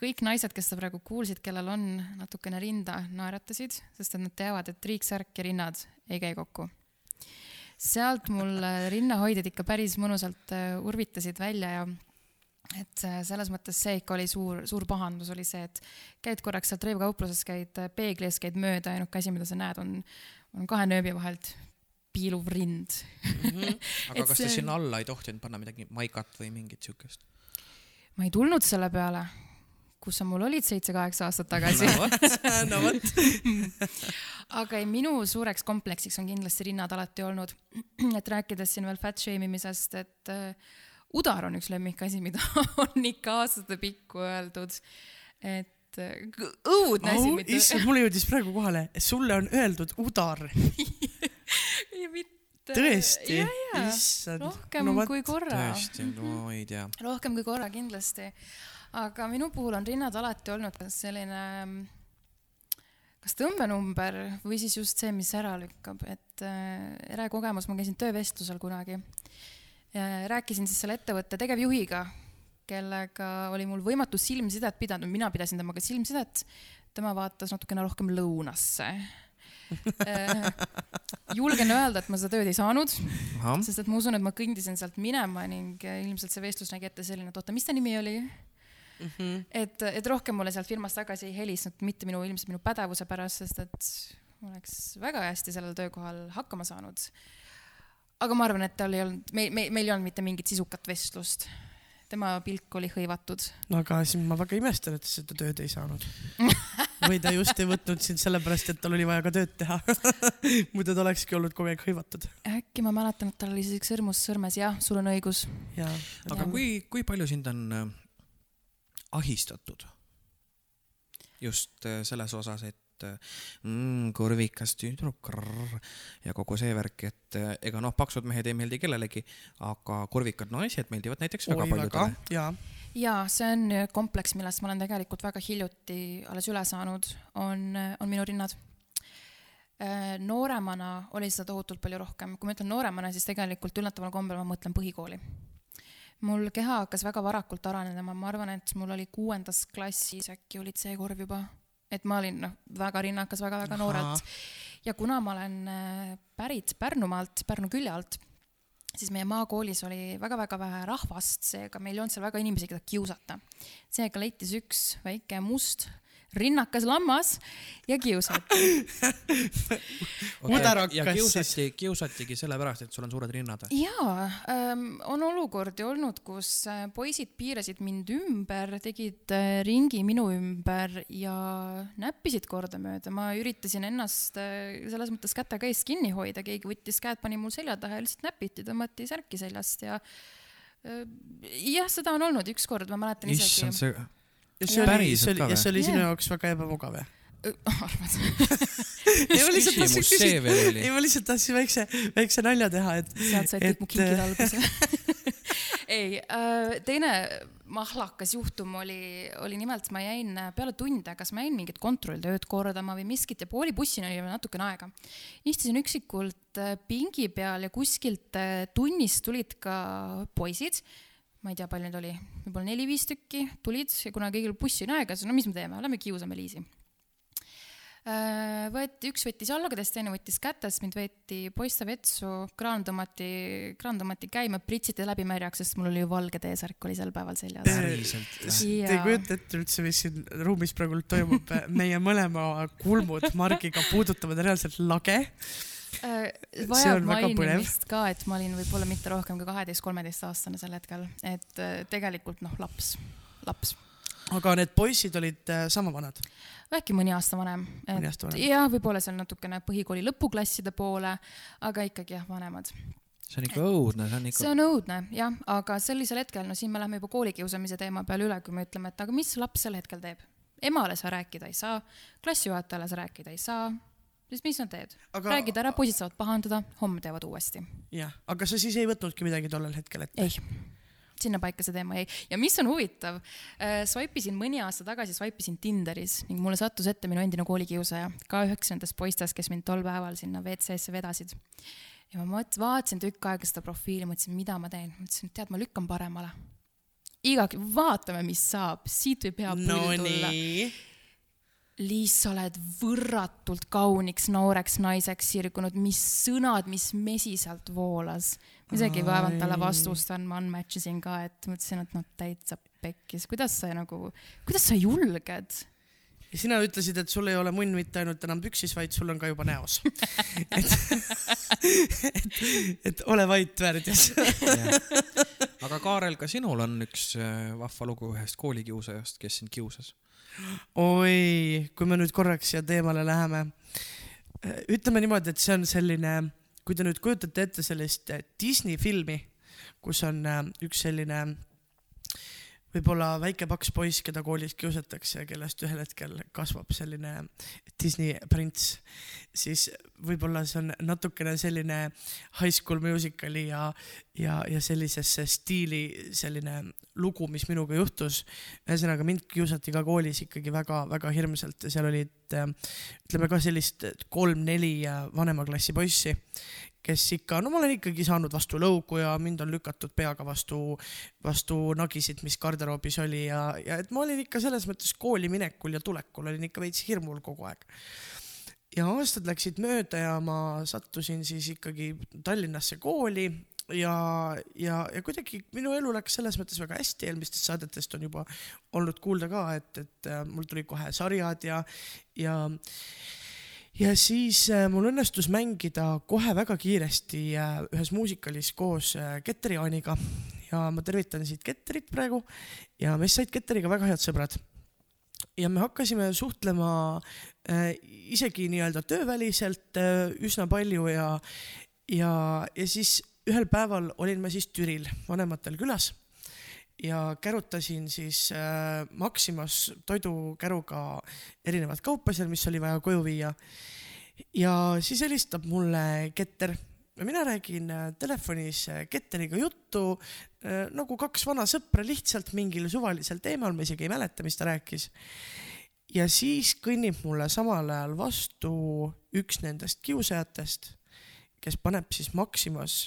kõik naised, kes seda praegu kuulsid, kellel on natukene rinda, naeratasid, sest et nad teavad, et triiksärk ja rinnad ei käi kokku. sealt mul rinnahoidjad ikka päris mõnusalt äh, urvitasid välja ja et äh, selles mõttes see ikka oli suur, suur pahandus oli see, et käid korraks sealt rõivkaupluses, käid äh, peegli ees, käid mööda, ainuke asi, mida sa näed, on, on kahe nööbi vahelt piiluv rind. <laughs> aga et kas see- te sinna alla ei tohtinud panna midagi maikat või mingit siukest? ma ei tulnud selle peale, kus sa mul olid seitse-kaheksa aastat tagasi. no vot. <laughs> aga ei, minu suureks kompleksiks on kindlasti rinnad alati olnud. <clears throat> et rääkides siin veel fat shame imisest, et äh, udar on üks lemmikasi, mida <laughs> on ikka aastatepikku öeldud. et äh, õudne asi, mida. issand, mulle jõudis praegu kohale, sulle on öeldud udar. <laughs> mitte. tõesti ja, ja, issand. rohkem no kui korra. tõesti, no ei tea. rohkem kui korra kindlasti. aga minu puhul on rinnad alati olnud kas selline, kas tõmbenumber või siis just see, mis ära lükkab, et äh, ere kogemus, ma käisin töövestlusel kunagi. Rääkisin siis selle ettevõtte tegevjuhiga, kellega oli mul võimatu silmsidet pidada, mina pidasin temaga silmsidet, tema vaatas natukene rohkem lõunasse <laughs> Äh, julgen öelda, et ma seda tööd ei saanud, sest et ma usun, et ma kõndisin sealt minema ning ilmselt see vestlus nägi ette selline, et oota, mis ta nimi oli? Mhm. et, et rohkem mulle sealt firmast tagasi ei helisnud, mitte minu, ilmselt minu pädevuse pärast, sest et ma oleks väga hästi sellel töökohal hakkama saanud. Aga ma arvan, et tal ei olnud, meil, meil, meil ei olnud mitte mingit sisukat vestlust. tema pilk oli hõivatud. no aga siis ma väga imestan, et sa seda tööd ei saanud. <laughs> või ta just ei võtnud sind sellepärast, et tal oli vaja ka tööd teha. <laughs> muidu ta olekski olnud kogu aeg hõivatud. äkki ma mäletan, et tal oli siis üks sõrmus sõrmes, jah, sul on õigus. ja, aga Jah. kui, kui palju sind on äh, ahistatud? just äh, selles osas, et äh, mm, kurvikas tüdruk ja kogu see värk, et äh, ega noh, paksud mehed ei meeldi kellelegi, aga kurvikad naised meeldivad näiteks väga paljudele., ja, ja see on kompleks, millest ma olen tegelikult väga hiljuti alles üle saanud, on, on minu rinnad. nooremana oli seda tohutult palju rohkem, kui ma ütlen nooremana, siis tegelikult üllataval kombel ma mõtlen põhikooli. mul keha hakkas väga varakult arenema, ma arvan, et mul oli kuuendas klassis äkki olid C-korv juba et ma olin noh, väga rinnakas väga-väga noorelt ja kuna ma olen äh, pärit Pärnumaalt, Pärnu külje alt, siis meie maakoolis oli väga-väga vähe rahvast, seega meil ei olnud seal väga inimesi, keda kiusata. seega leitis üks väike must rinnakas lammas ja kiusati. Mudarakas ja kiusati, kiusatigi sellepärast, et sul on suured rinnad. jaa ähm,, on olukordi olnud, kus äh, poisid piirasid mind ümber, tegid äh, ringi minu ümber ja näppisid kordamööda. ma üritasin ennast äh, selles mõttes kätega eest kinni hoida, keegi võttis käed, pani mul selja taha ja lihtsalt näpiti, tõmmati särki seljast ja jah, seda on olnud ükskord, ma mäletan issand, isegi. see, ja see oli, see oli, ja see oli sinu jaoks väga ebamugav jah? arvad? <laughs> ei, ma lihtsalt tahtsin küsida, ei? ma lihtsalt tahtsin väikse, väikse nalja teha, et sealt said kõik mu kingid äh, alguse. <laughs> <laughs> ei, teine mahlakas juhtum oli, oli nimelt, ma jäin peale tunde, kas ma jäin mingit kontrolltööd kordama või miskit ja pooli bussini oli veel natukene aega. istusin üksikult äh, pingi peal ja kuskilt äh, tunnist tulid ka poisid ma ei tea, palju neid oli, võib-olla neli-viis tükki tulid ja kuna kõigil bussi on aega, siis no mis me teeme, lähme kiusame Liisi. võeti, üks võttis jalgadest, teine võttis kätest, mind võeti poistevetsu, kraan tõmmati, kraan tõmmati käima, pritsiti läbi märjaks, sest mul oli ju valge T-särk oli sel päeval seljas. päriselt. te ei kujuta ette üldse, mis siin ruumis praegu toimub, meie mõlema kulmud Margiga puudutavad reaalselt lage. Äh, vajab mainimist ka, et ma olin võib-olla mitte rohkem kui kaheteist-kolmeteistaastane sel hetkel, et äh, tegelikult noh, laps, laps, aga need poisid olid äh, sama vanad. äkki mõni aasta vanem. Mõni aasta vanem. jah, võib-olla seal natukene põhikooli lõpuklasside poole, aga ikkagi jah, vanemad. see on ikka õudne, see on ikka see on õudne jah, aga sellisel hetkel, no siin me läheme juba koolikiusamise teema peale üle, kui me ütleme, et aga mis laps sel hetkel teeb. emale sa rääkida ei saa, klassijuhatajale sa rääkida ei saa, siis mis nad teed? Aga- räägid ära, poisid saavad pahandada, homme teevad uuesti. jah, aga sa siis ei võtnudki midagi tollel hetkel ette? ei, sinnapaika see teema jäi ja mis on huvitav äh,, swipe isin mõni aasta tagasi, swipe isin Tinderis ning mulle sattus ette minu endine koolikiusaja, ka üheks nendest poistest, kes mind tol päeval sinna WC-sse vedasid. ja ma mõtlesin, vaatasin tükk aega seda profiili, mõtlesin, mida ma teen, mõtlesin, et tead, ma lükkan paremale. igagi, vaatame, mis saab, siit võib hea pull tulla. Liis, sa oled võrratult kauniks nooreks naiseks sirgunud, mis sõnad, mis mesi sealt voolas. ma isegi ei vaevanud talle vastust andma, unmatch isin ka, et mõtlesin, et noh, täitsa pekkis, kuidas sa nagu, kuidas sa julged? ja sina ütlesid, et sul ei ole munn mitte ainult enam püksis, vaid sul on ka juba näos. <laughs> et, et, et ole vait värdjas. aga Kaarel, ka sinul on üks äh, vahva lugu ühest koolikiusajast, kes sind kiusas. oi, kui me nüüd korraks siia teemale läheme. ütleme niimoodi, et see on selline, kui te nüüd kujutate ette sellist äh, Disney filmi, kus on äh, üks selline võib-olla väike paks poiss, keda koolis kiusatakse ja kellest ühel hetkel kasvab selline Disney prints, siis võib-olla see on natukene selline High School Musicali ja, ja, ja sellisesse stiili selline lugu, mis minuga juhtus. ühesõnaga mind kiusati ka koolis ikkagi väga-väga hirmsalt ja seal olid ütleme ka sellist kolm-neli vanema klassi poissi, kes ikka, no ma olen ikkagi saanud vastu lõugu ja mind on lükatud peaga vastu, vastu nagisid, mis garderoobis oli ja, ja et ma olin ikka selles mõttes kooli minekul ja tulekul olin ikka veits hirmul kogu aeg. Ja aastad läksid mööda ja ma sattusin siis ikkagi Tallinnasse kooli ja, ja, ja kuidagi minu elu läks selles mõttes väga hästi, eelmistest saadetest on juba olnud kuulda ka, et, et äh, mul tulid kohe sarjad ja, ja ja siis äh, mul õnnestus mängida kohe väga kiiresti äh, ühes muusikalis koos äh, Ketteri Jaaniga ja ma tervitan siit Ketterit praegu. Ja meist said Ketteriga väga head sõbrad. Ja me hakkasime suhtlema äh, isegi nii-öelda tööväliselt äh, üsna palju ja, ja, ja siis ühel päeval olin ma siis Türil vanematel külas ja kärutasin siis äh, Maximas toidukäruga erinevat kaupa seal, mis oli vaja koju viia. ja siis helistab mulle Ketter ja mina räägin äh, telefonis äh, Ketteriga juttu äh, nagu kaks vana sõpra lihtsalt mingil suvalisel teemal, ma isegi ei mäleta, mis ta rääkis ja siis kõnnib mulle samal ajal vastu üks nendest kiusajatest, kes paneb siis Maximas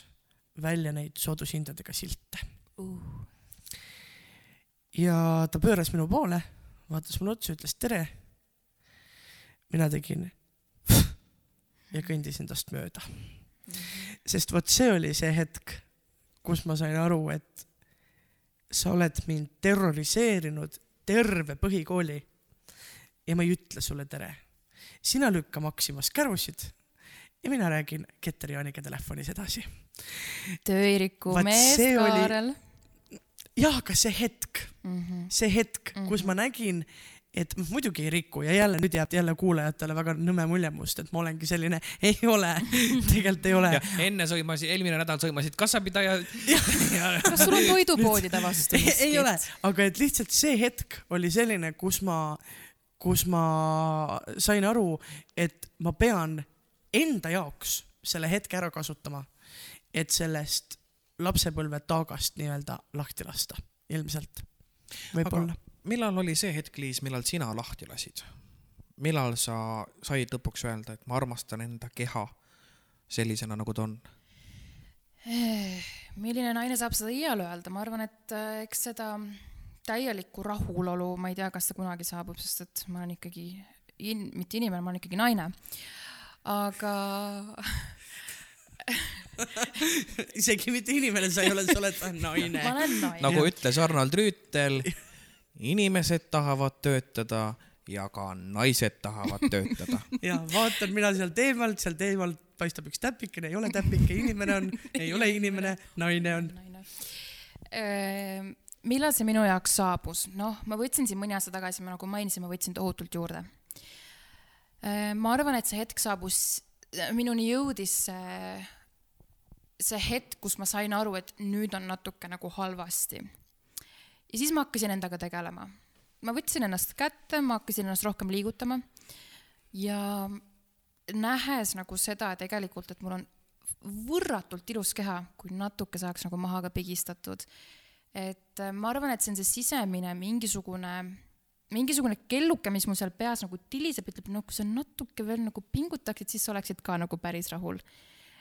välja neid soodushindadega silte. Ja ta pööras minu poole, vaatas mulle otsa, ütles tere. mina tegin <laughs> ja kõndisin tast mööda. sest vot see oli see hetk, kus ma sain aru, et sa oled mind terroriseerinud terve põhikooli ja ma ei ütle sulle tere. sina lükka Maximas kärusid ja mina räägin Keter-Jaaniga telefonis edasi. tööiriku mees Kaarel. jah, aga see hetk, Mhm. see hetk, kus ma nägin, et ma muidugi ei riku ja jälle nüüd jääb jälle kuulajatele väga nõme mulje must, et ma olengi selline, ei ole, <laughs> tegelikult ei ole ja. enne sõimasid, eelmine nädal sõimasid kassapidaja. <laughs> <laughs> kas sul on toidupoodide vastu ei, ei ole miskit?, aga et lihtsalt see hetk oli selline, kus ma, kus ma sain aru, et ma pean enda jaoks selle hetke ära kasutama, et sellest lapsepõlve taagast nii-öelda lahti lasta, ilmselt. võib-olla. millal oli see hetk, Liis, millal sina lahti lasid? millal sa said lõpuks öelda, et ma armastan enda keha sellisena, nagu ta on? milline naine saab seda iial öelda, ma arvan, et äh, eks seda täielikku rahulolu, ma ei tea, kas see kunagi saabub, sest et ma olen ikkagi in,, mitte inimene, ma olen ikkagi naine. aga <laughs> <laughs> isegi mitte inimene sa ei ole, sa oled naine ma. olen naine nagu ütles Arnold Rüütel, inimesed tahavad töötada ja ka naised tahavad töötada. <laughs> ja vaatan mina sealt eemalt, sealt eemalt paistab üks täpikene, ei ole täpike, inimene on, ei ole inimene, naine on. millal see minu jaoks saabus? noh, ma võtsin siin mõni aasta tagasi, ma nagu mainisin, ma võtsin tohutult juurde. ma arvan, et see hetk saabus, minuni jõudis see, see hetk, kus ma sain aru, et nüüd on natuke nagu halvasti. ja siis ma hakkasin endaga tegelema. ma võtsin ennast kätte, ma hakkasin ennast rohkem liigutama ja nähes nagu seda tegelikult, et mul on võrratult ilus keha, kui natuke saaks nagu maha ka pigistatud. et ma arvan, et see on see sisemine mingisugune, mingisugune kelluke, mis mul seal peas nagu tiliseb, ütleb, no kui sa natuke veel nagu pingutaksid, siis sa oleksid ka nagu päris rahul.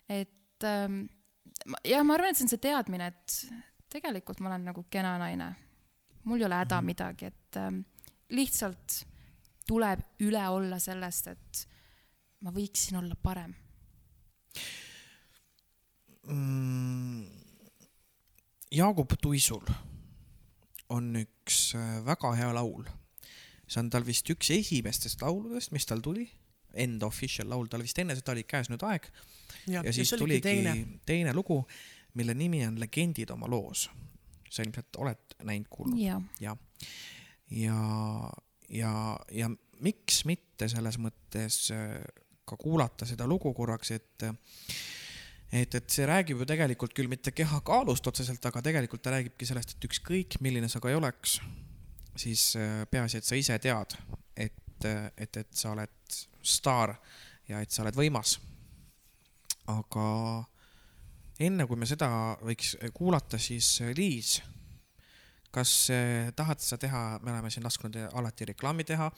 et ähm, ja ma arvan, et see on see teadmine, et tegelikult ma olen nagu kena naine. mul ei ole häda midagi, et ähm, lihtsalt tuleb üle olla sellest, et ma võiksin olla parem mm,. Jaagup Tuisul on üks äh, väga hea laul. See on tal vist üks esimestest lauludest, mis tal tuli, enda official laul, tal vist enne seda oli Käes nüüd aeg. Ja, ja siis tuligi teine. teine lugu, mille nimi on Legendid oma loos. sa ilmselt oled näinud, kuulnud? Ja ja, ja, ja, ja miks mitte selles mõttes äh, ka kuulata seda lugu korraks, et et, et see räägib ju tegelikult küll mitte kehakaalust otseselt, aga tegelikult ta räägibki sellest, et ükskõik, milline sa ka ei oleks, siis äh, peaasi, et sa ise tead, et, et, et sa oled staar ja et sa oled võimas. aga enne kui me seda võiks kuulata, siis äh, Liis, kas äh, tahad sa teha, me oleme siin lasknud alati reklaami teha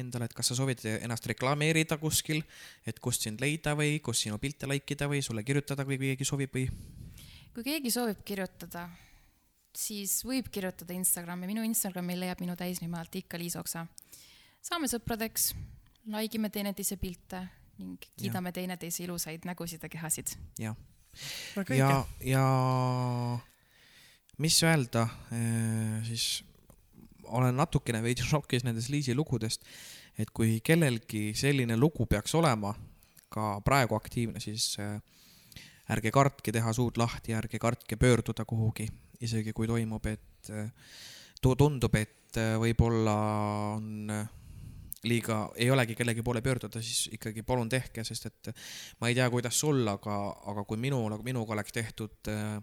endale, et kas sa soovid ennast reklameerida kuskil, et kust sind leida või kus sinu pilte like ida või sulle kirjutada, kui keegi soovib või? kui keegi soovib kirjutada, siis võib kirjutada Instagrami, minu Instagrami leiab minu täisnime alt ikka Liis Oksa. saame sõpradeks, like ime teineteise pilte ning kiidame teineteise ilusaid nägusid ja kehasid. jah, ja ja mis öelda, siis olen natukene veidi <laughs> šokis nendest Liisi lugudest, et kui kellelgi selline lugu peaks olema ka praegu aktiivne, siis äh, ärge kartke teha suud lahti, ärge kartke pöörduda kuhugi, isegi kui toimub, et äh, tu- tundub, et äh, võib-olla on äh, liiga, ei olegi kellegi poole pöörduda, siis ikkagi palun tehke, sest et ma ei tea, kuidas sul, aga, aga kui minu, minuga oleks tehtud äh,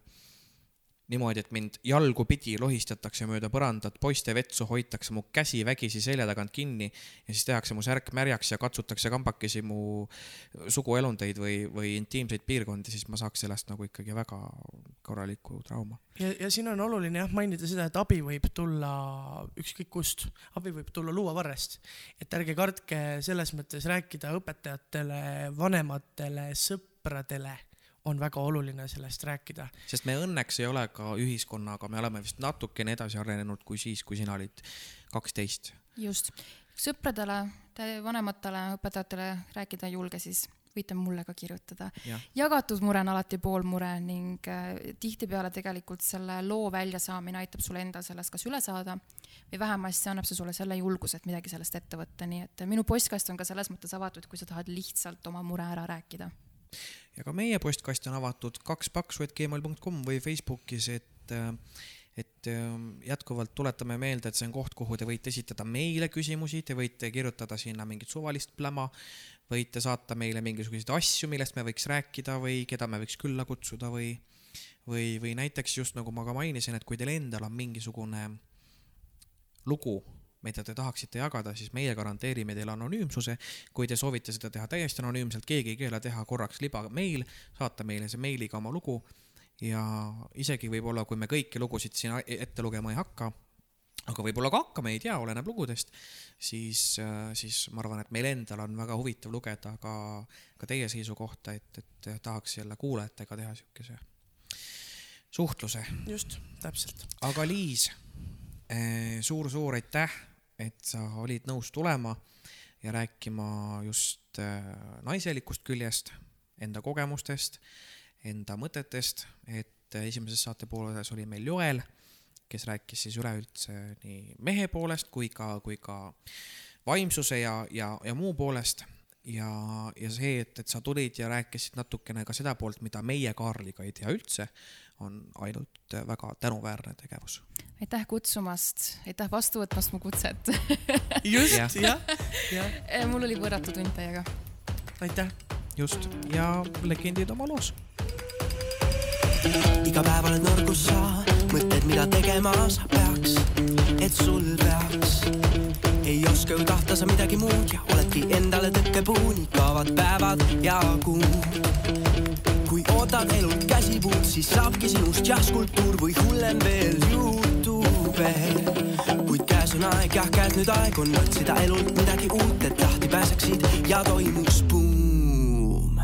niimoodi, et mind jalgu pidi lohistatakse mööda põrandat, poiste vetsu hoitakse mu käsi vägisi selja tagant kinni ja siis tehakse mu särk märjaks ja katsutakse kambakesi mu suguelundeid või, või intiimseid piirkondi, siis ma saaks sellest nagu ikkagi väga korraliku trauma. ja, ja siin on oluline jah mainida seda, et abi võib tulla ükskõik kust, abi võib tulla luuavarrest. et ärge kartke selles mõttes rääkida õpetajatele, vanematele, sõpradele on väga oluline sellest rääkida. sest me õnneks ei ole ka ühiskonnaga, me oleme vist natukene edasi arenenud kui siis, kui sina olid kaksteist. just, sõpradele te vanematele õpetajatele rääkida ei julge, siis võite mulle ka kirjutada. Jah. jagatud mure on alati pool mure ning äh, tihtipeale tegelikult selle loo väljasaamine aitab sul endal sellest kas üle saada või vähemasti annab see sulle selle julguse, et midagi sellest ette võtta, nii et minu postkast on ka selles mõttes avatud, kui sa tahad lihtsalt oma mure ära rääkida. Ja ka meie postkast on avatud kaks paksu, et gmail.com või Facebookis, et äh, et ähm, jätkuvalt tuletame meelde, et see on koht, kuhu te võite esitada meile küsimusi, te võite kirjutada sinna mingit suvalist pläma, võite saata meile mingisuguseid asju, millest me võiks rääkida või keda me võiks külla kutsuda või, või, või näiteks just nagu ma ka mainisin, et kui teil endal on mingisugune lugu, mida te tahaksite jagada, siis meie garanteerime teile anonüümsuse. kui te soovite seda teha täiesti anonüümselt, keegi ei keela teha korraks liba meil, saata meile see meiliga oma lugu ja isegi võib-olla, kui me kõiki lugusid siin ette lugema ei hakka, aga võib-olla ka hakkame, ei tea, oleneb lugudest, siis, siis ma arvan, et meil endal on väga huvitav lugeda ka, ka teie seisukohta, et, et tahaks jälle kuulajatega teha niisuguse suhtluse. just, täpselt. aga Liis suur,, suur-suur aitäh, et sa olid nõus tulema ja rääkima just naiselikust küljest, enda kogemustest enda mõtetest, et esimeses saate pooles oli meil Joel, kes rääkis siis üleüldse nii mehe poolest kui ka, kui ka vaimsuse ja, ja, ja muu poolest. ja, ja see, et, et sa tulid ja rääkisid natukene ka seda poolt, mida meie Kaarliga ei tea üldse, on ainult väga tänuväärne tegevus. aitäh kutsumast, aitäh vastu võtmast mu kutset just, jah, jah ja. ja.. mul oli võrratu tund teiega. aitäh. just, ja legendid oma loos iga päev oled nõrgus sa, mõtled, mida tegema sa peaks, et sul peaks. ei oska ju tahta sa midagi muud ja oledki endale tõkkepuu, nii kaovad päevad ja kuud. Kui ootad elult käsipuud, siis saabki sinust jah skulptuur või hullem veel Youtube. kuid käes on aeg, jah käes nüüd aeg on otsida elult midagi uut, et lahti pääseksid ja toimuks buum.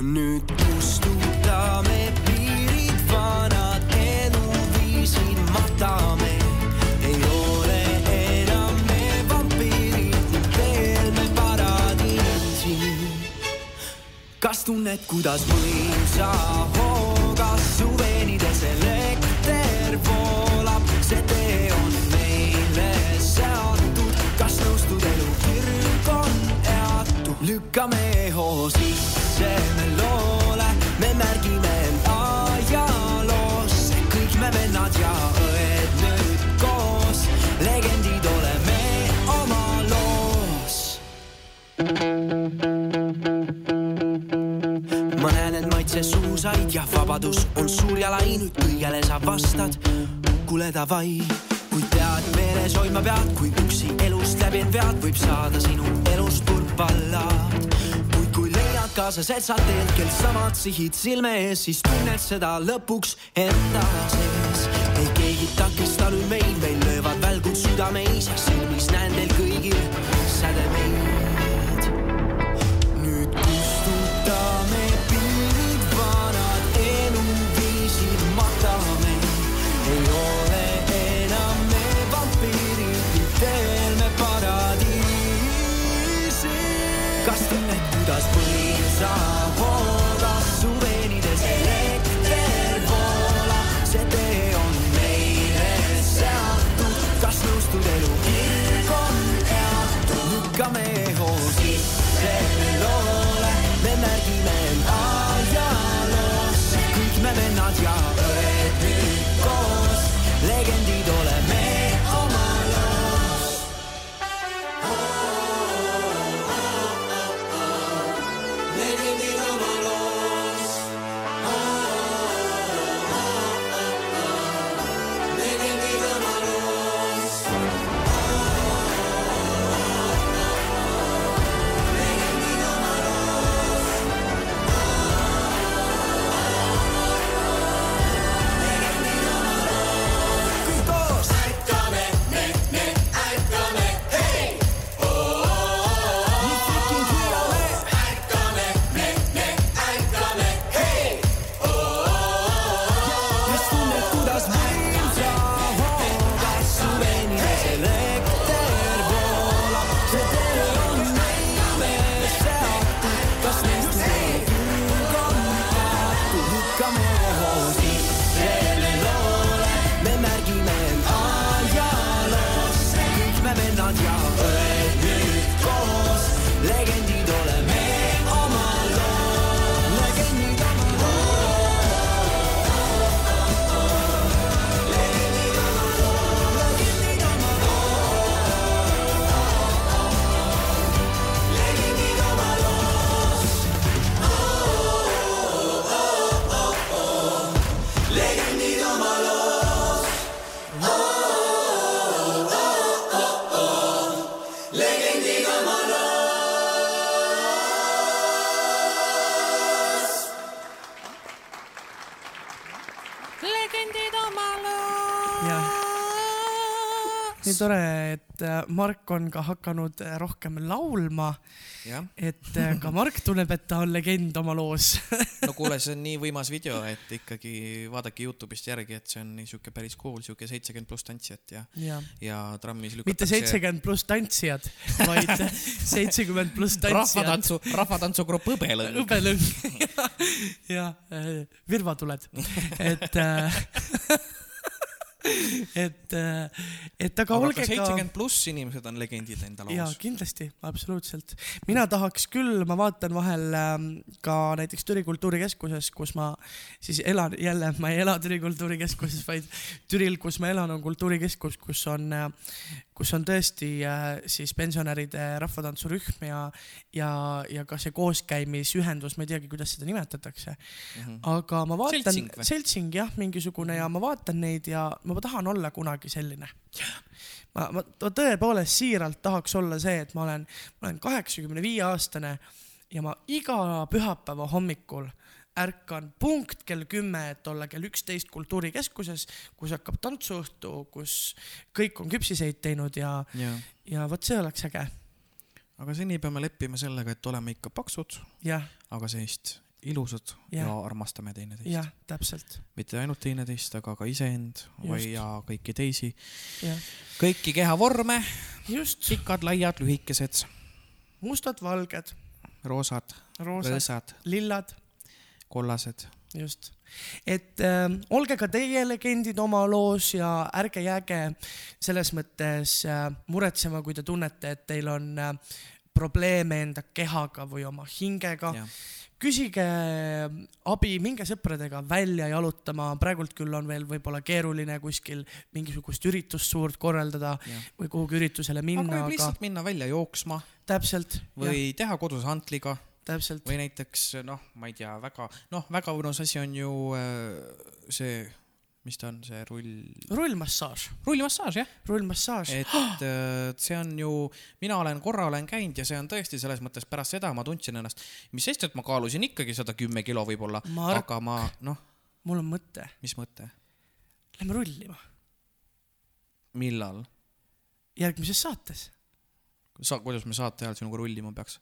nüüd kustutame piirid, vanad eluviisid matame. Kas tunned, kuidas võimsa hooga su veenides elekter voolab, see tee on meile seatud, kas nõustud elu kirg on eatu, lükkame hoo sisse me loole, me märgime end ajaloosse, kõik me vennad ja õed nüüd koos, legendid oleme oma loos. ma näen, et maitse suusaid ja vabadus on suur ja lai, nüüd kõigele sa vastad. kuule davai, kui tead meeles hoidma pead, kui üksi elust läbi end vead, võib saada sinu elust purpallaad. kuid kui leiad kaasas, et sa teed kell samad sihid silme ees, siis tunned seda lõpuks enda sees. ei keegi takista nüüd meid, meil löövad välgud südameis silmis näen teil kõigil sädemeid Mark on ka hakanud äh, rohkem laulma, et äh, ka Mark tunneb, et ta on legend oma loos. no kuule, see on nii võimas video, et ikkagi vaadake Youtube'ist järgi, et see on niisugune päris cool, sihuke seitsekümmend pluss tantsijat ja, ja ja trammis mitte lükatakse. seitsekümmend pluss tantsijad, vaid <laughs> seitsekümmend pluss tantsijat. rahvatantsu, rahvatantsugrupp Hõbelõng. hõbelõng <laughs> ja äh, virvatuled, et äh, <laughs> <laughs> et, et aga aga olge ka seitsekümmend pluss inimesed on legendid enda jaa, loos. kindlasti, absoluutselt. mina tahaks küll, ma vaatan vahel ähm, ka näiteks Türi Kultuurikeskuses, kus ma siis elan, jälle ma ei ela Türi Kultuurikeskuses, vaid Türil, kus ma elan, on kultuurikeskus, kus on, kus on tõesti äh, siis pensionäride rahvatantsurühm ja, ja, ja ka see kooskäimisühendus, ma ei teagi, kuidas seda nimetatakse. aga ma vaatan Seltsing, seltsing jah, mingisugune ja ma vaatan neid ja ma tahan olla kunagi selline. Ma ma tõepoolest siiralt tahaks olla see, et ma olen, ma olen kaheksakümne viie aastane ja ma iga pühapäeva hommikul ärkan punkt kell kümme, et olla kell üksteist kultuurikeskuses, kus hakkab tantsuõhtu, kus kõik on küpsiseid teinud ja, jah, ja vot see oleks äge. aga seni peame leppima sellega, et oleme ikka paksud, aga seist ilusad ja, ja armastame teineteist. jah, täpselt, mitte ainult teineteist, aga ka iseend või ja kõiki teisi, kõiki kehavorme, just, pikad, laiad, lühikesed, mustad, valged, roosad, roosad, rõõsad, lillad kollased. just, et äh, olge ka teie legendid oma loos ja ärge jääge selles mõttes äh, muretsema, kui te tunnete, et teil on äh, probleeme enda kehaga või oma hingega. küsige abi, minge sõpradega välja jalutama, praegult küll on veel võib-olla keeruline kuskil mingisugust üritust suurt korraldada Jah. või kuhugi üritusele aga minna, võib aga lihtsalt minna välja jooksma täpselt, või teha kodus hantliga täpselt, või näiteks noh, ma ei tea, väga noh, väga mõnus asi on ju äh, see, mis ta on, see rull, rullmassaaž, rullmassaaž jah, rullmassaaž, et <gasps> äh, see on ju, mina olen korra olen käinud ja see on tõesti selles mõttes pärast seda ma tundsin ennast, mis sest, et ma kaalusin ikkagi sada kümme kilo võib-olla, aga ma noh, mul on mõte, mis mõte, lähme rullima. Millal? Järgmises saates. Sa, kuidas me saate ajal sinuga rullima peaks?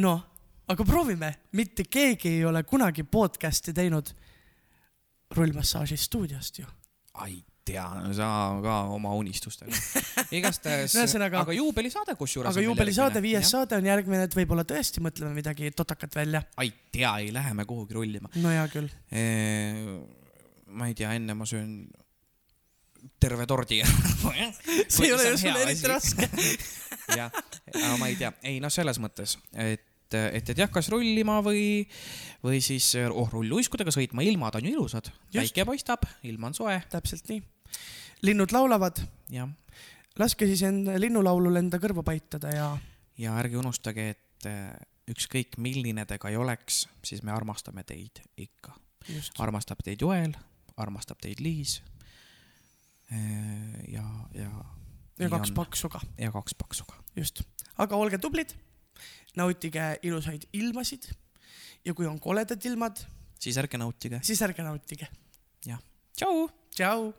noh, aga proovime, mitte keegi ei ole kunagi podcast'i teinud rullmassaaži stuudiost ju. ai tea, sa ka oma unistustega. <laughs> igastahes, Ühesõnaga- aga juubelisaade kusjuures. aga juubelisaade, viies saade on järgmine, et võib-olla tõesti mõtleme midagi totakat välja. ai tea, ei lähe me kuhugi rullima. no hea küll. ma ei tea, enne ma söön terve tordi. <laughs> see ei ole ju sulle eriti raske. <laughs> jah, aga ma ei tea, ei noh, selles mõttes, et, et, et jah, kas rullima või, või siis oh rulluiskudega sõitma, ilmad on ju ilusad, päike paistab, ilm on soe, täpselt nii. linnud laulavad, jah. laske siis enda linnulaulul enda kõrva paitada ja ja ärge unustage, et eh, ükskõik milline te ka ei oleks, siis me armastame teid ikka. armastab teid Joel, armastab teid Liis. ja, ja. ja kaks. paksu ka, ja kaks paksu ka. just. aga olge tublid, nautige ilusaid ilmasid ja kui on koledad ilmad, siis ärge nautige. siis ärge nautige. jah. tšau. tšau.